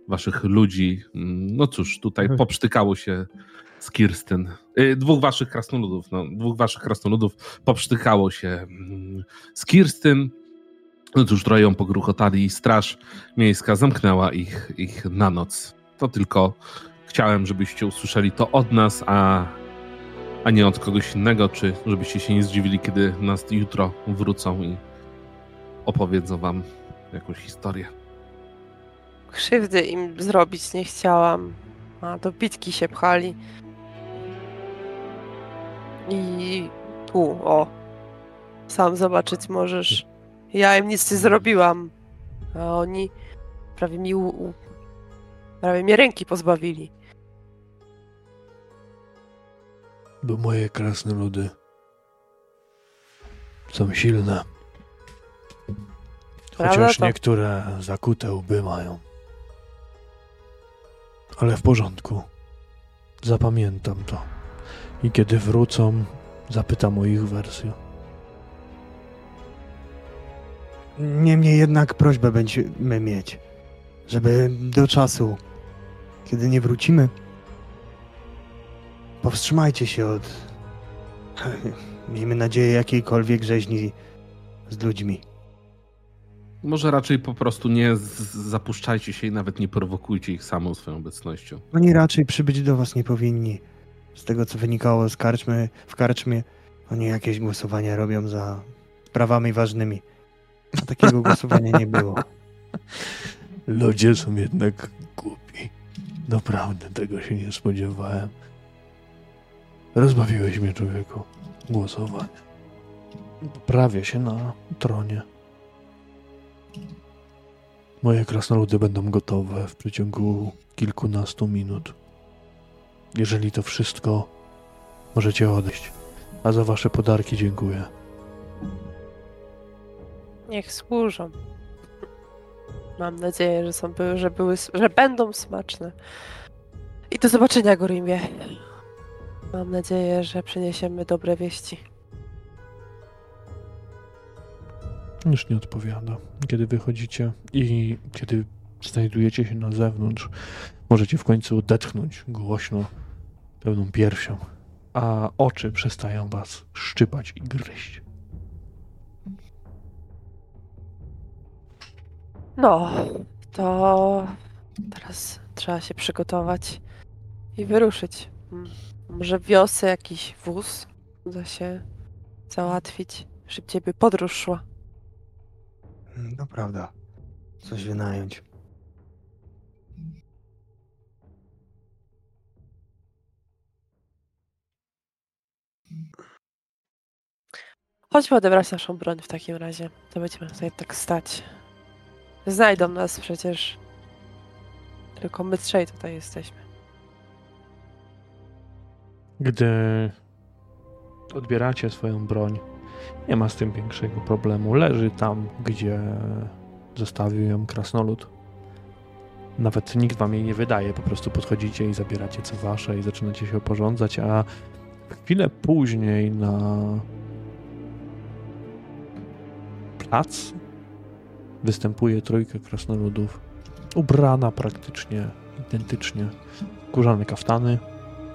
waszych ludzi, yy, no cóż, tutaj poprztykało się z Kirstyn. Yy, dwóch waszych krasnoludów, no, dwóch waszych krasnoludów poprztykało się yy, z Kirstyn. No cóż, trochę ją pogruchotali i straż miejska zamknęła ich, ich na noc. To tylko chciałem, żebyście usłyszeli to od nas, a, a nie od kogoś innego, czy żebyście się nie zdziwili, kiedy nas jutro wrócą i opowiedzą wam jakąś historię. Krzywdy im zrobić nie chciałam. A do bitki się pchali. I tu, o. Sam zobaczyć możesz. Ja im nic nie zrobiłam. A oni prawie mi u, u, prawie mnie ręki pozbawili. Bo moje krasne ludy są silne. Prawda Chociaż to? niektóre zakute łby mają. Ale w porządku. Zapamiętam to. I kiedy wrócą, zapytam o ich wersję. Niemniej jednak prośbę będziemy mieć, żeby do czasu, kiedy nie wrócimy, powstrzymajcie się od, miejmy nadzieję, jakiejkolwiek rzeźni z ludźmi. Może raczej po prostu nie zapuszczajcie się i nawet nie prowokujcie ich samą swoją obecnością. Oni raczej przybyć do was nie powinni. Z tego, co wynikało z karczmy, w karczmie, oni jakieś głosowania robią za sprawami ważnymi. Takiego głosowania nie było. Ludzie są jednak głupi. Naprawdę tego się nie spodziewałem. Rozbawiłeś mnie, człowieku. Głosowanie. Poprawię się na tronie. Moje krasnoludy będą gotowe w przeciągu kilkunastu minut. Jeżeli to wszystko, możecie odejść. A za wasze podarki dziękuję. Niech służą. Mam nadzieję, że są że były, że będą smaczne. I do zobaczenia, Gorimie. Mam nadzieję, że przyniesiemy dobre wieści. Już nie odpowiada. Kiedy wychodzicie i kiedy znajdujecie się na zewnątrz, możecie w końcu odetchnąć głośno, pełną piersią, a oczy przestają was szczypać i gryźć. No, to teraz trzeba się przygotować i wyruszyć. Może wiosę jakiś wóz uda się załatwić. Szybciej by podróż szła. To prawda. Coś wynająć. Chodźmy odebrać naszą broń w takim razie. To będziemy tutaj tak stać. Znajdą nas przecież. Tylko my trzej tutaj jesteśmy. Gdy odbieracie swoją broń, nie ma z tym większego problemu. Leży tam, gdzie zostawił ją krasnolud. Nawet nikt wam jej nie wydaje, po prostu podchodzicie i zabieracie co wasze i zaczynacie się oporządzać, a chwilę później na plac występuje trójka krasnoludów, ubrana praktycznie identycznie. Kurzane kaftany,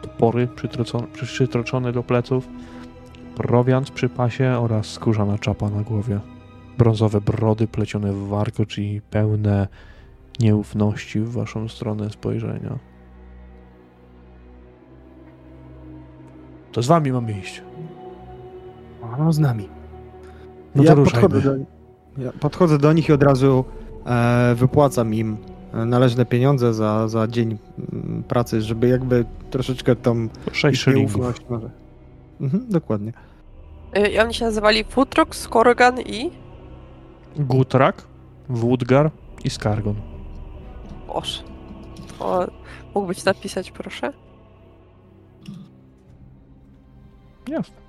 topory przytroczone do pleców, prowiant przy pasie oraz skórzana czapa na głowie. Brązowe brody plecione w warkocz i pełne nieufności w waszą stronę spojrzenia. To z wami mamy iść. No, z nami. No ja to ruszajmy. do, ja podchodzę do nich i od razu e, wypłacam im e, należne pieniądze za, za dzień mm, pracy, żeby jakby troszeczkę tą Sześć nieufność może. Mhm, dokładnie. Y, I oni się nazywali Futrox, Korgan i... Gutrak, Wudgar i Skargon. Boże. O, mógłbyś napisać, proszę? Jasne.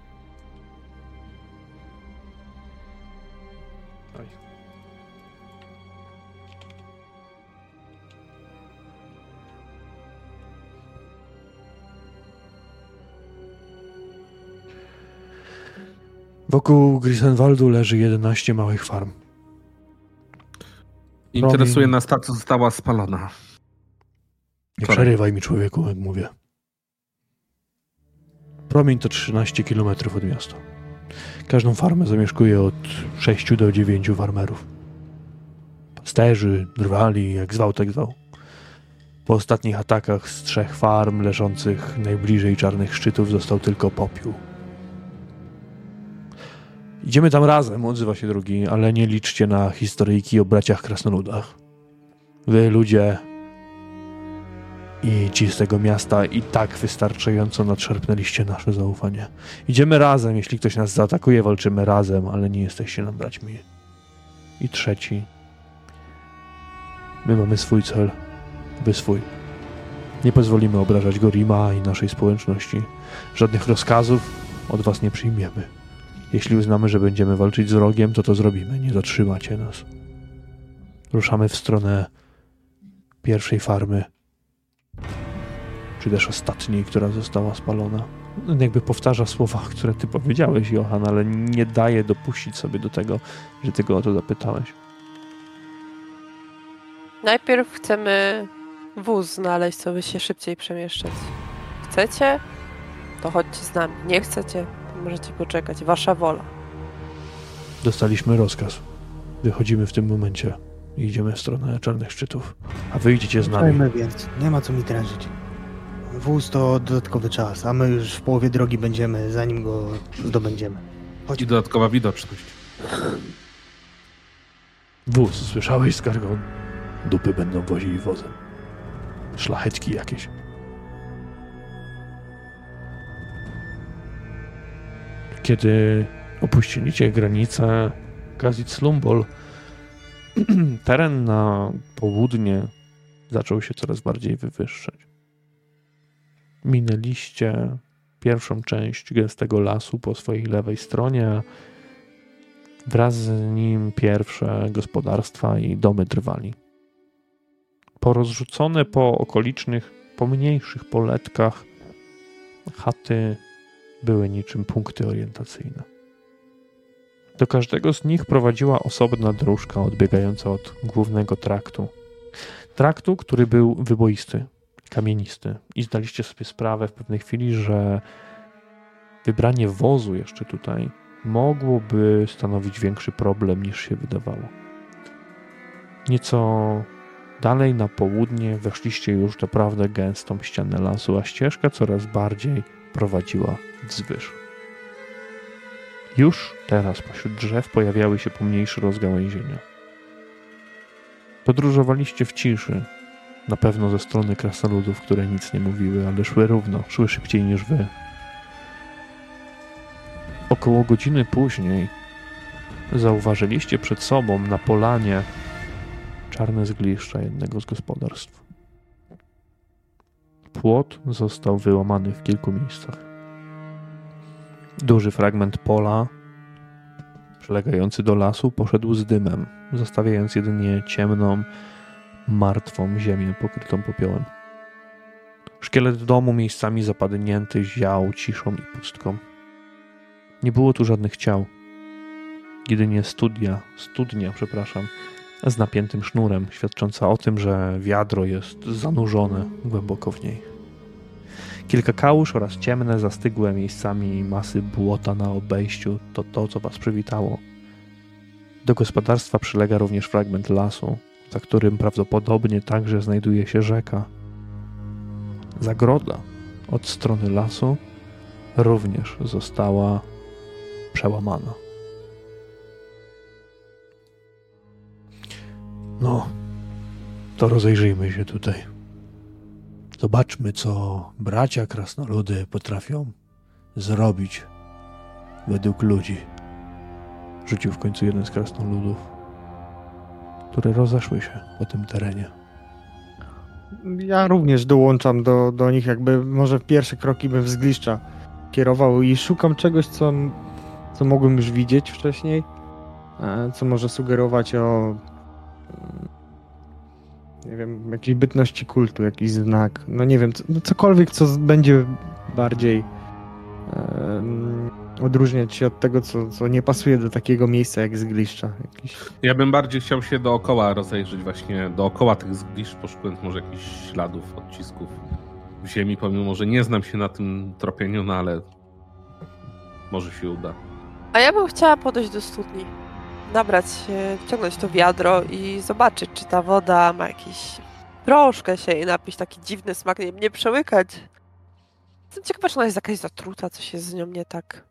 Wokół Grisenwaldu leży 11 małych farm. Interesuje nas ta, co została spalona. Nie przerywaj mi człowieku, jak mówię. Promień to 13 km od miasta. Każdą farmę zamieszkuje od 6 do 9 farmerów. Pasterzy, drwali, jak zwał, tak zwał. Po ostatnich atakach z trzech farm leżących najbliżej czarnych szczytów został tylko popiół. Idziemy tam razem, odzywa się drugi, ale nie liczcie na historyjki o braciach krasnoludach. Wy, ludzie, i ci z tego miasta i tak wystarczająco nadszarpnęliście nasze zaufanie. Idziemy razem, jeśli ktoś nas zaatakuje, walczymy razem, ale nie jesteście nam braćmi. I trzeci. My mamy swój cel, wy swój. Nie pozwolimy obrażać Gorima i naszej społeczności. Żadnych rozkazów od was nie przyjmiemy. Jeśli uznamy, że będziemy walczyć z wrogiem, to to zrobimy. Nie zatrzymacie nas. Ruszamy w stronę pierwszej farmy, czy też ostatniej, która została spalona. On jakby powtarza słowa, które ty powiedziałeś, Johan, ale nie daje dopuścić sobie do tego, że ty go o to zapytałeś. Najpierw chcemy wóz znaleźć, co by się szybciej przemieszczać. Chcecie? To chodźcie z nami. Nie chcecie? Możecie poczekać. Wasza wola. Dostaliśmy rozkaz. Wychodzimy w tym momencie i idziemy w stronę czarnych szczytów. A wy idziecie z nami. Ruszajmy więc. Nie ma co mi drężyć. Wóz to dodatkowy czas, a my już w połowie drogi będziemy, zanim go zdobędziemy. I dodatkowa widoczność. Wóz, słyszałeś, Skargon? Dupy będą wozili wozem. Szlachetki jakieś. Kiedy opuściliście granicę Kazit-Slumbol, teren na południe zaczął się coraz bardziej wywyższać. Minęliście pierwszą część gęstego lasu po swojej lewej stronie, wraz z nim pierwsze gospodarstwa i domy drwali. Porozrzucone po okolicznych, pomniejszych poletkach chaty były niczym punkty orientacyjne. Do każdego z nich prowadziła osobna dróżka odbiegająca od głównego traktu. Traktu, który był wyboisty, kamienisty. I zdaliście sobie sprawę w pewnej chwili, że wybranie wozu jeszcze tutaj mogłoby stanowić większy problem niż się wydawało. Nieco dalej na południe weszliście już naprawdę gęstą ścianę lasu, a ścieżka coraz bardziej prowadziła wzwyż. Już teraz pośród drzew pojawiały się pomniejsze rozgałęzienia. Podróżowaliście w ciszy, na pewno ze strony krasnoludów, które nic nie mówiły, ale szły równo, szły szybciej niż wy. Około godziny później zauważyliście przed sobą na polanie czarne zgliszcza jednego z gospodarstw. Płot został wyłamany w kilku miejscach. Duży fragment pola przylegający do lasu poszedł z dymem, zostawiając jedynie ciemną, martwą ziemię pokrytą popiołem. Szkielet domu miejscami zapadnięty ział ciszą i pustką. Nie było tu żadnych ciał. Jedynie studia, studnia, przepraszam, z napiętym sznurem, świadcząca o tym, że wiadro jest zanurzone głęboko w niej. Kilka kałuż oraz ciemne, zastygłe miejscami masy błota na obejściu to to, co was przywitało. Do gospodarstwa przylega również fragment lasu, za którym prawdopodobnie także znajduje się rzeka. Zagroda od strony lasu również została przełamana. No, to rozejrzyjmy się tutaj. Zobaczmy, co bracia krasnoludy potrafią zrobić według ludzi. Rzucił w końcu jeden z krasnoludów, które rozeszły się po tym terenie. Ja również dołączam do, do nich, jakby może pierwsze kroki bym zgliszcza kierował i szukam czegoś, co, co mogłem już widzieć wcześniej, e, co może sugerować o nie wiem, jakiejś bytności kultu, jakiś znak, no nie wiem, no cokolwiek, co będzie bardziej um, odróżniać się od tego, co, co nie pasuje do takiego miejsca jak zgliszcza. Jakiś... Ja bym bardziej chciał się dookoła rozejrzeć, właśnie dookoła tych zgliszcz, poszukując może jakichś śladów, odcisków w ziemi, pomimo że nie znam się na tym tropieniu, no ale może się uda. A ja bym chciała podejść do studni nabrać się, wciągnąć to wiadro i zobaczyć, czy ta woda ma jakiś troszkę się i napić taki dziwny smak, nie, nie przełykać. Jestem ciekawa, czy ona jest jakaś zatruta, coś jest z nią nie tak.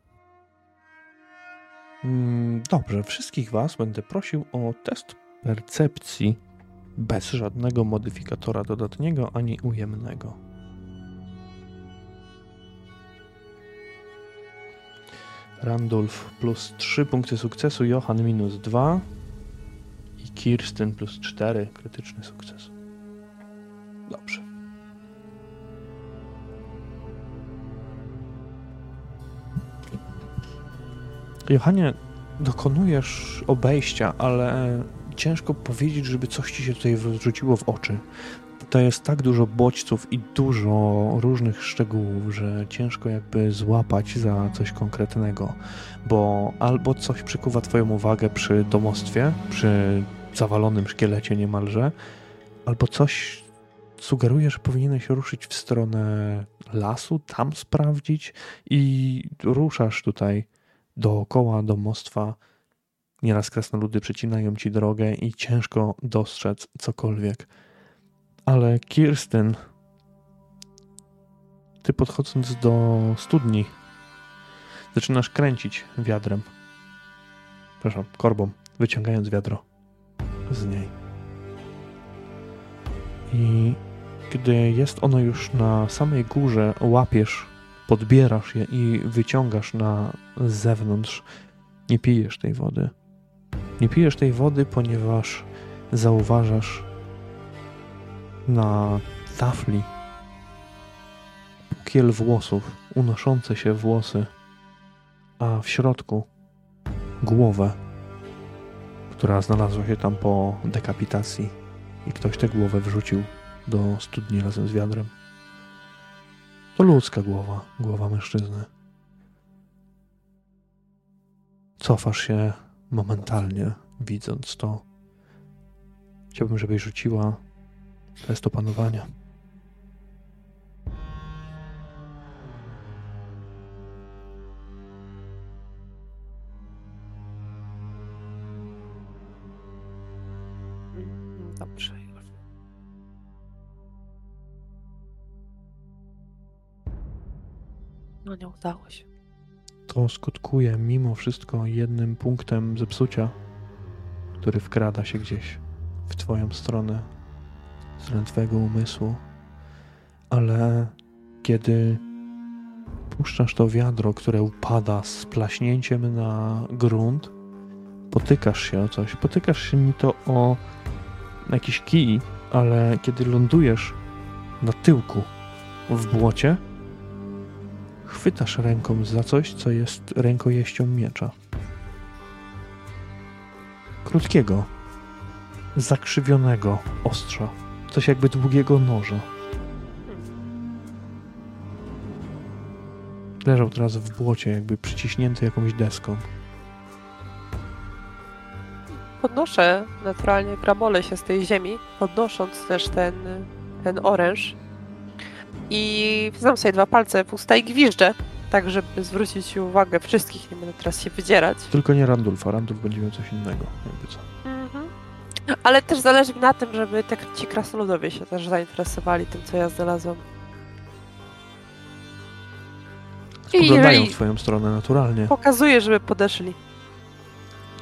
Mm, dobrze, wszystkich Was będę prosił o test percepcji bez żadnego modyfikatora dodatniego ani ujemnego. Randolph plus 3 punkty sukcesu, Johan minus 2 i Kirsten plus 4 krytyczny sukces. Dobrze. Johanie, dokonujesz obejścia, ale ciężko powiedzieć, żeby coś ci się tutaj wrzuciło w oczy to jest tak dużo bodźców i dużo różnych szczegółów, że ciężko jakby złapać za coś konkretnego, bo albo coś przykuwa Twoją uwagę przy domostwie, przy zawalonym szkielecie niemalże, albo coś sugeruje, że powinieneś ruszyć w stronę lasu, tam sprawdzić i ruszasz tutaj dookoła domostwa. Nieraz krasnoludy przecinają ci drogę i ciężko dostrzec cokolwiek. Ale Kirsten, ty podchodząc do studni, zaczynasz kręcić wiadrem. Przepraszam, korbą, wyciągając wiadro. z niej. I gdy jest ono już na samej górze, łapiesz, podbierasz je i wyciągasz na zewnątrz. Nie pijesz tej wody. Nie pijesz tej wody, ponieważ zauważasz na tafli kiel włosów, unoszące się włosy, a w środku głowę, która znalazła się tam po dekapitacji i ktoś tę głowę wrzucił do studni razem z wiadrem. To ludzka głowa, głowa mężczyzny. Cofasz się momentalnie, widząc to. Chciałbym, żebyś rzuciła test opanowania. Dobrze. No nie udało się. To skutkuje mimo wszystko jednym punktem zepsucia, który wkrada się gdzieś w Twoją stronę z Twojego umysłu. Ale kiedy puszczasz to wiadro, które upada z plaśnięciem na grunt, potykasz się o coś. Potykasz się mi to o jakiś kij, ale kiedy lądujesz na tyłku w błocie, chwytasz ręką za coś, co jest rękojeścią miecza. Krótkiego, zakrzywionego ostrza. Coś jakby długiego noża. Leżał teraz w błocie, jakby przyciśnięty jakąś deską. Podnoszę naturalnie, gramolę się z tej ziemi, podnosząc też ten, ten oręż. I wzam sobie dwa palce w usta i gwiżdżę, tak żeby zwrócić uwagę wszystkich, nie będę teraz się wydzierać. Tylko nie Randulfa, Randulf będzie miał coś innego, jakby co. Ale też zależy mi na tym, żeby te, ci krasnoludowie się też zainteresowali tym, co ja znalazłam. Spoglądają w twoją stronę naturalnie. Pokazuję, żeby podeszli.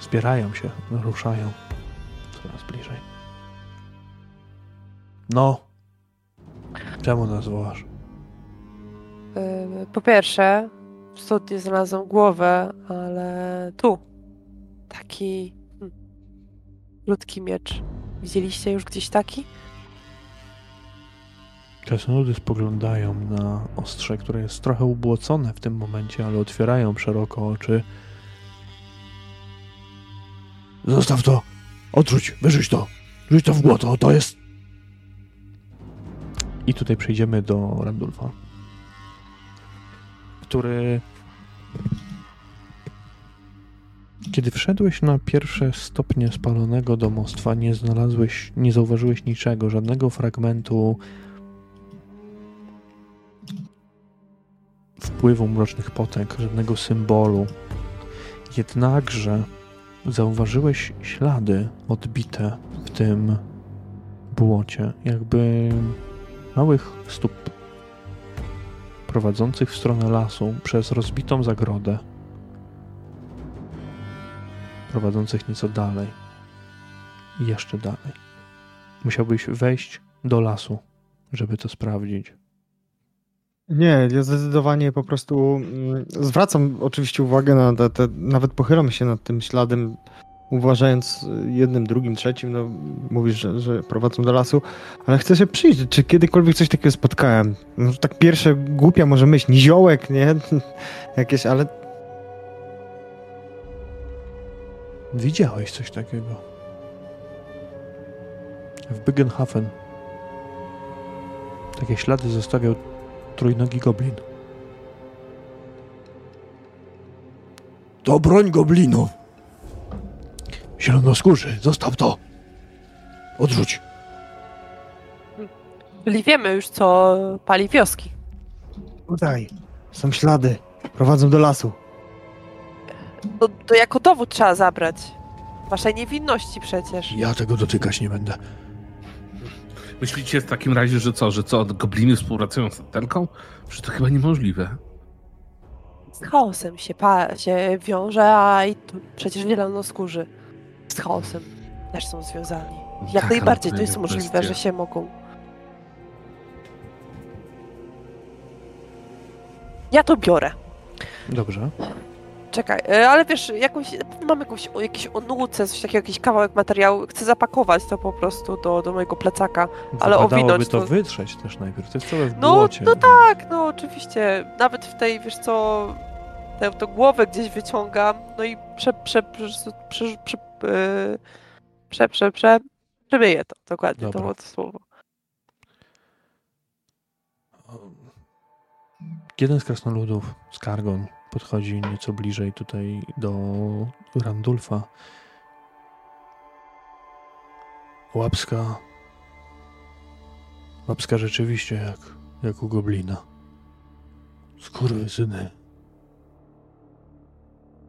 Zbierają się, ruszają coraz bliżej. No. Czemu nas wołasz? Yy, po pierwsze, w studni znalazłam głowę, ale tu. Taki ludzki miecz. Widzieliście już gdzieś taki? Krasnoludy spoglądają na ostrze, które jest trochę ubłocone w tym momencie, ale otwierają szeroko oczy Zostaw to. Odrzuć, wyrzuć to. Rzuć to w błoto, to jest... I tutaj przejdziemy do Randulfa, który... Kiedy wszedłeś na pierwsze stopnie spalonego domostwa, nie znalazłeś, nie zauważyłeś niczego, żadnego fragmentu wpływu mrocznych potek, żadnego symbolu. Jednakże zauważyłeś ślady odbite w tym błocie, jakby małych stóp prowadzących w stronę lasu przez rozbitą zagrodę, prowadzących nieco dalej jeszcze dalej. Musiałbyś wejść do lasu, żeby to sprawdzić. Nie, ja zdecydowanie po prostu mm, zwracam oczywiście uwagę na te, te, nawet pochylam się nad tym śladem, uważając jednym, drugim, trzecim, no mówisz, że, że prowadzą do lasu, ale chcę się przyjrzeć, czy kiedykolwiek coś takiego spotkałem. No, tak pierwsze głupia może myśl, niziołek, nie? Jakieś, ale... Widziałeś coś takiego. W Byggenhafen. Takie ślady zostawiał trójnogi goblin. To broń goblinów. Zielonoskórzy, zostaw to. Odrzuć. Czyli wiemy już, co pali wioski. Tutaj są ślady. Prowadzą do lasu. To, to jako dowód trzeba zabrać. Waszej niewinności przecież. Ja tego dotykać nie będę. Myślicie w takim razie, że co, że co, gobliny współpracują z Telką? Że to chyba niemożliwe. Z chaosem się, pa, się wiąże, a i tu przecież zielonoskórzy. Z chaosem też są związani. Jak tak, najbardziej to jest możliwe, kwestia. że się mogą. Ja to biorę. Dobrze. Czekaj, e, ale wiesz, jakąś, mam jakąś, jakieś onuce, coś takiego, jakiś kawałek materiału. Chcę zapakować to po prostu do, do mojego plecaka, ale owinąć to. to wytrzeć też najpierw, to jest całe w no, błocie. No tak, no oczywiście. Nawet w tej, wiesz co, tę, tę głowę gdzieś wyciągam, no i prze, prze, prze, prze, prze, prze, prze, prze to, dokładnie Dobra. to słowo. Jeden z krasnoludów z podchodzi nieco bliżej tutaj do Randulfa. Łapska. Łapska rzeczywiście jak, jak u goblina. syny.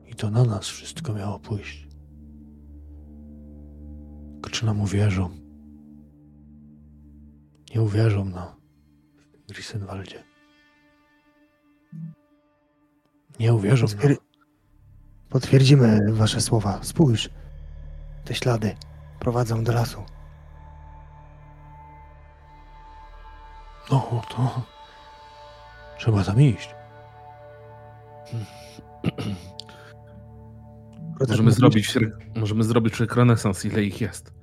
I to na nas wszystko miało pójść. Czy nam uwierzą? Nie uwierzą na Grisenwaldzie. Nie uwierzą. Potwier... Potwierdzimy wasze słowa. Spójrz. Te ślady prowadzą do lasu. No, to trzeba tam iść. Możemy zrobić, możemy zrobić rekonesans, ile ich jest.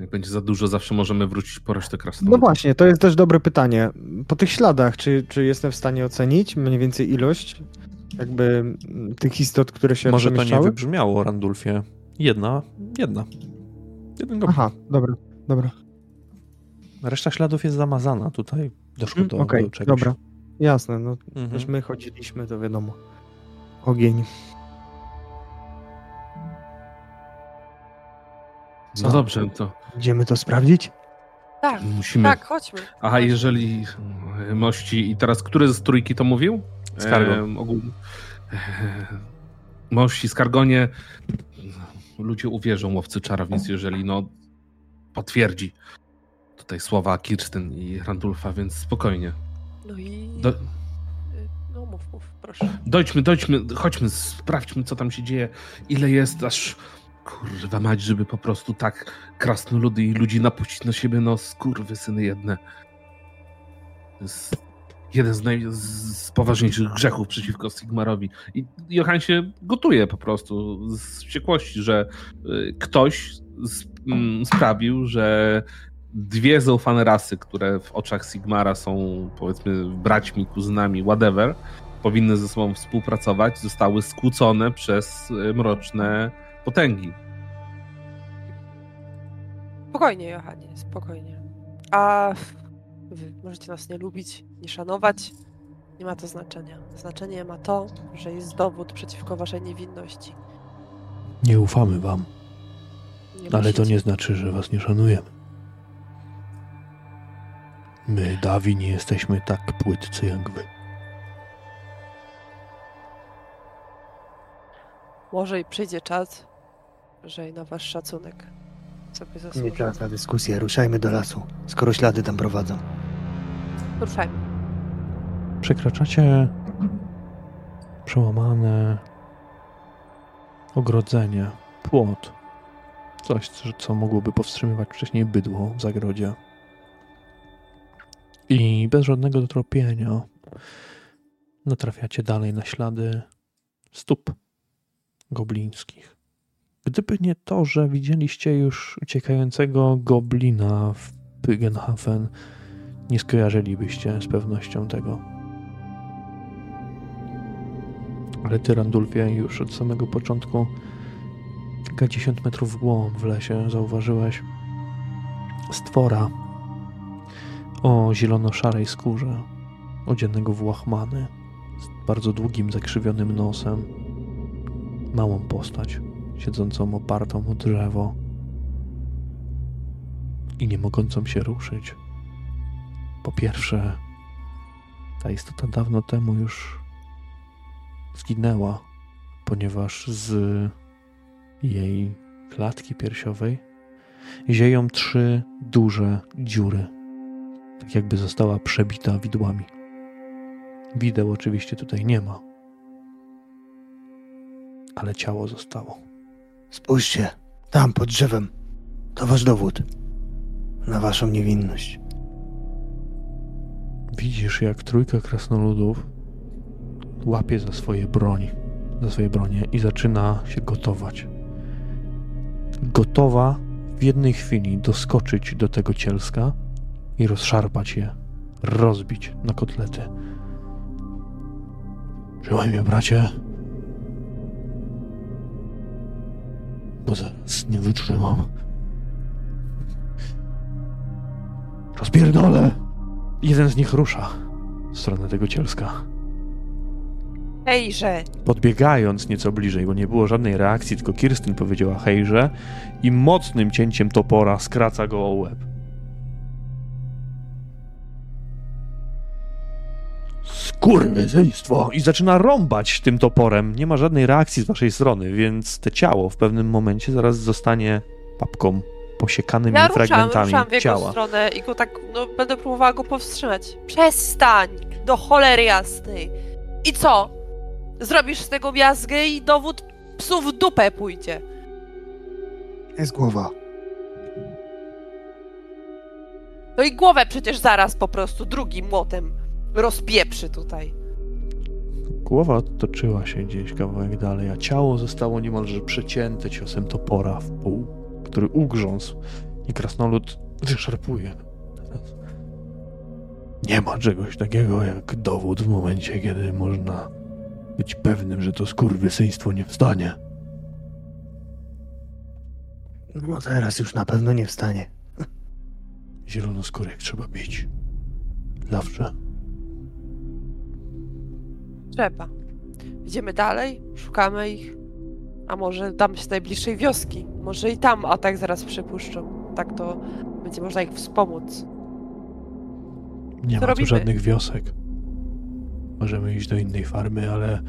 Jak będzie za dużo, zawsze możemy wrócić po resztę krasnoludów. No właśnie, to jest też dobre pytanie. Po tych śladach, czy, czy jestem w stanie ocenić mniej więcej ilość jakby tych istot, które się Może to nie wybrzmiało, Randulfie. Jedna, jedna. Jeden Aha, dobra, dobra. Reszta śladów jest zamazana tutaj. Doszło do, okay, do czegoś. dobra. Jasne, no mhm. też my chodziliśmy, to wiadomo. Ogień. Co? No dobrze, to. Idziemy to sprawdzić? Tak, Musimy. tak, chodźmy. Aha, jeżeli mości. I teraz który z trójki to mówił? Skargon. E, ogólnie. mości, Skargonie. Ludzie uwierzą łowcy czarownic, jeżeli no potwierdzi tutaj słowa Kirsten i Randulfa, więc spokojnie. No i. Do... No mów, mów, proszę. Dojdźmy, dojdźmy, chodźmy, sprawdźmy, co tam się dzieje, ile jest, aż Kurwa mać, żeby po prostu tak krasnoludy i ludzi napuścić na siebie, no skurwy syny jedne. To jest jeden z, naj, z poważniejszych grzechów przeciwko Sigmarowi. I Johan się gotuje po prostu z wściekłości, że y, ktoś mm, sprawił, że dwie zaufane rasy, które w oczach Sigmara są powiedzmy braćmi, kuzynami, whatever, powinny ze sobą współpracować, zostały skłócone przez y, mroczne potęgi. Spokojnie, Johanie, spokojnie. A wy możecie nas nie lubić, nie szanować. Nie ma to znaczenia. Znaczenie ma to, że jest dowód przeciwko waszej niewinności. Nie ufamy wam. Nie ale to nie znaczy, że was nie szanujemy. My, Dawi, nie jesteśmy tak płytcy jak wy. Może i przyjdzie czas, że i na wasz szacunek sobie zasłużą. Nie czas na dyskusję, ruszajmy do lasu, skoro ślady tam prowadzą. Ruszajmy. Przekraczacie przełamane ogrodzenie, płot. Coś, co mogłoby powstrzymywać wcześniej bydło w zagrodzie. I bez żadnego dotropienia natrafiacie dalej na ślady stóp goblińskich. Gdyby nie to, że widzieliście już uciekającego goblina w Pygenhafen, nie skojarzylibyście z pewnością tego. Ale ty, Randulfie, już od samego początku, kilkadziesiąt metrów w głąb w lesie, zauważyłeś stwora o zielono-szarej skórze, odzianego w łachmany, z bardzo długim, zakrzywionym nosem, małą postać siedzącą opartą o drzewo i nie mogącą się ruszyć. Po pierwsze, ta istota dawno temu już zginęła, ponieważ z jej klatki piersiowej zieją trzy duże dziury, tak jakby została przebita widłami. Wideł oczywiście tutaj nie ma, ale ciało zostało. Spójrzcie, Tam, pod drzewem. To wasz dowód. Na waszą niewinność. Widzisz, jak trójka krasnoludów łapie za swoje broń, za swoje bronie i zaczyna się gotować. Gotowa w jednej chwili doskoczyć do tego cielska i rozszarpać je, rozbić na kotlety. Trzymaj mnie, bracie. Bo zaraz nie wytrzymam. Rozpierdolę! Jeden z nich rusza w stronę tego cielska. Hejże! Podbiegając nieco bliżej, bo nie było żadnej reakcji, tylko Kirstyn powiedziała hejże i mocnym cięciem topora skraca go o łeb. Skurwysyństwo! I zaczyna rąbać tym toporem. Nie ma żadnej reakcji z waszej strony, więc te ciało w pewnym momencie zaraz zostanie papką, posiekanymi Ja ruszam, fragmentami ruszam w jego ciała. stronę i go tak, no będę próbowała go powstrzymać. Przestań! Do cholery jasnej! I co? Zrobisz z tego miazgę i dowód psu w dupę pójdzie. Jest głowa. No i głowę przecież zaraz po prostu drugim młotem rozpieprzy tutaj. Głowa toczyła się gdzieś kawałek dalej, a ciało zostało niemalże przecięte ciosem topora w pół, który ugrzązł i krasnolud wyszarpuje. Nie ma czegoś takiego jak dowód w momencie, kiedy można być pewnym, że to skurwysyństwo nie wstanie. No teraz już na pewno nie wstanie. Zielonoskórek trzeba bić. Zawsze. Trzeba. Idziemy dalej, szukamy ich. A może dam się najbliższej wioski. Może i tam atak zaraz przypuszczą. Tak to będzie można ich wspomóc. Nie Co ma tu robimy? żadnych wiosek. Możemy iść do innej farmy, ale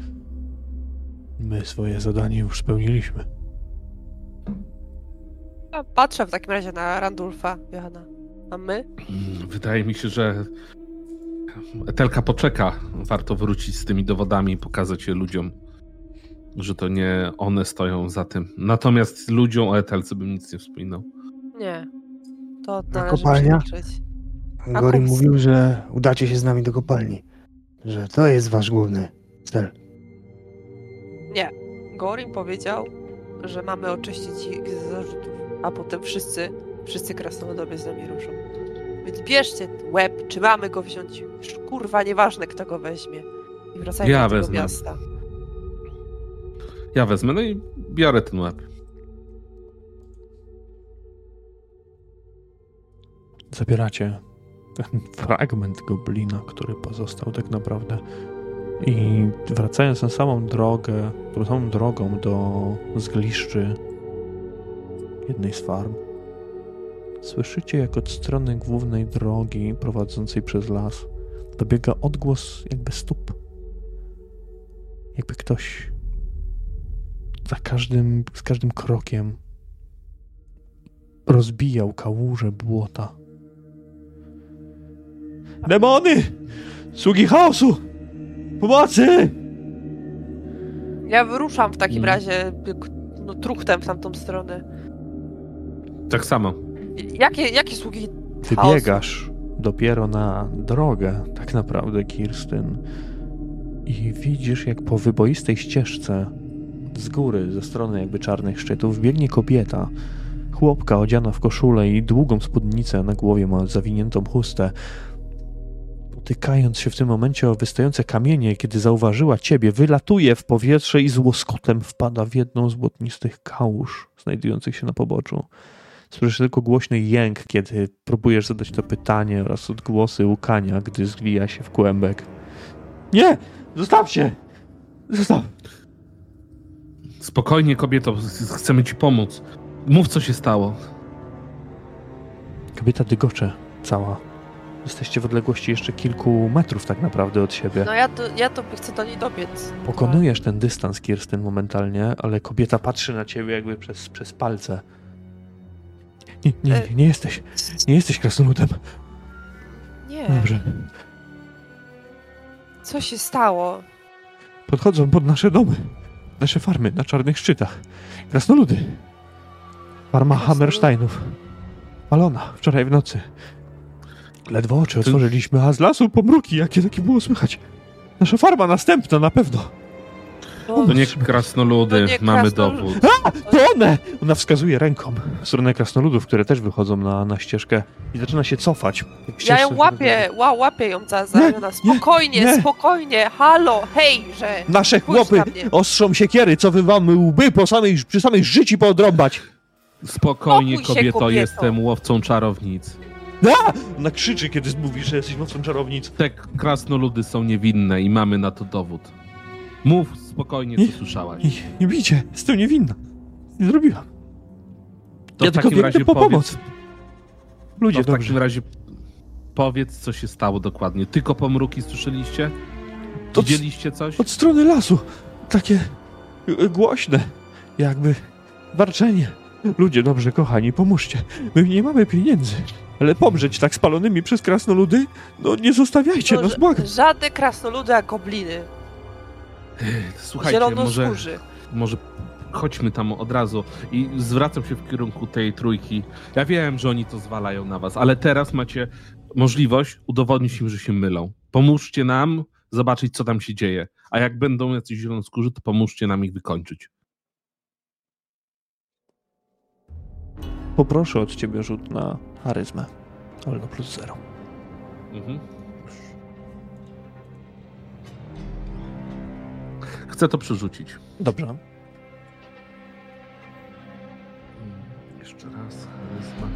my swoje zadanie już spełniliśmy. A patrzę w takim razie na Randulfa, Johanna. A my? Mm, Wydaje mi się, że Etelka poczeka. Warto wrócić z tymi dowodami i pokazać je ludziom, że to nie one stoją za tym. Natomiast ludziom o Etelce bym nic nie wspominał. Nie. To należy kopalnia? przemilczeć. Gorim Kups? mówił, że udacie się z nami do kopalni. Że to jest wasz główny cel. Gorim powiedział, że mamy oczyścić ich z zarzutów, a potem wszyscy, wszyscy krasnoludowie z nami ruszą. Więc bierzcie ten łeb, czy mamy go wziąć, już kurwa, nieważne kto go weźmie. I wracajmy Ja do tego wezmę. miasta. Ja wezmę, no i biorę ten łeb. Zabieracie ten fragment goblina, który pozostał tak naprawdę. I wracając na samą drogę, tą samą drogą do zgliszczy jednej z farm, słyszycie jak od strony głównej drogi prowadzącej przez las dobiega odgłos jakby stóp. Jakby ktoś za każdym, z każdym krokiem rozbijał kałuże błota. Demony! Sługi chaosu! Pomocy! Ja wyruszam w takim Mm. razie no, truchtem w tamtą stronę. Tak samo. Jakie, jakie sługi Wybiegasz dopiero na drogę, tak naprawdę, Kirstyn. I widzisz, jak po wyboistej ścieżce z góry, ze strony jakby czarnych szczytów, biegnie kobieta. Chłopka odziana w koszulę i długą spódnicę na głowie ma zawiniętą chustę. Potykając się w tym momencie o wystające kamienie, kiedy zauważyła ciebie, wylatuje w powietrze i z łoskotem wpada w jedną z błotnistych kałuż znajdujących się na poboczu. Słyszysz tylko głośny jęk, kiedy próbujesz zadać to pytanie oraz odgłosy łukania, gdy zwija się w kłębek. Nie! Zostawcie! Zostaw! Spokojnie, kobieto, chcemy ci pomóc. Mów, co się stało. Kobieta dygocze cała. Jesteście w odległości jeszcze kilku metrów tak naprawdę od siebie. No ja to, ja to chcę do niej dobiec. Pokonujesz ten dystans, Kirstyn, momentalnie, ale kobieta patrzy na ciebie jakby przez, przez palce. Nie, nie, nie, nie jesteś. Nie jesteś krasnoludem. Nie, Dobrze. co się stało? Podchodzą pod nasze domy. Nasze farmy na czarnych szczytach. Krasnoludy. Farma Hammersteinów. Palona wczoraj w nocy. Ledwo oczy otworzyliśmy, a z lasu pomruki, jakie takie było słychać. Nasza farma następna na pewno. To nie krasnoludy, To nie mamy krasnolud. dowód. To one! Ona wskazuje ręką w stronę krasnoludów, które też wychodzą na, na ścieżkę i zaczyna się cofać. Ja ją łapię, ła, łapię ją za, za Nie, ramiona. Spokojnie, nie. spokojnie, halo, hej, że... Nasze chłopy na ostrzą siekiery, co wy wam łby po samej, przy samej życi poodrabać. Spokojnie, kobieto, kobieto. jestem łowcą czarownic. A! Ona krzyczy, kiedy mówisz, że jesteś mocą czarownic. Te krasnoludy są niewinne i mamy na to dowód. Mów spokojnie, Nie. co słyszałaś. Nie, nie bijcie, jestem niewinna. Nie zrobiłam. To ja w tylko takim razie po powiedz, pomoc. Ludzie, to w dobrze. takim razie powiedz, co się stało dokładnie. Tylko pomruki słyszeliście? Widzieliście coś? Od strony lasu. Takie y, głośne. Jakby warczenie. Ludzie, dobrze, kochani, pomóżcie. My nie mamy pieniędzy. Ale pomrzeć tak spalonymi przez krasnoludy? No nie zostawiajcie No, nas, błagam. Żadne krasnoludy, a gobliny. Słuchajcie, może, może chodźmy tam od razu i zwracam się w kierunku tej trójki. Ja wiem, że oni to zwalają na was, ale teraz macie możliwość udowodnić im, że się mylą. Pomóżcie nam zobaczyć, co tam się dzieje. A jak będą jacyś zielonoskórzy, to pomóżcie nam ich wykończyć. Poproszę od ciebie rzut na charyzmę. Ale na plus zero. Mhm. Chcę to przerzucić. Dobrze. Jeszcze raz. charyzma.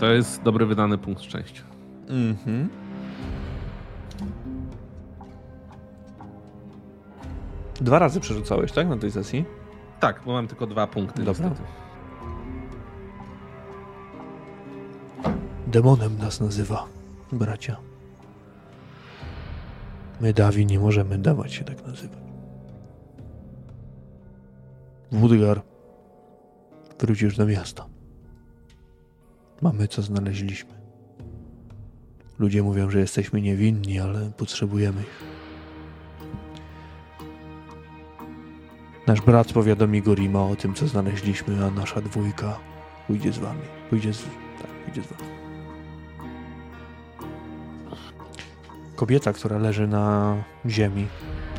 To jest dobry wydany punkt szczęścia. Mhm. Dwa razy przerzucałeś, tak? Na tej sesji? Tak, bo mam tylko dwa punkty. Dobra. niestety. Demonem nas nazywa, bracia. My, Dawi, nie możemy dawać się tak nazywać. Wudgar, wrócisz do miasta. Mamy co znaleźliśmy. Ludzie mówią, że jesteśmy niewinni, ale potrzebujemy ich. Nasz brat powiadomi Gorima o tym, co znaleźliśmy, a nasza dwójka pójdzie z wami. Pójdzie z... Tak, pójdzie z wami. Kobieta, która leży na ziemi,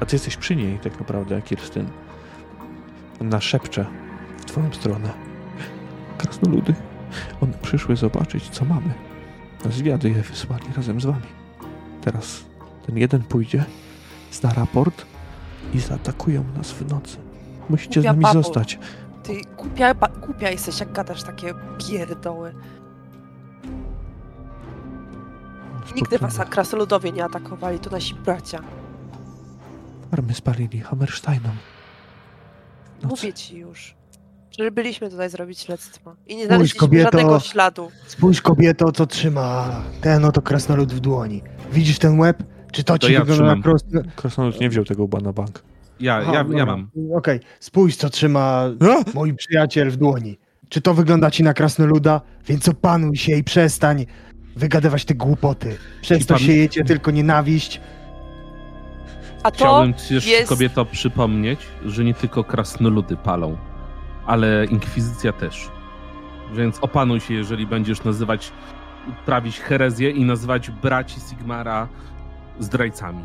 a ty jesteś przy niej tak naprawdę, Kirstyn. Ona szepcze w twoją stronę. Krasnoludy. One przyszły zobaczyć, co mamy. Zwiady je wysłali razem z wami. Teraz ten jeden pójdzie, zda raport i zaatakują nas w nocy. Musicie z Głupia nami babo. zostać. Ty głupia, głupia jesteś, jak gadasz takie pierdoły. Nigdy was Spokojnie. krasnoludowie nie atakowali, to nasi bracia. Farmy spalili Hammersteinom. Nocy. Mówię ci już. Że byliśmy tutaj zrobić śledztwo. I nie Spójrz, znaleźliśmy kobieto. żadnego śladu. Spójrz kobieto, co trzyma ten oto krasnolud w dłoni. Widzisz ten łeb? Czy to To ci ja wygląda trzymam. na prosty... Krasnolud nie wziął tego łba na bank. Ja, ja, ja mam. Okej, spójrz, co trzyma A! mój przyjaciel w dłoni. Czy to wygląda ci na krasnoluda? Więc opanuj się i przestań wygadywać te głupoty. Przez I to pan- siejecie tylko nienawiść. A to Chciałbym ci jeszcze jest... kobieto przypomnieć, że nie tylko krasnoludy palą, ale inkwizycja też. Więc opanuj się, jeżeli będziesz nazywać, prawić herezję i nazywać braci Sigmara zdrajcami.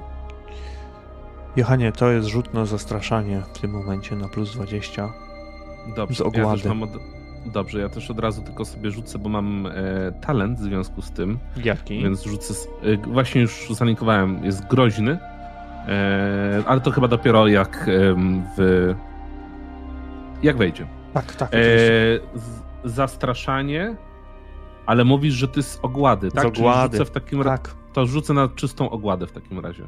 Johanie, to jest rzut na zastraszanie w tym momencie na plus 20. Dobrze, Z ja ogłady. też mam od... Dobrze, ja też od razu tylko sobie rzucę, bo mam e, talent w związku z tym, Jaki? więc rzucę. E, właśnie już zalinkowałem, jest groźny, e, ale to chyba dopiero jak w. Jak wejdzie. Tak, tak. E, z, zastraszanie, ale mówisz, że ty z ogłady, tak? Czyli ogłady. Rzucę w takim ra- tak. To rzucę na czystą ogładę w takim razie.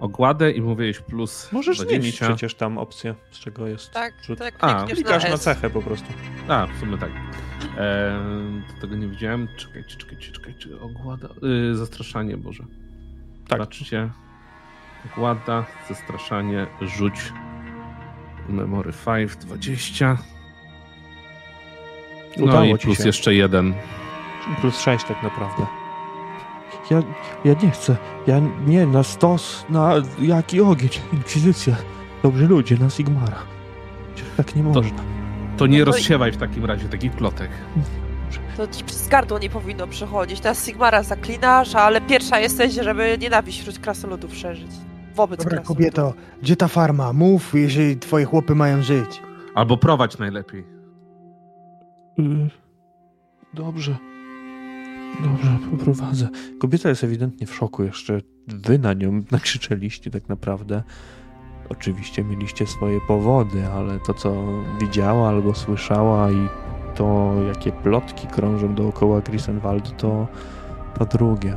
Ogładę i mówiłeś plus Możesz 20. zmienić przecież tam opcję, z czego jest Tak, rzut. tak, A, Klikasz na S. cechę po prostu. A, w sumie tak. E, to tego nie widziałem. Czekajcie, czekajcie, czekajcie. Ogłada. Y, zastraszanie, Boże. Tak. Patrzcie. Ogłada, zastraszanie, rzuć. Memory 5, 20. No Udało i ci plus się. jeszcze jeden. Plus 6 tak naprawdę. Ja, ja nie chcę. Ja nie na stos, na jaki ogień, inkwizycja. dobrzy ludzie na Sigmara. Przecież tak nie To- można. To nie No to- rozsiewaj w takim razie takich plotek. To ci przez gardło nie powinno przechodzić. Teraz Sigmara zaklinasz, ale pierwsza jesteś, żeby nienawiść wśród krasoludów szerzyć. Wobec Dobra, krasoludów. kobieto, gdzie ta farma? Mów, jeżeli twoje chłopy mają żyć. Albo prowadź najlepiej. Y, Dobrze. Dobrze, poprowadzę. Kobieta jest ewidentnie w szoku. Jeszcze wy na nią nakrzyczeliście tak naprawdę. Oczywiście mieliście swoje powody, ale to, co widziała albo słyszała i to, jakie plotki krążą dookoła Grisenwaldu, to, to drugie.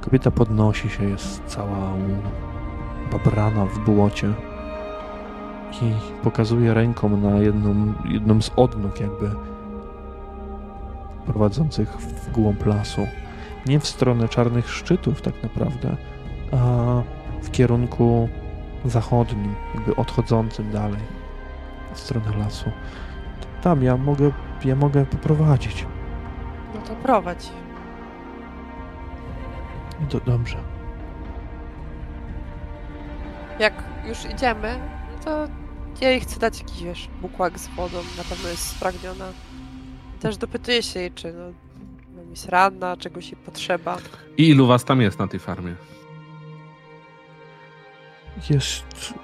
Kobieta podnosi się, jest cała babrana w błocie i pokazuje ręką na jedną, jedną z odnóg jakby prowadzących w głąb lasu. Nie w stronę czarnych szczytów tak naprawdę, a w kierunku zachodnim, jakby odchodzącym dalej w stronę lasu. Tam ja mogę, ja mogę poprowadzić. No to prowadź. To dobrze. Jak już idziemy, no to ja jej chcę dać jakiś, wiesz, bukłak z wodą. Na pewno jest spragniona. Też dopytuję się jej, czy no, no, jest ranna, czegoś jej potrzeba. I ilu was tam jest na tej farmie? Jest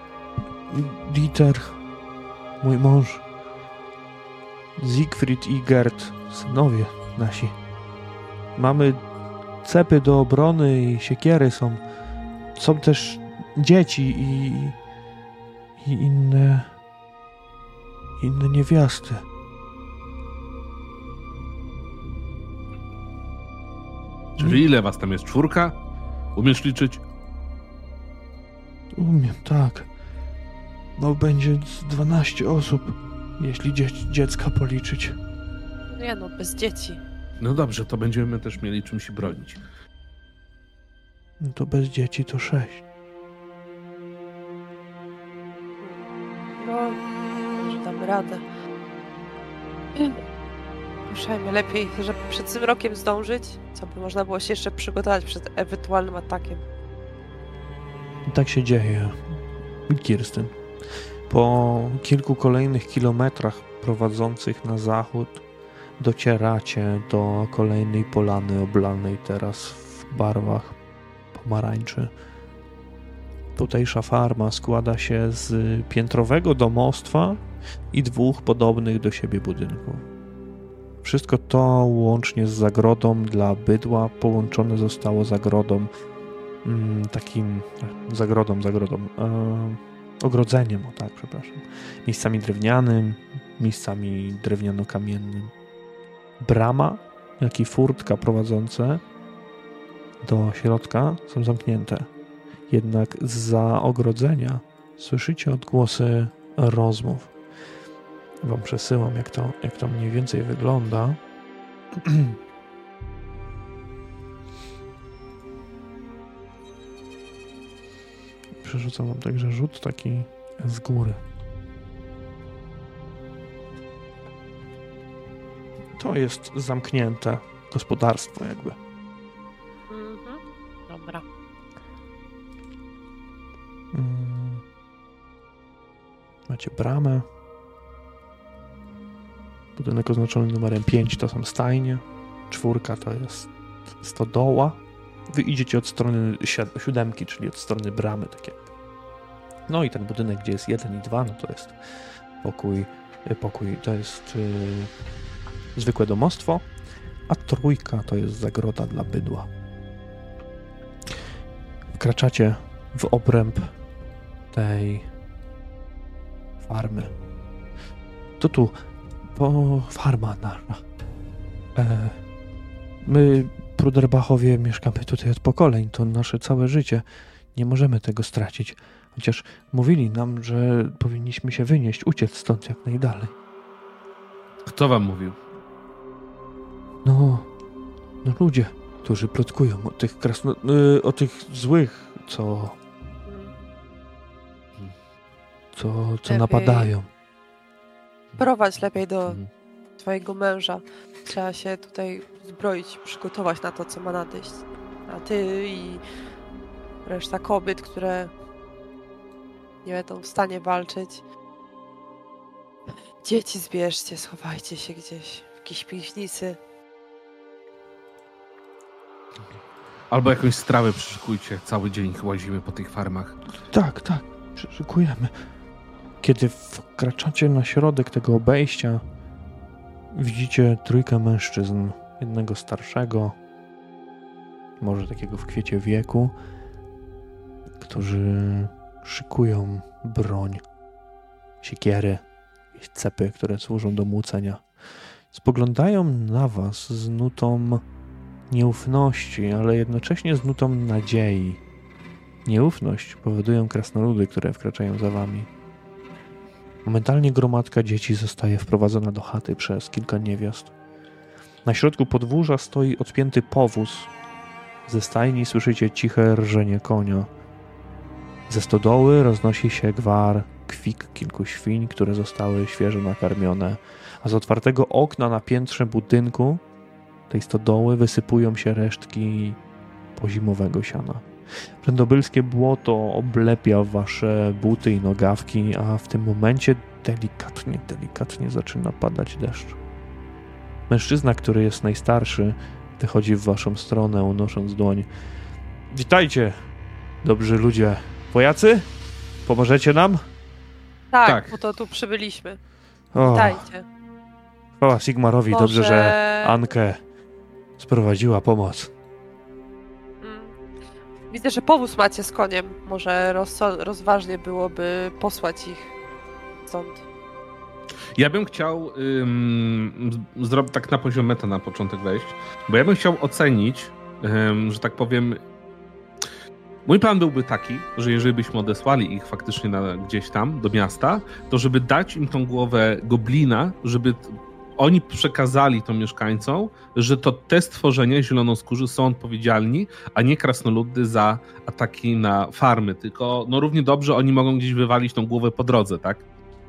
Dieter, mój mąż, Siegfried i Gerd, synowie nasi. Mamy cepy do obrony i siekiery są. Są też dzieci i, i inne inne niewiasty. Czyli ile was tam jest? Czwórka? Umiesz liczyć? Umiem, tak. No będzie z 12 osób, jeśli dzie dziecka policzyć. Nie no, bez dzieci. No dobrze, to będziemy też mieli czym się bronić. No to bez dzieci to 6. No, może damy radę. Ruszajmy lepiej, żeby przed tym rokiem zdążyć, co by można było się jeszcze przygotować przed ewentualnym atakiem. Tak się dzieje. Kirsten. Po kilku kolejnych kilometrach prowadzących na zachód docieracie do kolejnej polany oblanej teraz w barwach pomarańczy. Tutejsza farma składa się z piętrowego domostwa i dwóch podobnych do siebie budynków. Wszystko to łącznie z zagrodą dla bydła połączone zostało zagrodą mm, takim zagrodą, zagrodą, e, ogrodzeniem, o tak, przepraszam. Miejscami drewnianym, miejscami drewniano-kamiennym. Brama, jak i furtka prowadzące do środka są zamknięte. Jednak za ogrodzenia słyszycie odgłosy rozmów. Wam przesyłam, jak to, jak to mniej więcej wygląda. Przerzucam wam także rzut taki z góry. To jest zamknięte gospodarstwo jakby. Mhm. Dobra. Mm. Macie bramę. Budynek oznaczony numerem 5 to są stajnie. Czwórka to jest stodoła. Wy idziecie od strony si- siódemki, czyli od strony bramy, tak jakby. No i ten budynek, gdzie jest 1 i 2, no to jest pokój, y, pokój to jest yy, zwykłe domostwo, a trójka to jest zagroda dla bydła. Wkraczacie w obręb tej farmy. To tu, po farma nasza. E, my, Pruderbachowie, mieszkamy tutaj od pokoleń. To nasze całe życie. Nie możemy tego stracić. Chociaż mówili nam, że powinniśmy się wynieść, uciec stąd jak najdalej. Kto wam mówił? No, no ludzie, którzy plotkują o tych krasno... y, o tych złych, co... co, co napadają. Prowadź lepiej do Mhm. twojego męża. Trzeba się tutaj zbroić, przygotować na to, co ma nadejść. A ty i reszta kobiet, które nie będą w stanie walczyć. Dzieci zbierzcie, schowajcie się gdzieś w jakiejś piwnicy. Albo jakąś strawę przyszykujcie. Cały dzień łazimy po tych farmach. Tak, tak, przyszykujemy. Kiedy wkraczacie na środek tego obejścia, widzicie trójkę mężczyzn. Jednego starszego, może takiego w kwiecie wieku, którzy szykują broń, siekiery, cepy, które służą do młócenia. Spoglądają na was z nutą nieufności, ale jednocześnie z nutą nadziei. Nieufność powodują krasnoludy, które wkraczają za wami. Momentalnie gromadka dzieci zostaje wprowadzona do chaty przez kilka niewiast. Na środku podwórza stoi odpięty powóz. Ze stajni słyszycie ciche rżenie konia. Ze stodoły roznosi się gwar, kwik kilku świń, które zostały świeżo nakarmione, a z otwartego okna na piętrze budynku tej stodoły wysypują się resztki pozimowego siana. Rzędobylskie błoto oblepia wasze buty i nogawki, a w tym momencie delikatnie, delikatnie zaczyna padać deszcz. Mężczyzna, który jest najstarszy, wychodzi w waszą stronę, unosząc dłoń. Witajcie, dobrzy ludzie. Wojacy? Pomożecie nam? Tak, tak. po to tu przybyliśmy. O. Witajcie. Chwała Sigmarowi, Może... dobrze, że Ankę sprowadziła pomoc. Widzę, że powóz macie z koniem. Może rozważnie byłoby posłać ich stąd. Ja bym chciał um, zrobić tak na poziom meta na początek wejść, bo ja bym chciał ocenić, um, że tak powiem, Mój plan byłby taki, że jeżeli byśmy odesłali ich faktycznie na, gdzieś tam do miasta, to żeby dać im tą głowę goblina, żeby oni przekazali to mieszkańcom, że to te stworzenia zielonoskórzy są odpowiedzialni, a nie krasnoludy za ataki na farmy, tylko no równie dobrze oni mogą gdzieś wywalić tą głowę po drodze, tak?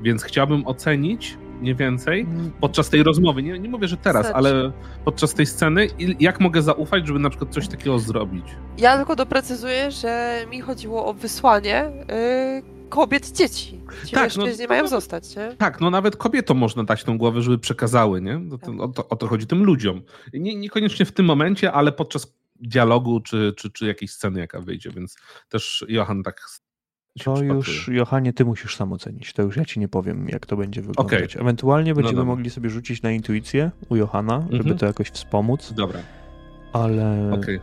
Więc chciałbym ocenić nie więcej podczas tej rozmowy. Nie, nie mówię, że teraz, ale podczas tej sceny, jak mogę zaufać, żeby na przykład coś takiego zrobić? Ja tylko doprecyzuję, że mi chodziło o wysłanie yy, kobiet, dzieci. Ci tak, no, nie mają zostać, nie? Tak, no nawet kobietom można dać tą głowę, żeby przekazały, nie? O to, o to, o to chodzi tym ludziom. Nie, niekoniecznie w tym momencie, ale podczas dialogu czy, czy, czy jakiejś sceny, jaka wyjdzie, więc też Johan tak to już, Johanie, ty musisz sam ocenić. To już ja ci nie powiem, jak to będzie wyglądać. Okay. Ewentualnie no będziemy no mogli sobie rzucić na intuicję u Johana, żeby mhm. to jakoś wspomóc. Dobra. Ale okay.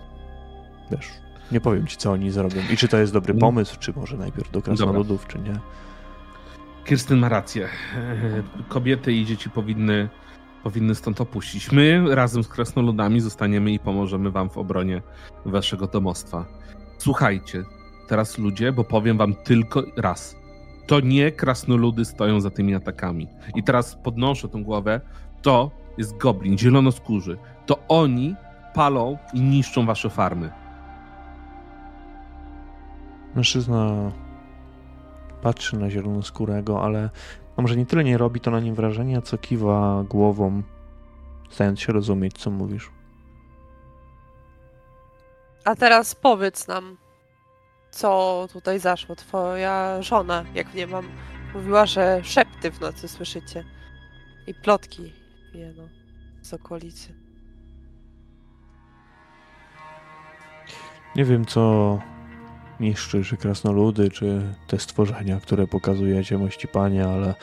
wiesz, nie powiem ci, co oni zrobią. I czy to jest dobry mhm. pomysł, czy może najpierw do krasnoludów, czy nie. Kirstyn ma rację. Kobiety i dzieci powinny, powinny stąd opuścić. My razem z krasnoludami zostaniemy i pomożemy wam w obronie waszego domostwa. Słuchajcie, teraz ludzie, bo powiem wam tylko raz. To nie krasnoludy stoją za tymi atakami. I teraz podnoszę tą głowę. To jest goblin, zielonoskórzy. To oni palą i niszczą wasze farmy. Mężczyzna patrzy na zielonoskórego, ale może nie tyle nie robi to na nim wrażenia, co kiwa głową, stając się rozumieć, co mówisz. A teraz powiedz nam, co tutaj zaszło. Twoja żona, jak nie mam, mówiła, że szepty w nocy słyszycie. I plotki jeno z okolicy. Nie wiem, co niszczy, czy krasnoludy, czy te stworzenia, które pokazujecie, mości panie, ale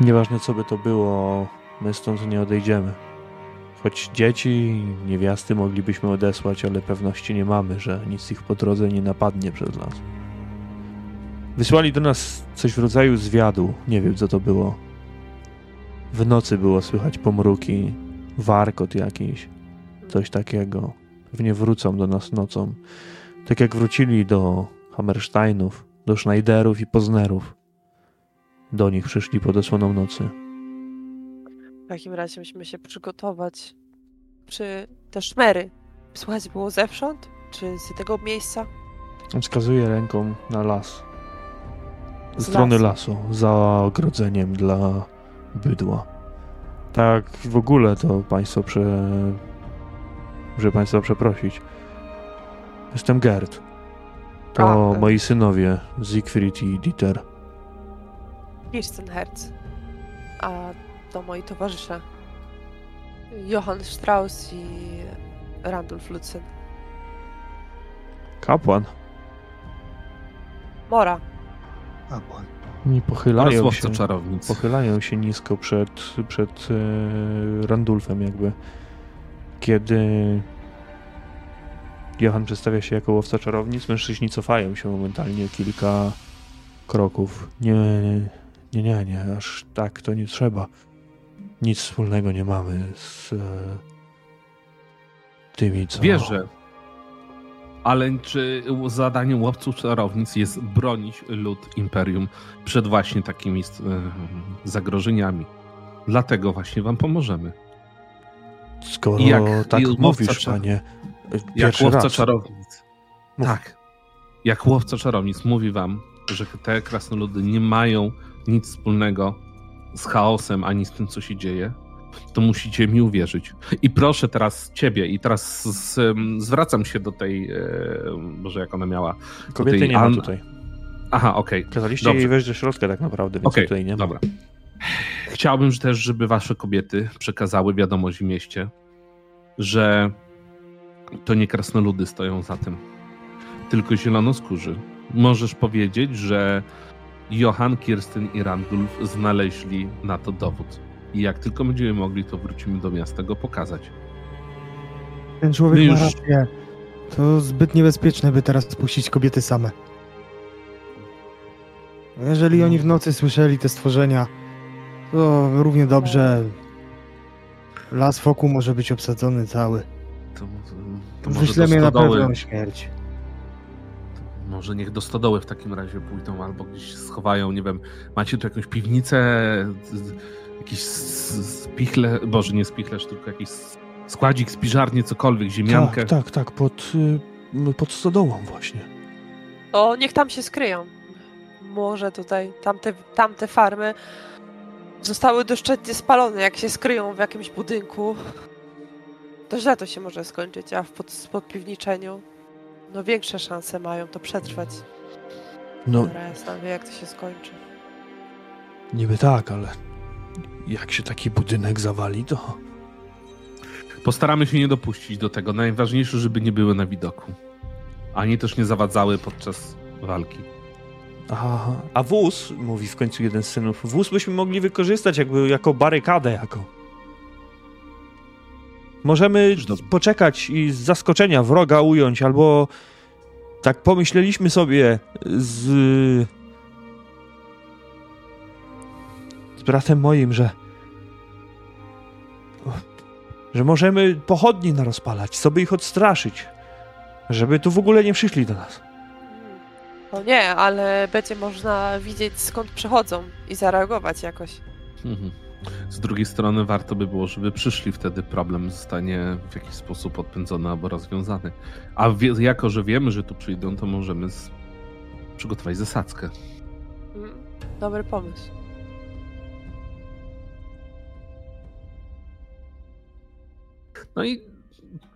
nieważne co by to było, my stąd nie odejdziemy. Choć dzieci, niewiasty moglibyśmy odesłać, ale pewności nie mamy, że nic ich po drodze nie napadnie przez nas. Wysłali do nas coś w rodzaju zwiadu, nie wiem co to było. W nocy było słychać pomruki, warkot jakiś, coś takiego. Pewnie wrócą do nas nocą. Tak jak wrócili do Hammersteinów, do Schneiderów i Poznerów. Do nich przyszli pod osłoną nocy. W takim razie musimy się przygotować. Czy te szmery słychać było zewsząd? Czy z tego miejsca? Wskazuje ręką na las. Z strony lasu. lasu, za ogrodzeniem dla bydła. Tak w ogóle to państwo prze... Muszę państwa przeprosić. Jestem Gerd. To A, moi synowie, Siegfried i Dieter. Kirstenherz. A to moi towarzysze. Johann Strauss i Randolph Lutzen. Kapłan. Mora. Kapłan. I pochylają się, czarownic. pochylają się nisko przed, przed e, Randulfem jakby. Kiedy Johan przedstawia się jako łowca czarownic, mężczyźni cofają się momentalnie kilka kroków. Nie, nie, nie, nie, aż tak to nie trzeba. Nic wspólnego nie mamy z e, tymi, co... Wierzę. Ale czy zadaniem łowców czarownic jest bronić lud Imperium przed właśnie takimi e, zagrożeniami? Dlatego właśnie wam pomożemy. Skoro jak, tak mówisz, panie, jak łowca raz. czarownic. Mów. Tak. Jak łowca czarownic mówi wam, że te krasnoludy nie mają nic wspólnego z chaosem ani z tym, co się dzieje, to musicie mi uwierzyć. I proszę teraz ciebie, i teraz z, zwracam się do tej, e, Boże, jak ona miała. Kobiety tej, nie ma tutaj. Aha, okej. Okay. Kazaliście Dobrze. jej wejść do środka tak naprawdę, więc okay. tutaj nie ma. Dobra. Chciałbym też, żeby wasze kobiety przekazały wiadomość w mieście, że to nie krasnoludy stoją za tym, tylko zielonoskórzy. Możesz powiedzieć, że Johann, Kirsten i Randulf znaleźli na to dowód. I jak tylko będziemy mogli, to wrócimy do miasta go pokazać. Ten człowiek już... ma rację. To zbyt niebezpieczne, by teraz puścić kobiety same. Jeżeli oni w nocy słyszeli te stworzenia, to równie dobrze las wokół może być obsadzony cały. To, to, to Wyślemy na pewną śmierć. Może niech do stodoły w takim razie pójdą, albo gdzieś schowają, nie wiem, macie tu jakąś piwnicę, jakiś spichle, boże nie spichlerz, tylko jakiś składzik, spiżarnię, cokolwiek, ziemiankę. Tak, tak, tak, pod, y, pod stodołą właśnie. O, niech tam się skryją. Może tutaj, tamte, tamte farmy zostały doszczętnie spalone, jak się skryją w jakimś budynku. To źle to się może skończyć, a w pod, podpiwniczeniu no większe szanse mają to przetrwać. No. Jasna wie, jak to się skończy. Niby tak, ale jak się taki budynek zawali, to... Postaramy się nie dopuścić do tego. Najważniejsze, żeby nie były na widoku. Ani też nie zawadzały podczas walki. Aha, a wóz, mówi w końcu jeden z synów, wóz byśmy mogli wykorzystać jakby jako barykadę jako. Możemy poczekać i z zaskoczenia wroga ująć, albo tak pomyśleliśmy sobie z, z bratem moim, że że możemy pochodni narozpalać, sobie ich odstraszyć, żeby tu w ogóle nie przyszli do nas. No nie, ale będzie można widzieć skąd przychodzą i zareagować jakoś. Mhm. Z drugiej strony warto by było, żeby przyszli, wtedy problem zostanie w jakiś sposób odpędzony albo rozwiązany. A wie, jako, że wiemy, że tu przyjdą, to możemy z... przygotować zasadzkę. Mm, dobry pomysł. No i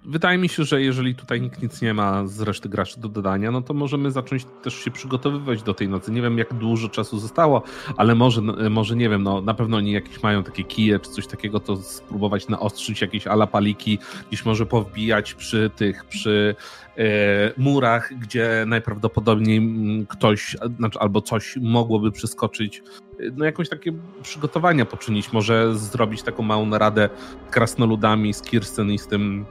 wydaje mi się, że jeżeli tutaj nikt nic nie ma z reszty graczy do dodania, no to możemy zacząć też się przygotowywać do tej nocy. Nie wiem, jak dużo czasu zostało, ale może, może nie wiem, no na pewno oni jakieś mają takie kije czy coś takiego, to spróbować naostrzyć jakieś alapaliki, gdzieś może powbijać przy tych, przy e, murach, gdzie najprawdopodobniej ktoś znaczy, albo coś mogłoby przeskoczyć. No jakąś takie przygotowania poczynić, może zrobić taką małą naradę krasnoludami z Kirsten i z tym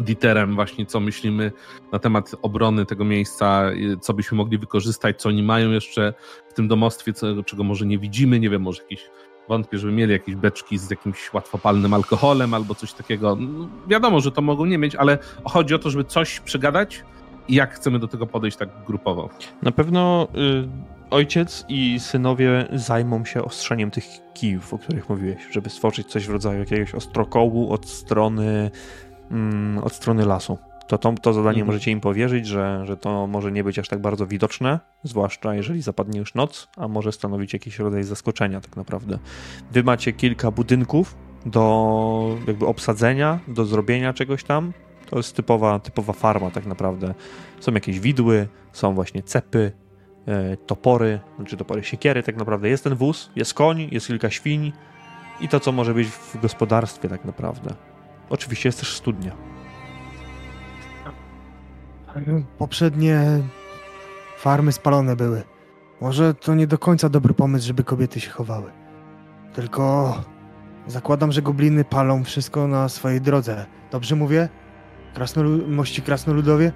Dieterem właśnie, co myślimy na temat obrony tego miejsca, co byśmy mogli wykorzystać, co oni mają jeszcze w tym domostwie, co, czego może nie widzimy, nie wiem, może jakieś wątpię, żeby mieli jakieś beczki z jakimś łatwopalnym alkoholem albo coś takiego. No, wiadomo, że to mogą nie mieć, ale chodzi o to, żeby coś przegadać i jak chcemy do tego podejść tak grupowo. Na pewno y, ojciec i synowie zajmą się ostrzeniem tych kijów, o których mówiłeś, żeby stworzyć coś w rodzaju jakiegoś ostrokołu od strony mm, od strony lasu. To, to, to zadanie mhm. możecie im powierzyć, że, że to może nie być aż tak bardzo widoczne, zwłaszcza jeżeli zapadnie już noc, a może stanowić jakiś rodzaj zaskoczenia tak naprawdę. Wy macie kilka budynków do jakby obsadzenia, do zrobienia czegoś tam. To jest typowa, typowa farma tak naprawdę. Są jakieś widły, są właśnie cepy, e, topory, znaczy topory siekiery tak naprawdę. Jest ten wóz, jest koń, jest kilka świń i to, co może być w gospodarstwie tak naprawdę. Oczywiście jest też studnia. Poprzednie farmy spalone były. Może to nie do końca dobry pomysł, żeby kobiety się chowały. Tylko zakładam, że gobliny palą wszystko na swojej drodze. Dobrze mówię? Krasnolu mości krasnoludowie?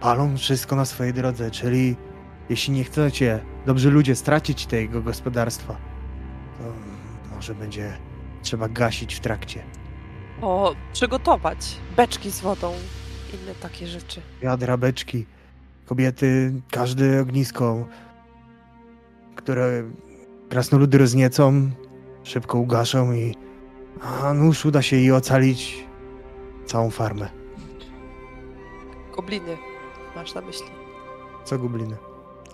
Palą wszystko na swojej drodze, czyli jeśli nie chcecie, dobrzy ludzie, stracić tego gospodarstwa, to może będzie trzeba gasić w trakcie. O, przygotować beczki z wodą, inne takie rzeczy. Wiadra, beczki, kobiety, każde ognisko, które krasnoludy rozniecą, szybko ugaszą i a nuż uda się jej ocalić całą farmę. Gobliny, masz na myśli. Co gobliny?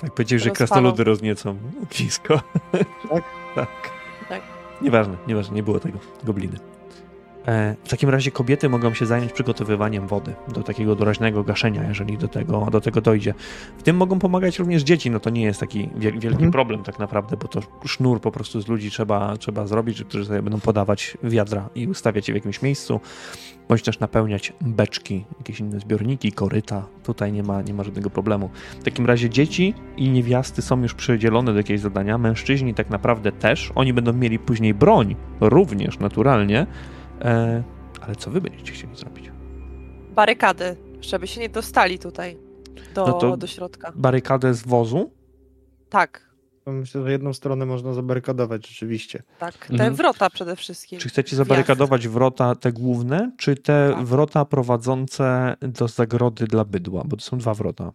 Tak powiedziałeś, że krasnoludy rozniecą ognisko. Tak? tak. Tak. Nieważne, nieważne, nie było tego. Gobliny. E, w takim razie kobiety mogą się zająć przygotowywaniem wody do takiego doraźnego gaszenia, jeżeli do tego, do tego dojdzie. W tym mogą pomagać również dzieci, no to nie jest taki wielki mhm. problem tak naprawdę, bo to sznur po prostu z ludzi trzeba, trzeba zrobić, którzy sobie będą podawać wiadra i ustawiać je w jakimś miejscu, bądź też napełniać beczki, jakieś inne zbiorniki, koryta. Tutaj nie ma, nie ma żadnego problemu. W takim razie dzieci i niewiasty są już przydzielone do jakiegoś zadania, mężczyźni tak naprawdę też, oni będą mieli później broń, również naturalnie, E, ale co wy będziecie chcieli zrobić? Barykady, żeby się nie dostali tutaj do, no do środka. Barykadę z wozu? Tak. Myślę, że jedną stronę można zabarykadować rzeczywiście. Tak, te mhm. wrota przede wszystkim. Czy chcecie zabarykadować wrota te główne, czy te tak. wrota prowadzące do zagrody dla bydła? Bo to są dwa wrota.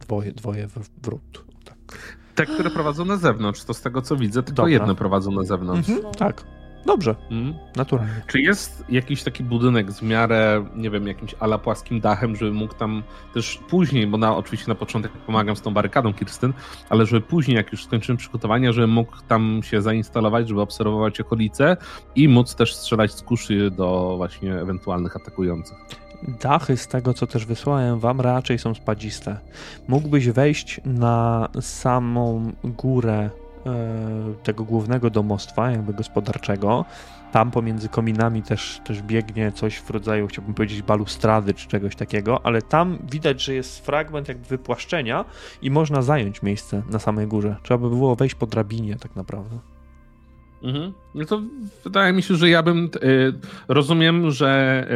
Dwoje, dwoje wrót. Tak. Te, które prowadzą na zewnątrz, to z tego co widzę, tylko Dobra. jedne prowadzą na zewnątrz. Mhm, tak. Dobrze, mm. naturalnie. Czy jest jakiś taki budynek z miarę, nie wiem, jakimś ala płaskim dachem, żeby mógł tam też później, bo na, oczywiście na początek pomagam z tą barykadą Kirstyn, ale żeby później, jak już skończymy przygotowania, żeby mógł tam się zainstalować, żeby obserwować okolice i móc też strzelać z kuszy do właśnie ewentualnych atakujących. Dachy z tego, co też wysłałem wam, raczej są spadziste. Mógłbyś wejść na samą górę tego głównego domostwa, jakby gospodarczego. Tam pomiędzy kominami też, też biegnie coś w rodzaju, chciałbym powiedzieć, balustrady czy czegoś takiego, ale tam widać, że jest fragment jakby wypłaszczenia i można zająć miejsce na samej górze. Trzeba by było wejść po drabinie tak naprawdę. Mhm. No to wydaje mi się, że ja bym. Y, rozumiem, że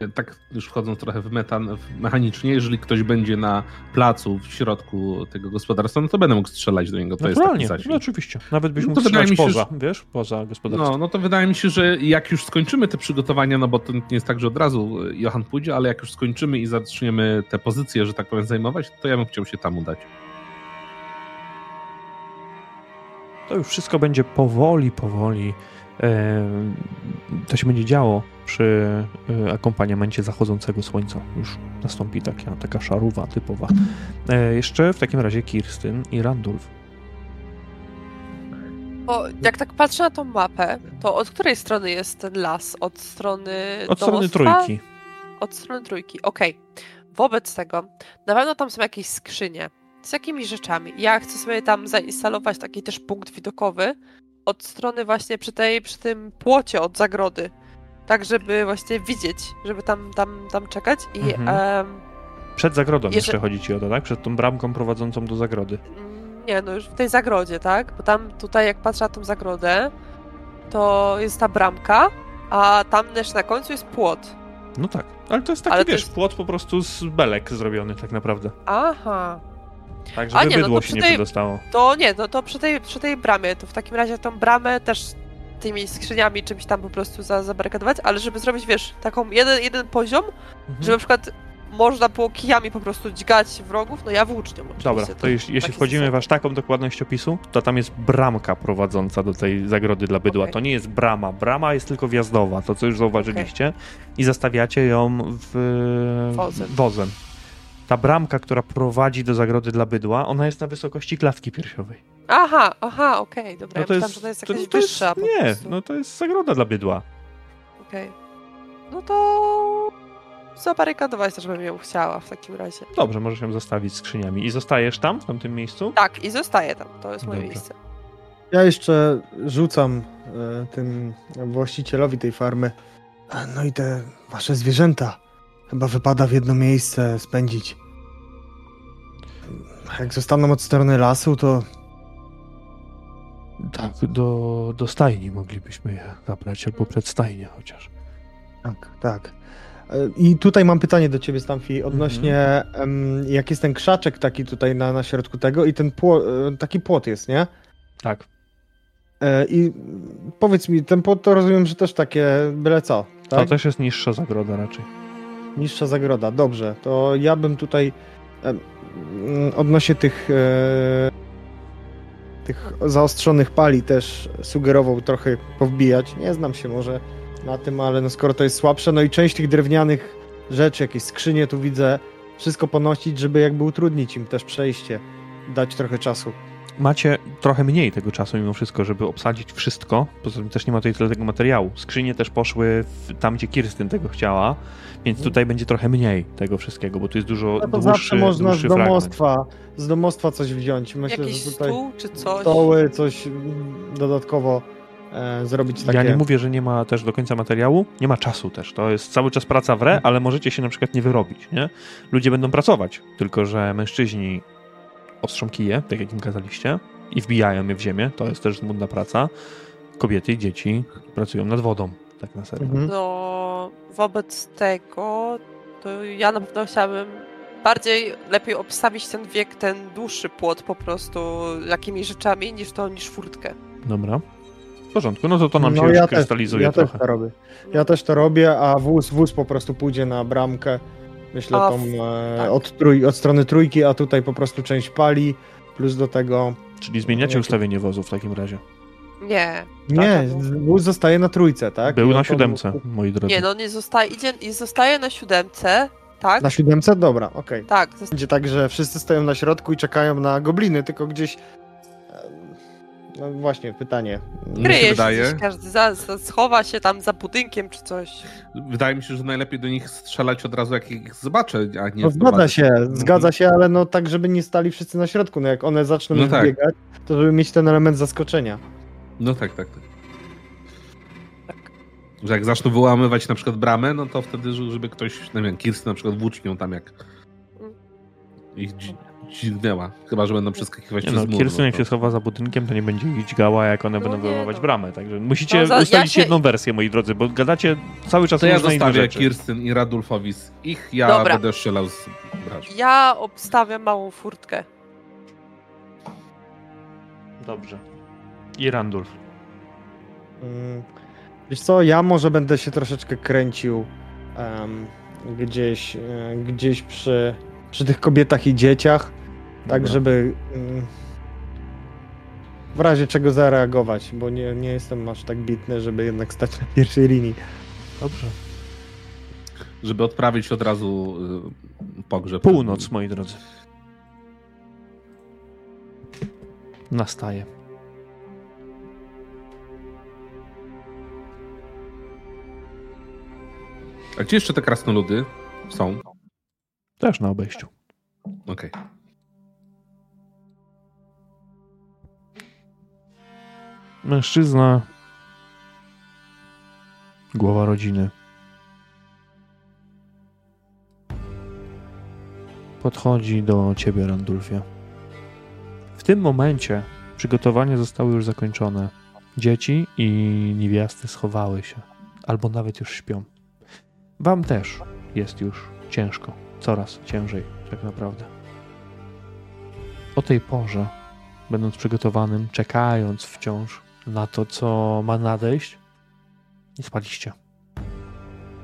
y, tak już wchodząc trochę w, metan, w mechanicznie, jeżeli ktoś będzie na placu w środku tego gospodarstwa, no to będę mógł strzelać do niego. To Naturalnie, jest taki no oczywiście. Nawet byś no mógł strzelać poza, że... wiesz, poza gospodarstwem. No, no to wydaje mi się, że jak już skończymy te przygotowania, no bo to nie jest tak, że od razu Johan pójdzie, ale jak już skończymy i zaczniemy te pozycje, że tak powiem, zajmować, to ja bym chciał się tam udać. To już wszystko będzie powoli, powoli. To się będzie działo przy e, akompaniamencie zachodzącego słońca. Już nastąpi taka, taka szaruwa typowa. E, jeszcze w takim razie Kirstyn i Randulf. Bo jak tak patrzę na tą mapę, to od której strony jest ten las? Od strony Od strony trójki. Od strony trójki, okej. Okay. Wobec tego, na pewno tam są jakieś skrzynie z jakimi rzeczami. Ja chcę sobie tam zainstalować taki też punkt widokowy od strony właśnie przy, tej, przy tym płocie od zagrody. Tak, żeby właśnie widzieć, żeby tam, tam, tam czekać i... Mhm. Um, Przed zagrodą jeszcze chodzi ci o to, tak? Przed tą bramką prowadzącą do zagrody. Nie, no już w tej zagrodzie, tak? Bo tam tutaj jak patrzę na tą zagrodę, to jest ta bramka, a tam też na końcu jest płot. No tak, ale to jest taki, ale wiesz, jest... płot po prostu z belek zrobiony tak naprawdę. Aha, tak, żeby A nie, no bydło no się nie tej, przedostało. To nie, no to przy tej, przy tej bramie, to w takim razie tą bramę też tymi skrzyniami czymś tam po prostu za, zabarykadować, ale żeby zrobić, wiesz, taką jeden, jeden poziom, mhm. żeby na przykład można było kijami po prostu dźgać wrogów, no ja włócznią oczywiście. Dobra, to, to jeśli, jeśli wchodzimy w aż taką dokładność opisu, to tam jest bramka prowadząca do tej zagrody dla bydła. Okay. To nie jest brama. Brama jest tylko wjazdowa, to co już zauważyliście. Okay. I zastawiacie ją w... wozem. wozem ta bramka, która prowadzi do zagrody dla bydła, ona jest na wysokości klatki piersiowej. Aha, aha, okej, okay, dobra. No to ja myślałam, jest, że to jest jakaś to, to wyższa. Jest, nie, no to jest zagroda dla bydła. Okej. Okay. No to zabarykadować też bym ją chciała w takim razie. Dobrze, możesz ją zostawić skrzyniami. I zostajesz tam, w tamtym miejscu? Tak, i zostaję tam. To jest moje Dobrze. miejsce. Ja jeszcze rzucam e, tym właścicielowi tej farmy. "A, No i te wasze zwierzęta. Chyba wypada w jedno miejsce spędzić. Jak zostaną od strony lasu, to Tak, do, do stajni moglibyśmy je zabrać, albo przed stajnię chociaż. tak, tak. E, I tutaj mam pytanie do ciebie, Stamfi, odnośnie em, jak jest ten krzaczek taki tutaj na, na środku tego i ten pło, e, taki płot jest, nie? Tak. E, I powiedz mi, ten płot to rozumiem, że też takie byle co, To tak? też jest niższa zagroda raczej. Niższa zagroda, dobrze. To ja bym tutaj mm, odnośnie tych e, tych zaostrzonych pali też sugerował trochę powbijać. Nie znam się może na tym, ale no skoro to jest słabsze, no i część tych drewnianych rzeczy, jakieś skrzynie tu widzę, wszystko ponosić, żeby jakby utrudnić im też przejście, dać trochę czasu. Macie trochę mniej tego czasu mimo wszystko, żeby obsadzić wszystko. Poza tym też nie ma tutaj tyle tego materiału. Skrzynie też poszły w, tam, gdzie Kirstyn tego chciała, więc tutaj będzie trochę mniej tego wszystkiego, bo tu jest dużo No to dłuższy, zawsze można z dłuższy fragment. domostwa, z domostwa coś wziąć. Myślę, Jakiś że tutaj stół czy coś. stoły, coś mm, dodatkowo e, zrobić takie. Ja nie mówię, że nie ma też do końca materiału, nie ma czasu też. To jest cały czas praca w re, ale możecie się na przykład nie wyrobić, nie? Ludzie będą pracować, tylko że mężczyźni ostrzą kije, tak jak im kazaliście, i wbijają je w ziemię, to jest też żmudna praca. Kobiety i dzieci pracują nad wodą, tak na serio. Mhm. No, wobec tego, to ja na pewno chciałabym bardziej lepiej obstawić ten wiek, ten dłuższy płot po prostu jakimiś rzeczami niż to, niż furtkę. Dobra. W porządku, no to to nam się no, już ja krystalizuje też, ja trochę. też to robię. Ja też to robię, a wóz, wóz po prostu pójdzie na bramkę. Myślę A, tą e, tak. od, trój, od strony trójki, a tutaj po prostu część pali, plus do tego. Czyli zmieniacie Jakie- ustawienie wozu w takim razie. Nie, Nie, wóz zostaje na trójce, tak? Był I na to- siódemce, moi drodzy. nie, no nie zostaje, idzie, i zostaje na siódemce, tak? Na siódemce? Dobra, okej. Tak, zos- Będzie tak, że wszyscy stoją na środku i czekają na gobliny, tylko gdzieś. No właśnie, pytanie. Kryje się wydaje- każdy za, za, schowa się tam za budynkiem czy coś. Wydaje mi się, że najlepiej do nich strzelać od razu, jak ich zobaczę, a nie No zgadza się, zgadza się, ale no tak, żeby nie stali wszyscy na środku. No jak one zaczną No już tak. biegać, to żeby mieć ten element zaskoczenia. No tak, tak, tak. Że jak zaczną wyłamywać na przykład bramę, no to wtedy, że- żeby ktoś, nie wiem, Kirsty na przykład włócznią tam jak ich dzi- dźgnęła. Chyba, że będą przeskakiwać Nie przez no, mur. Kirsten jak to- się schowa za budynkiem, to nie będzie ich dźgała, jak one No będą wyjmować no. bramę. Także musicie No, za- ja ustalić się- jedną wersję, moi drodzy, bo gadacie cały czas To ja różne zostawię. Kirsten i Radulfowi z ich, ja Dobra. będę strzelał z braż. Ja obstawiam małą furtkę. Dobrze. I Randulf. Mm, Wiesz co, ja może będę się troszeczkę kręcił em, gdzieś, e, gdzieś przy, przy tych kobietach i dzieciach, tak Dobra. żeby mm, w razie czego zareagować, bo nie, nie jestem aż tak bitny, żeby jednak stać na pierwszej linii. Dobrze. Żeby odprawić od razu y, pogrzeb. Północ, moi drodzy. Nastaje. A gdzie jeszcze te krasnoludy są? Też na obejściu. Okej. Mężczyzna. Głowa rodziny. Podchodzi do ciebie, Randulfie. W tym momencie przygotowania zostały już zakończone. Dzieci i niewiasty schowały się, albo nawet już śpią. Wam też jest już ciężko, coraz ciężej, tak naprawdę. O tej porze będąc przygotowanym, czekając wciąż na to, co ma nadejść, nie spaliście.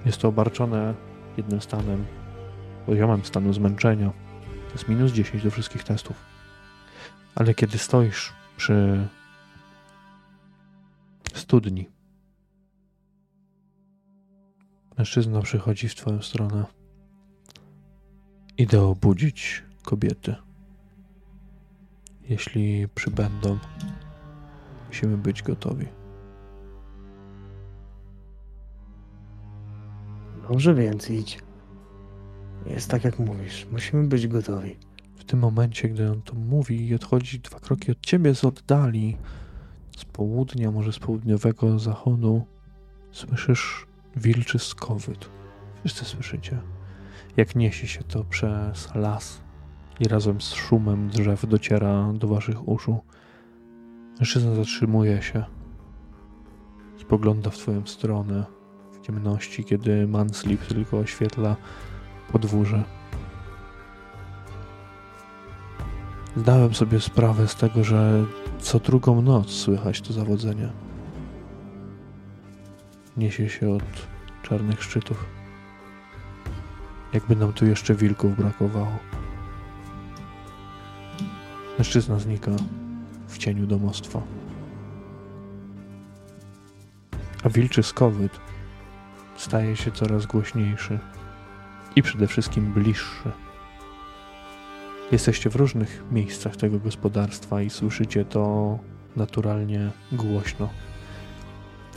Jest to obarczone jednym stanem, poziomem stanu zmęczenia. To jest minus 10 do wszystkich testów. Ale kiedy stoisz przy studni, mężczyzna przychodzi w twoją stronę. Idę obudzić kobiety. Jeśli przybędą, musimy być gotowi. Dobrze, więc idź. Jest tak, jak mówisz. Musimy być gotowi. W tym momencie, gdy on to mówi i odchodzi dwa kroki od ciebie z oddali, z południa, może z południowego zachodu, słyszysz wilczy skowyt. Wszyscy słyszycie, jak niesie się to przez las i razem z szumem drzew dociera do waszych uszu. Mężczyzna zatrzymuje się, spogląda w twoją stronę w ciemności, kiedy Manslip tylko oświetla podwórze. Zdałem sobie sprawę z tego, że co drugą noc słychać to zawodzenie. Niesie się od czarnych szczytów. Jakby nam tu jeszcze wilków brakowało. Mężczyzna znika w cieniu domostwa. A wilczy skowyt staje się coraz głośniejszy i przede wszystkim bliższy. Jesteście w różnych miejscach tego gospodarstwa i słyszycie to naturalnie głośno.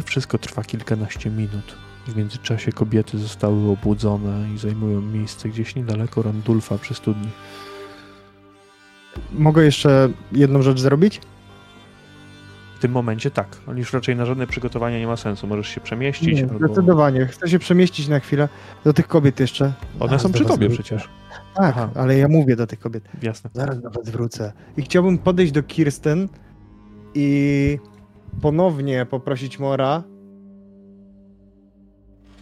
Wszystko trwa kilkanaście minut. W międzyczasie kobiety zostały obudzone i zajmują miejsce gdzieś niedaleko Randulfa przy studni. Mogę jeszcze jedną rzecz zrobić? W tym momencie tak, ale już raczej na żadne przygotowania nie ma sensu. Możesz się przemieścić. Nie, albo... Zdecydowanie. Chcę się przemieścić na chwilę do tych kobiet jeszcze. One Zaraz są przy tobie wrócę. przecież. Tak, Aha. ale ja mówię do tych kobiet. Jasne. Zaraz do was wrócę. I chciałbym podejść do Kirsten i ponownie poprosić Mora,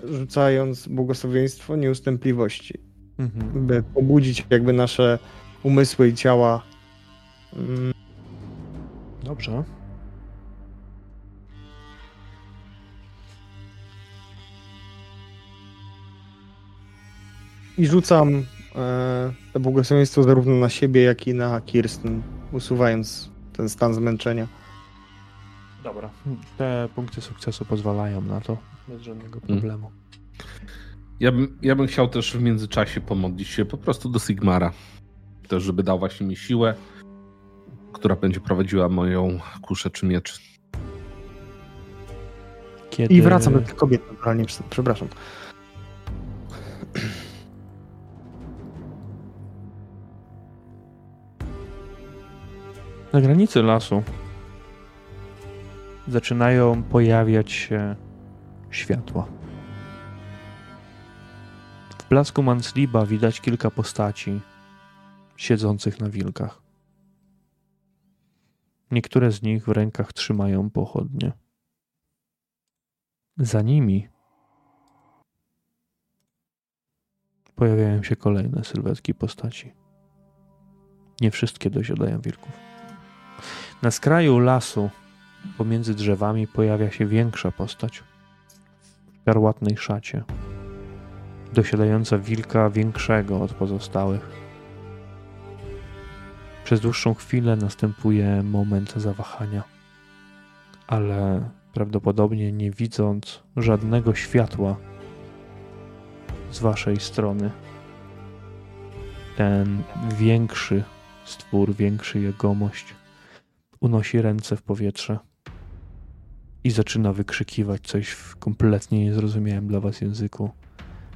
rzucając błogosławieństwo nieustępliwości, Mhm. by pobudzić jakby nasze umysły i ciała. Dobrze. I rzucam e, to błogosławieństwo zarówno na siebie, jak i na Kirsten, usuwając ten stan zmęczenia. Dobra. Te punkty sukcesu pozwalają na to. Bez żadnego problemu. Ja bym, ja bym chciał też w międzyczasie pomodlić się po prostu do Sigmara. Też, żeby dał właśnie mi siłę, która będzie prowadziła moją kuszę czy miecz. Kiedy... I wracam do tych kobiet naturalnie, przepraszam. Na granicy lasu zaczynają pojawiać się światła. W blasku Mansliba widać kilka postaci siedzących na wilkach. Niektóre z nich w rękach trzymają pochodnie. Za nimi pojawiają się kolejne sylwetki postaci. Nie wszystkie dosiadają wilków. Na skraju lasu, pomiędzy drzewami, pojawia się większa postać w karłatnej szacie, dosiadająca wilka większego od pozostałych. Przez dłuższą chwilę następuje moment zawahania, ale prawdopodobnie nie widząc żadnego światła z waszej strony, ten większy stwór, większy jegomość unosi ręce w powietrze i zaczyna wykrzykiwać coś w kompletnie niezrozumiałym dla was języku.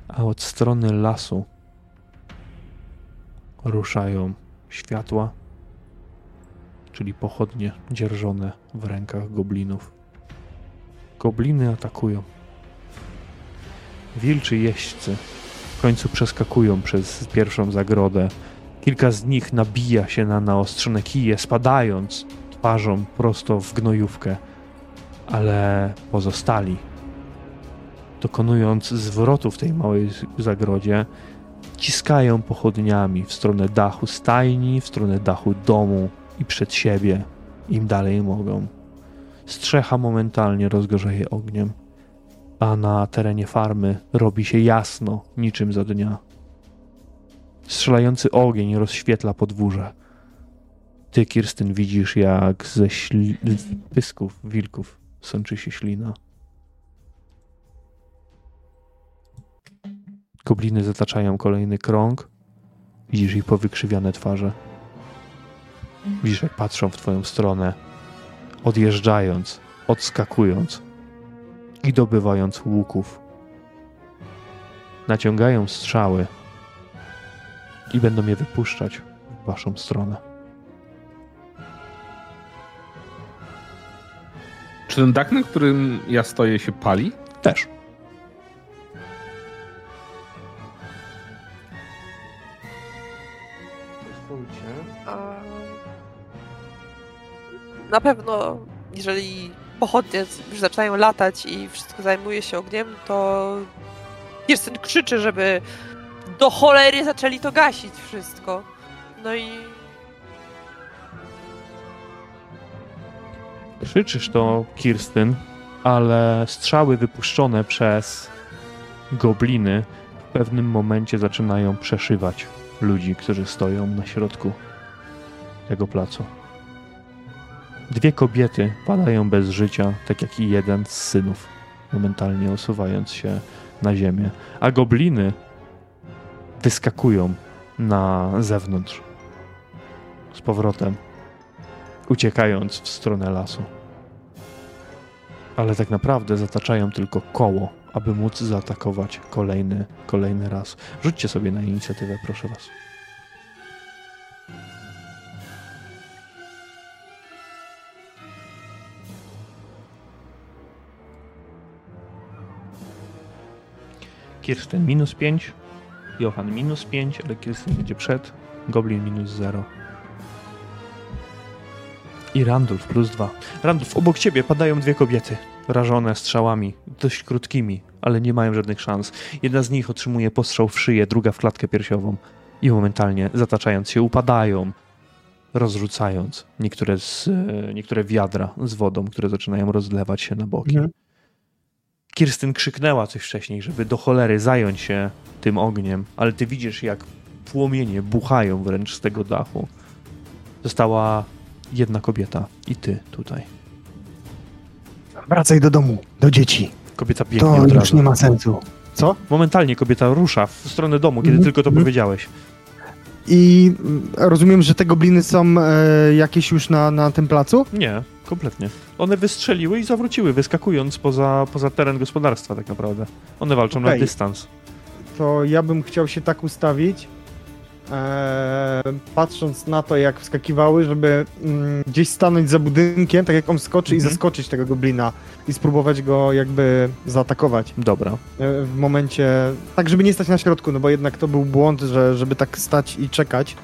A od strony lasu ruszają światła, czyli pochodnie dzierżone w rękach goblinów. Gobliny atakują. Wilczy jeźdźcy w końcu przeskakują przez pierwszą zagrodę. Kilka z nich nabija się na naostrzone kije, spadając twarzą prosto w gnojówkę, ale pozostali, dokonując zwrotu w tej małej zagrodzie, ciskają pochodniami w stronę dachu stajni, w stronę dachu domu i przed siebie, im dalej mogą. Strzecha momentalnie rozgorzeje ogniem, a na terenie farmy robi się jasno, niczym za dnia. Strzelający ogień rozświetla podwórze. Ty, Kirsten, widzisz, jak ze z pysków wilków sączy się ślina. Gobliny zataczają kolejny krąg. Widzisz ich powykrzywiane twarze. Widzisz, jak patrzą w twoją stronę, odjeżdżając, odskakując i dobywając łuków. Naciągają strzały i będą je wypuszczać w waszą stronę. Czy ten dach, na którym ja stoję, się pali? Też. Na pewno, jeżeli pochodnie już zaczynają latać i wszystko zajmuje się ogniem, to Kirsten krzyczy, żeby do cholery zaczęli to gasić wszystko. No i Krzyczysz to, Kirstyn, ale strzały wypuszczone przez gobliny w pewnym momencie zaczynają przeszywać ludzi, którzy stoją na środku tego placu. Dwie kobiety padają bez życia, tak jak i jeden z synów, momentalnie osuwając się na ziemię, a gobliny wyskakują na zewnątrz z powrotem, uciekając w stronę lasu. Ale tak naprawdę zataczają tylko koło, aby móc zaatakować kolejny, kolejny raz. Rzućcie sobie na inicjatywę, proszę was. Kirsten minus 5, Johan minus 5, ale Kirsten będzie przed, Goblin minus 0. I Randulf plus 2. Randulf, obok ciebie padają dwie kobiety, rażone strzałami, dość krótkimi, ale nie mają żadnych szans. Jedna z nich otrzymuje postrzał w szyję, druga w klatkę piersiową i momentalnie, zataczając się, upadają, rozrzucając niektóre, z, e, niektóre wiadra z wodą, które zaczynają rozlewać się na boki. Mhm. Kirstyn krzyknęła coś wcześniej, żeby do cholery zająć się tym ogniem, ale ty widzisz, jak płomienie buchają wręcz z tego dachu. Została jedna kobieta i ty tutaj. Wracaj do domu, do dzieci. Kobieta biegnie To od już nie ma sensu. Co? Momentalnie kobieta rusza w stronę domu, kiedy mm tylko to mm -hmm. powiedziałeś. I mm, rozumiem, że te gobliny są e, jakieś już na, na tym placu? Nie, kompletnie. One wystrzeliły i zawróciły, wyskakując poza, poza teren gospodarstwa tak naprawdę. One walczą okay. na dystans. To ja bym chciał się tak ustawić, e, patrząc na to, jak wskakiwały, żeby mm, gdzieś stanąć za budynkiem, tak jak on skoczy mhm. i zaskoczyć tego goblina i spróbować go jakby zaatakować. Dobra. E, w momencie, tak żeby nie stać na środku, no bo jednak to był błąd, że, żeby tak stać i czekać.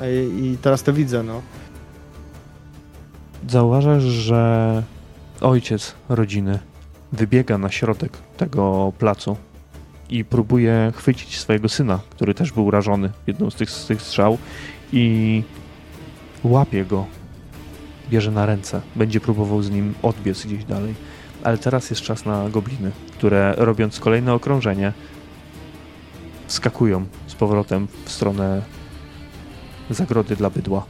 E, I teraz to widzę, no. Zauważasz, że ojciec rodziny wybiega na środek tego placu i próbuje chwycić swojego syna, który też był urażony jedną z tych, z tych strzał i łapie go, bierze na ręce, będzie próbował z nim odbiec gdzieś dalej. Ale teraz jest czas na gobliny, które robiąc kolejne okrążenie skakują z powrotem w stronę zagrody dla bydła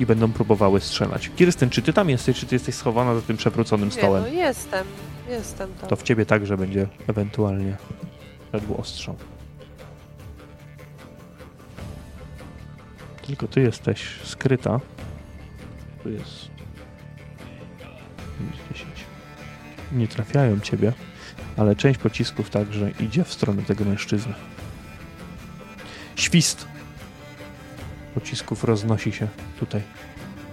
i będą próbowały strzelać. Kirsten, czy ty tam jesteś, czy ty jesteś schowana za tym przewróconym stołem? Nie, no jestem, jestem tam. To w ciebie także będzie ewentualnie szedł ostrzał. Tylko ty jesteś skryta. Tu jest 10. Nie trafiają ciebie, ale część pocisków także idzie w stronę tego mężczyzny. Świst pocisków roznosi się tutaj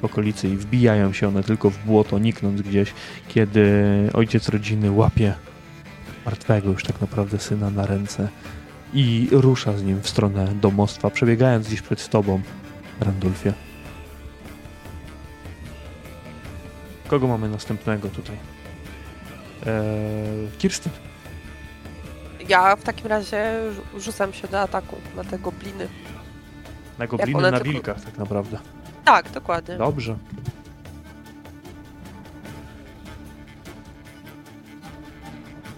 w okolicy i wbijają się one tylko w błoto, niknąc gdzieś, kiedy ojciec rodziny łapie martwego już tak naprawdę syna na ręce i rusza z nim w stronę domostwa, przebiegając gdzieś przed tobą, Randulfie. Kogo mamy następnego tutaj? Eee, Kirsten. Ja w takim razie rzucam się do ataku na te gobliny. Na gobliny, na tylko... wilkach tak naprawdę. Tak, dokładnie. Dobrze.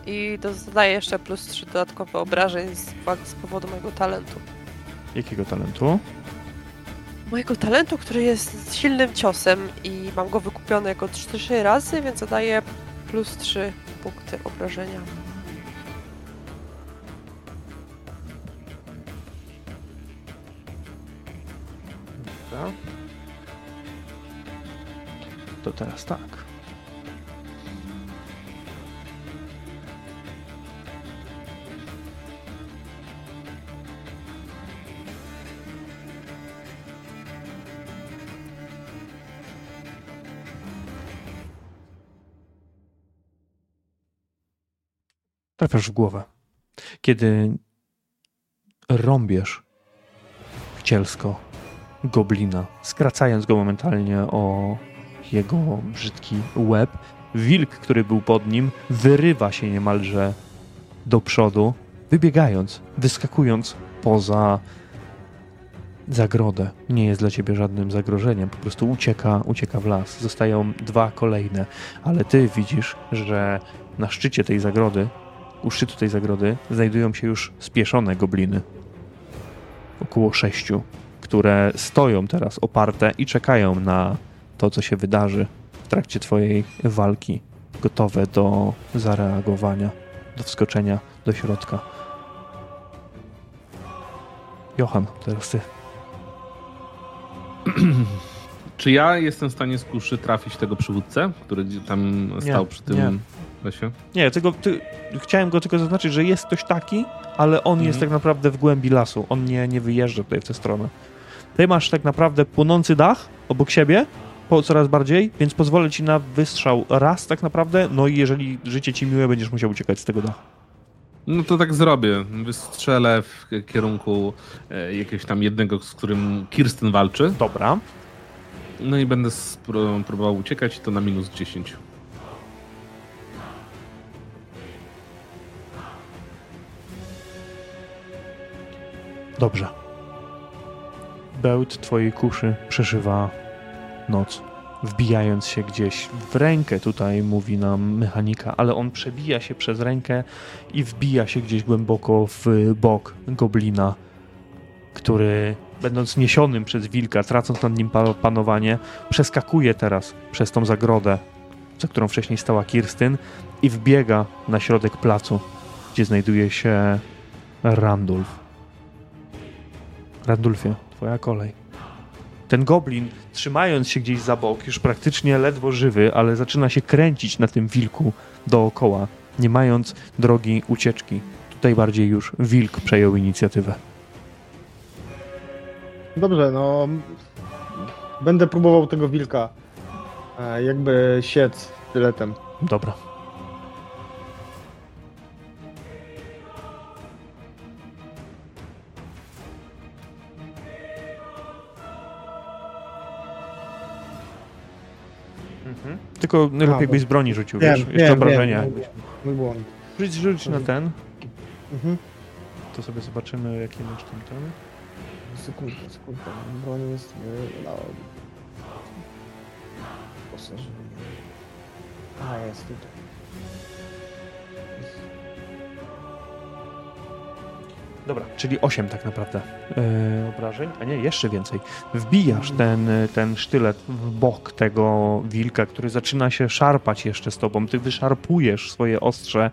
I dodaję jeszcze plus 3 dodatkowe obrażeń z, z powodu mojego talentu. Jakiego talentu? Mojego talentu, który jest silnym ciosem i mam go wykupiony jako 3 razy, więc zadaję plus 3 punkty obrażenia. Dobra. To teraz tak. Trafiasz w głowę. Kiedy rąbiesz wcielsko goblina, skracając go momentalnie o jego brzydki łeb, wilk, który był pod nim, wyrywa się niemalże do przodu, wybiegając, wyskakując poza zagrodę. Nie jest dla ciebie żadnym zagrożeniem, po prostu ucieka, ucieka w las. Zostają dwa kolejne, ale ty widzisz, że na szczycie tej zagrody, u szczytu tej zagrody, znajdują się już spieszone gobliny. Około sześciu, które stoją teraz oparte i czekają na to, co się wydarzy w trakcie twojej walki, gotowe do zareagowania, do wskoczenia do środka. Johan, teraz ty. Czy ja jestem w stanie z kuszy trafić tego przywódcę, który tam stał przy tym nie. lesie? Nie, tylko ty, chciałem go tylko zaznaczyć, że jest ktoś taki, ale on jest tak naprawdę w głębi lasu. On nie, nie wyjeżdża tutaj w tę stronę. Ty masz tak naprawdę płonący dach obok siebie, po coraz bardziej, więc pozwolę ci na wystrzał raz tak naprawdę, no i jeżeli życie ci miłe, będziesz musiał uciekać z tego dachu. No to tak zrobię. Wystrzelę w kierunku e, jakiegoś tam jednego, z którym Kirsten walczy. Dobra. No i będę spró- próbował uciekać to na minus 10. Dobrze. Bełt twojej kuszy przeszywa noc, wbijając się gdzieś w rękę, tutaj mówi nam mechanika, ale on przebija się przez rękę i wbija się gdzieś głęboko w bok goblina, który będąc niesionym przez wilka, tracąc nad nim pa- panowanie, przeskakuje teraz przez tą zagrodę, za którą wcześniej stała Kirstyn i wbiega na środek placu, gdzie znajduje się Randulf. Randulfie, twoja kolej. Ten goblin, trzymając się gdzieś za bok, już praktycznie ledwo żywy, ale zaczyna się kręcić na tym wilku dookoła, nie mając drogi ucieczki. Tutaj bardziej już wilk przejął inicjatywę. Dobrze, no. Będę próbował tego wilka e, jakby siec sztyletem. Dobra. Tylko najlepiej byś z broni rzucił, Wiem, wiesz, wiem, jeszcze obrażenia. mój- Mój błąd. Rzuć, rzuć na ten, Mhm. to sobie zobaczymy, jaki masz tam ten. Sekundkę, sekundkę. Broń jest... e, No... Poszerzenie. A, jest tutaj. Dobra, czyli 8 tak naprawdę yy, obrażeń, a nie, jeszcze więcej. Wbijasz ten, ten sztylet w bok tego wilka, który zaczyna się szarpać jeszcze z tobą. Ty wyszarpujesz swoje ostrze,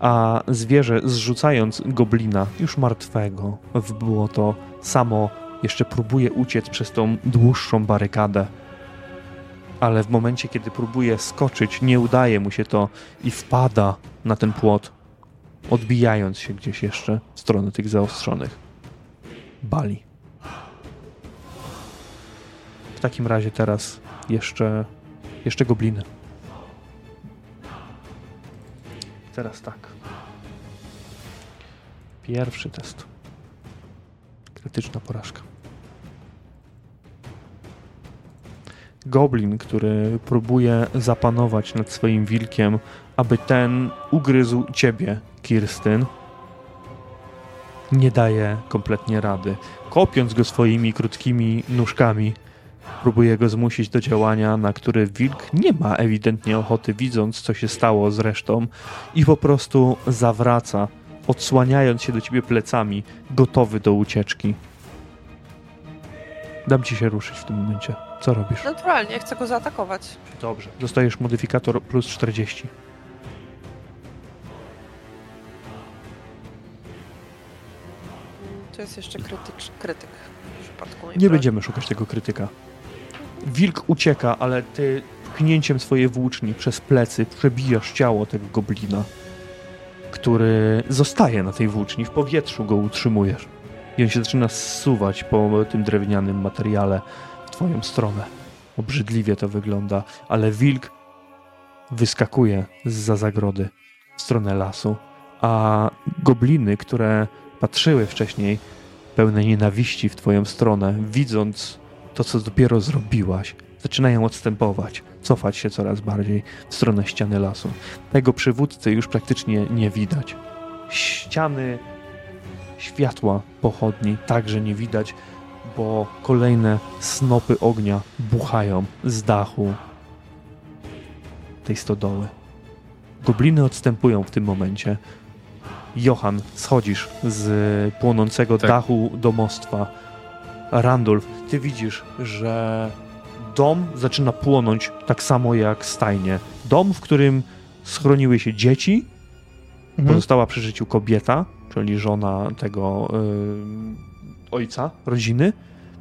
a zwierzę zrzucając goblina, już martwego, w błoto, samo jeszcze próbuje uciec przez tą dłuższą barykadę. Ale w momencie, kiedy próbuje skoczyć, nie udaje mu się to i wpada na ten płot, odbijając się gdzieś jeszcze w stronę tych zaostrzonych bali. W takim razie teraz jeszcze, jeszcze gobliny. Teraz tak. Pierwszy test. Krytyczna porażka. Goblin, który próbuje zapanować nad swoim wilkiem, aby ten ugryzł ciebie, Kirstyn, nie daje kompletnie rady. Kopiąc go swoimi krótkimi nóżkami, próbuje go zmusić do działania, na które wilk nie ma ewidentnie ochoty, widząc co się stało z resztą, i po prostu zawraca, odsłaniając się do ciebie plecami, gotowy do ucieczki. Dam ci się ruszyć w tym momencie. Co robisz? Naturalnie, chcę go zaatakować. Dobrze. Dostajesz modyfikator plus 40. To jest jeszcze krytycz, krytyk w przypadku Nie będziemy szukać tego krytyka. Wilk ucieka, ale ty pchnięciem swojej włóczni przez plecy przebijasz ciało tego goblina, który zostaje na tej włóczni, w powietrzu go utrzymujesz. I on się zaczyna zsuwać po tym drewnianym materiale w twoją stronę. Obrzydliwie to wygląda, ale wilk wyskakuje zza zagrody w stronę lasu a gobliny, które patrzyły wcześniej pełne nienawiści w twoją stronę, widząc to, co dopiero zrobiłaś, zaczynają odstępować, cofać się coraz bardziej w stronę ściany lasu. Tego przywódcy już praktycznie nie widać. Ściany światła pochodni także nie widać, bo kolejne snopy ognia buchają z dachu tej stodoły. Gobliny odstępują w tym momencie. Johan, schodzisz z płonącego tak. dachu domostwa. Randolph, ty widzisz, że dom zaczyna płonąć tak samo jak stajnie. Dom, w którym schroniły się dzieci, mhm. pozostała przy życiu kobieta, czyli żona tego yy, ojca, rodziny.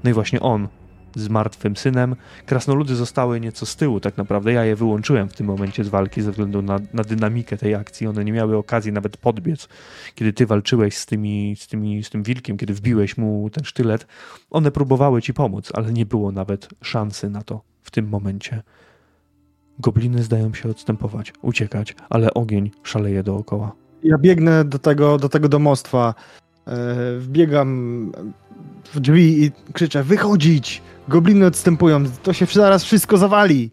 No i właśnie on z martwym synem. Krasnoludy zostały nieco z tyłu tak naprawdę. Ja je wyłączyłem w tym momencie z walki ze względu na, na dynamikę tej akcji. One nie miały okazji nawet podbiec. Kiedy ty walczyłeś z, tymi, z, tymi, z tym wilkiem, kiedy wbiłeś mu ten sztylet, one próbowały ci pomóc, ale nie było nawet szansy na to w tym momencie. Gobliny zdają się odstępować, uciekać, ale ogień szaleje dookoła. Ja biegnę do tego, do tego domostwa. Yy, wbiegam w drzwi i krzyczę: Wychodzić! Gobliny odstępują, to się zaraz wszystko zawali.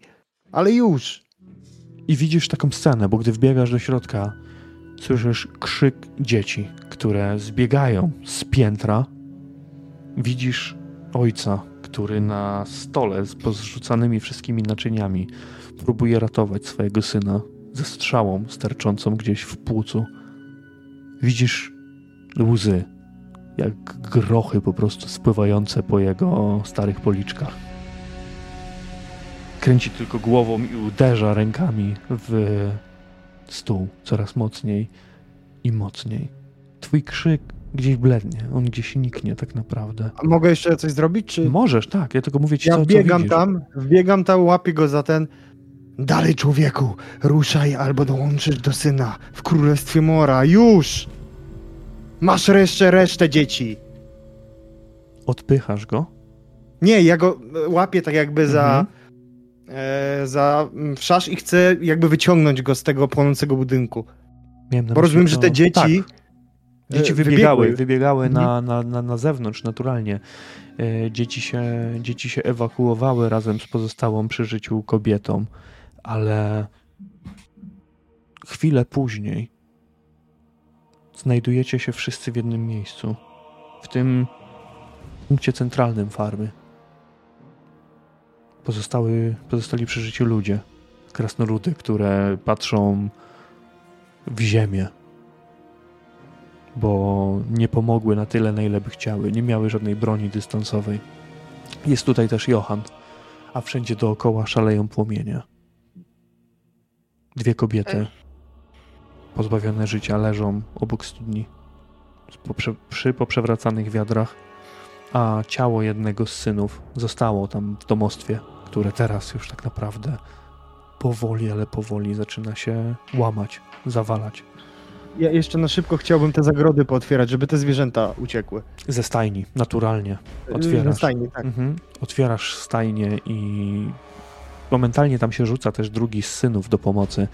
Ale już. I widzisz taką scenę, bo gdy wbiegasz do środka, słyszysz krzyk dzieci, które zbiegają z piętra. Widzisz ojca, który na stole z pozrzucanymi wszystkimi naczyniami próbuje ratować swojego syna ze strzałą sterczącą gdzieś w płucu. Widzisz łzy jak grochy po prostu spływające po jego starych policzkach. Kręci tylko głową i uderza rękami w stół coraz mocniej i mocniej. Twój krzyk gdzieś blednie, on gdzieś niknie tak naprawdę. A mogę jeszcze coś zrobić? Czy... Możesz, tak, ja tylko mówię ci ja co, wbiegam co tam, wbiegam tam, łapię go za ten Dalej człowieku, ruszaj albo dołączysz do syna w królestwie Mora, już! Masz jeszcze resztę dzieci. Odpychasz go? Nie, ja go e, łapię tak jakby za, mhm. e, za mm, wszasz i chcę jakby wyciągnąć go z tego płonącego budynku. Bo rozumiem, że te dzieci... Tak. E, dzieci wybiegały, wybiegały, wybiegały mhm. na, na, na, na zewnątrz naturalnie. E, dzieci się, dzieci się ewakuowały razem z pozostałą przy życiu kobietą, ale chwilę później znajdujecie się wszyscy w jednym miejscu. W tym punkcie centralnym farmy. Pozostały, pozostali przy życiu ludzie. Krasnoludy, które patrzą w ziemię, bo nie pomogły na tyle, na ile by chciały. Nie miały żadnej broni dystansowej. Jest tutaj też Johan, a wszędzie dookoła szaleją płomienie. Dwie kobiety pozbawione życia leżą obok studni przy poprzewracanych wiadrach, a ciało jednego z synów zostało tam w domostwie, które teraz już tak naprawdę powoli, ale powoli zaczyna się łamać, zawalać. Ja jeszcze na szybko chciałbym te zagrody pootwierać, żeby te zwierzęta uciekły. Ze stajni, naturalnie. Otwierasz. Ze stajni, tak. Mhm. Otwierasz stajnię i momentalnie tam się rzuca też drugi z synów do pomocy,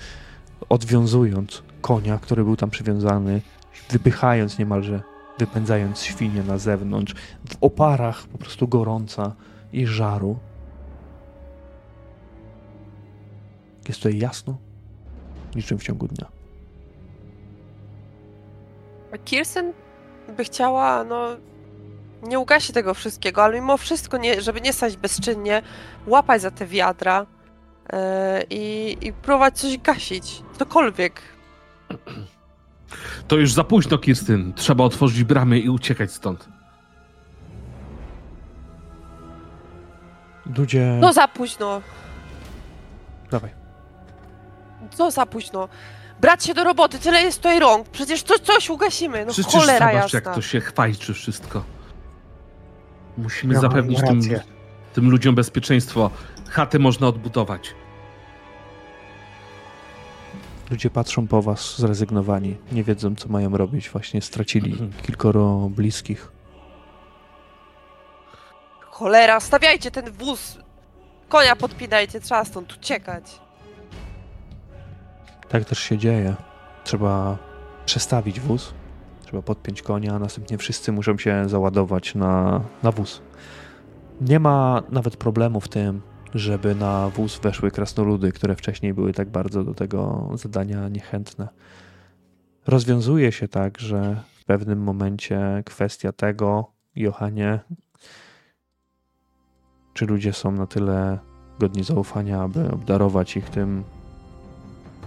odwiązując konia, który był tam przywiązany, wypychając niemalże, wypędzając świnie na zewnątrz, w oparach po prostu gorąca i żaru. Jest tutaj jasno, niczym w ciągu dnia. Kirsten by chciała, no, nie ugasi tego wszystkiego, ale mimo wszystko, nie, żeby nie stać bezczynnie, łapać za te wiadra yy, i, i próbować coś gasić. Cokolwiek. To już za późno, Kirstyn. Trzeba otworzyć bramy i uciekać stąd. Ludzie... No za późno. Dawaj. Co za późno? Brać się do roboty, tyle jest tutaj rąk. Przecież to coś ugasimy. No Przecież cholera zobacz, jasna. jak to się chwajczy wszystko. Musimy ja zapewnić tym, tym ludziom bezpieczeństwo. Chaty można odbudować. Ludzie patrzą po was zrezygnowani, nie wiedzą, co mają robić. Właśnie stracili mhm. kilkoro bliskich. Cholera, stawiajcie ten wóz! Konia podpinajcie, trzeba stąd uciekać. Tak też się dzieje. Trzeba przestawić wóz. Trzeba podpiąć konia, a następnie wszyscy muszą się załadować na, na wóz. Nie ma nawet problemu w tym, żeby na wóz weszły krasnoludy, które wcześniej były tak bardzo do tego zadania niechętne. Rozwiązuje się tak, że w pewnym momencie kwestia tego, Johanie, czy ludzie są na tyle godni zaufania, aby obdarować ich tym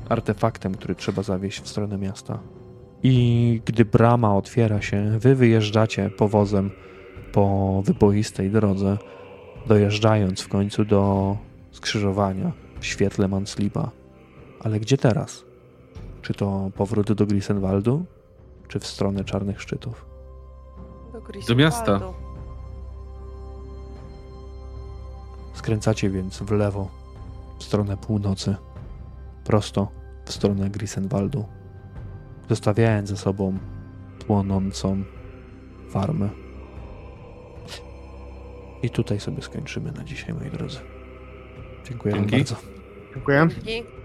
artefaktem, który trzeba zawieźć w stronę miasta. I gdy brama otwiera się, wy wyjeżdżacie powozem po wyboistej drodze, dojeżdżając w końcu do skrzyżowania w świetle Mansliba. Ale gdzie teraz? Czy to powrót do Grisenwaldu, czy w stronę Czarnych Szczytów? Do, Do miasta. Skręcacie więc w lewo, w stronę północy, prosto w stronę Grisenwaldu, zostawiając za sobą płonącą farmę. I tutaj sobie skończymy na dzisiaj, moi drodzy. Dziękuję Dzięki. bardzo. Dziękuję. Dzięki.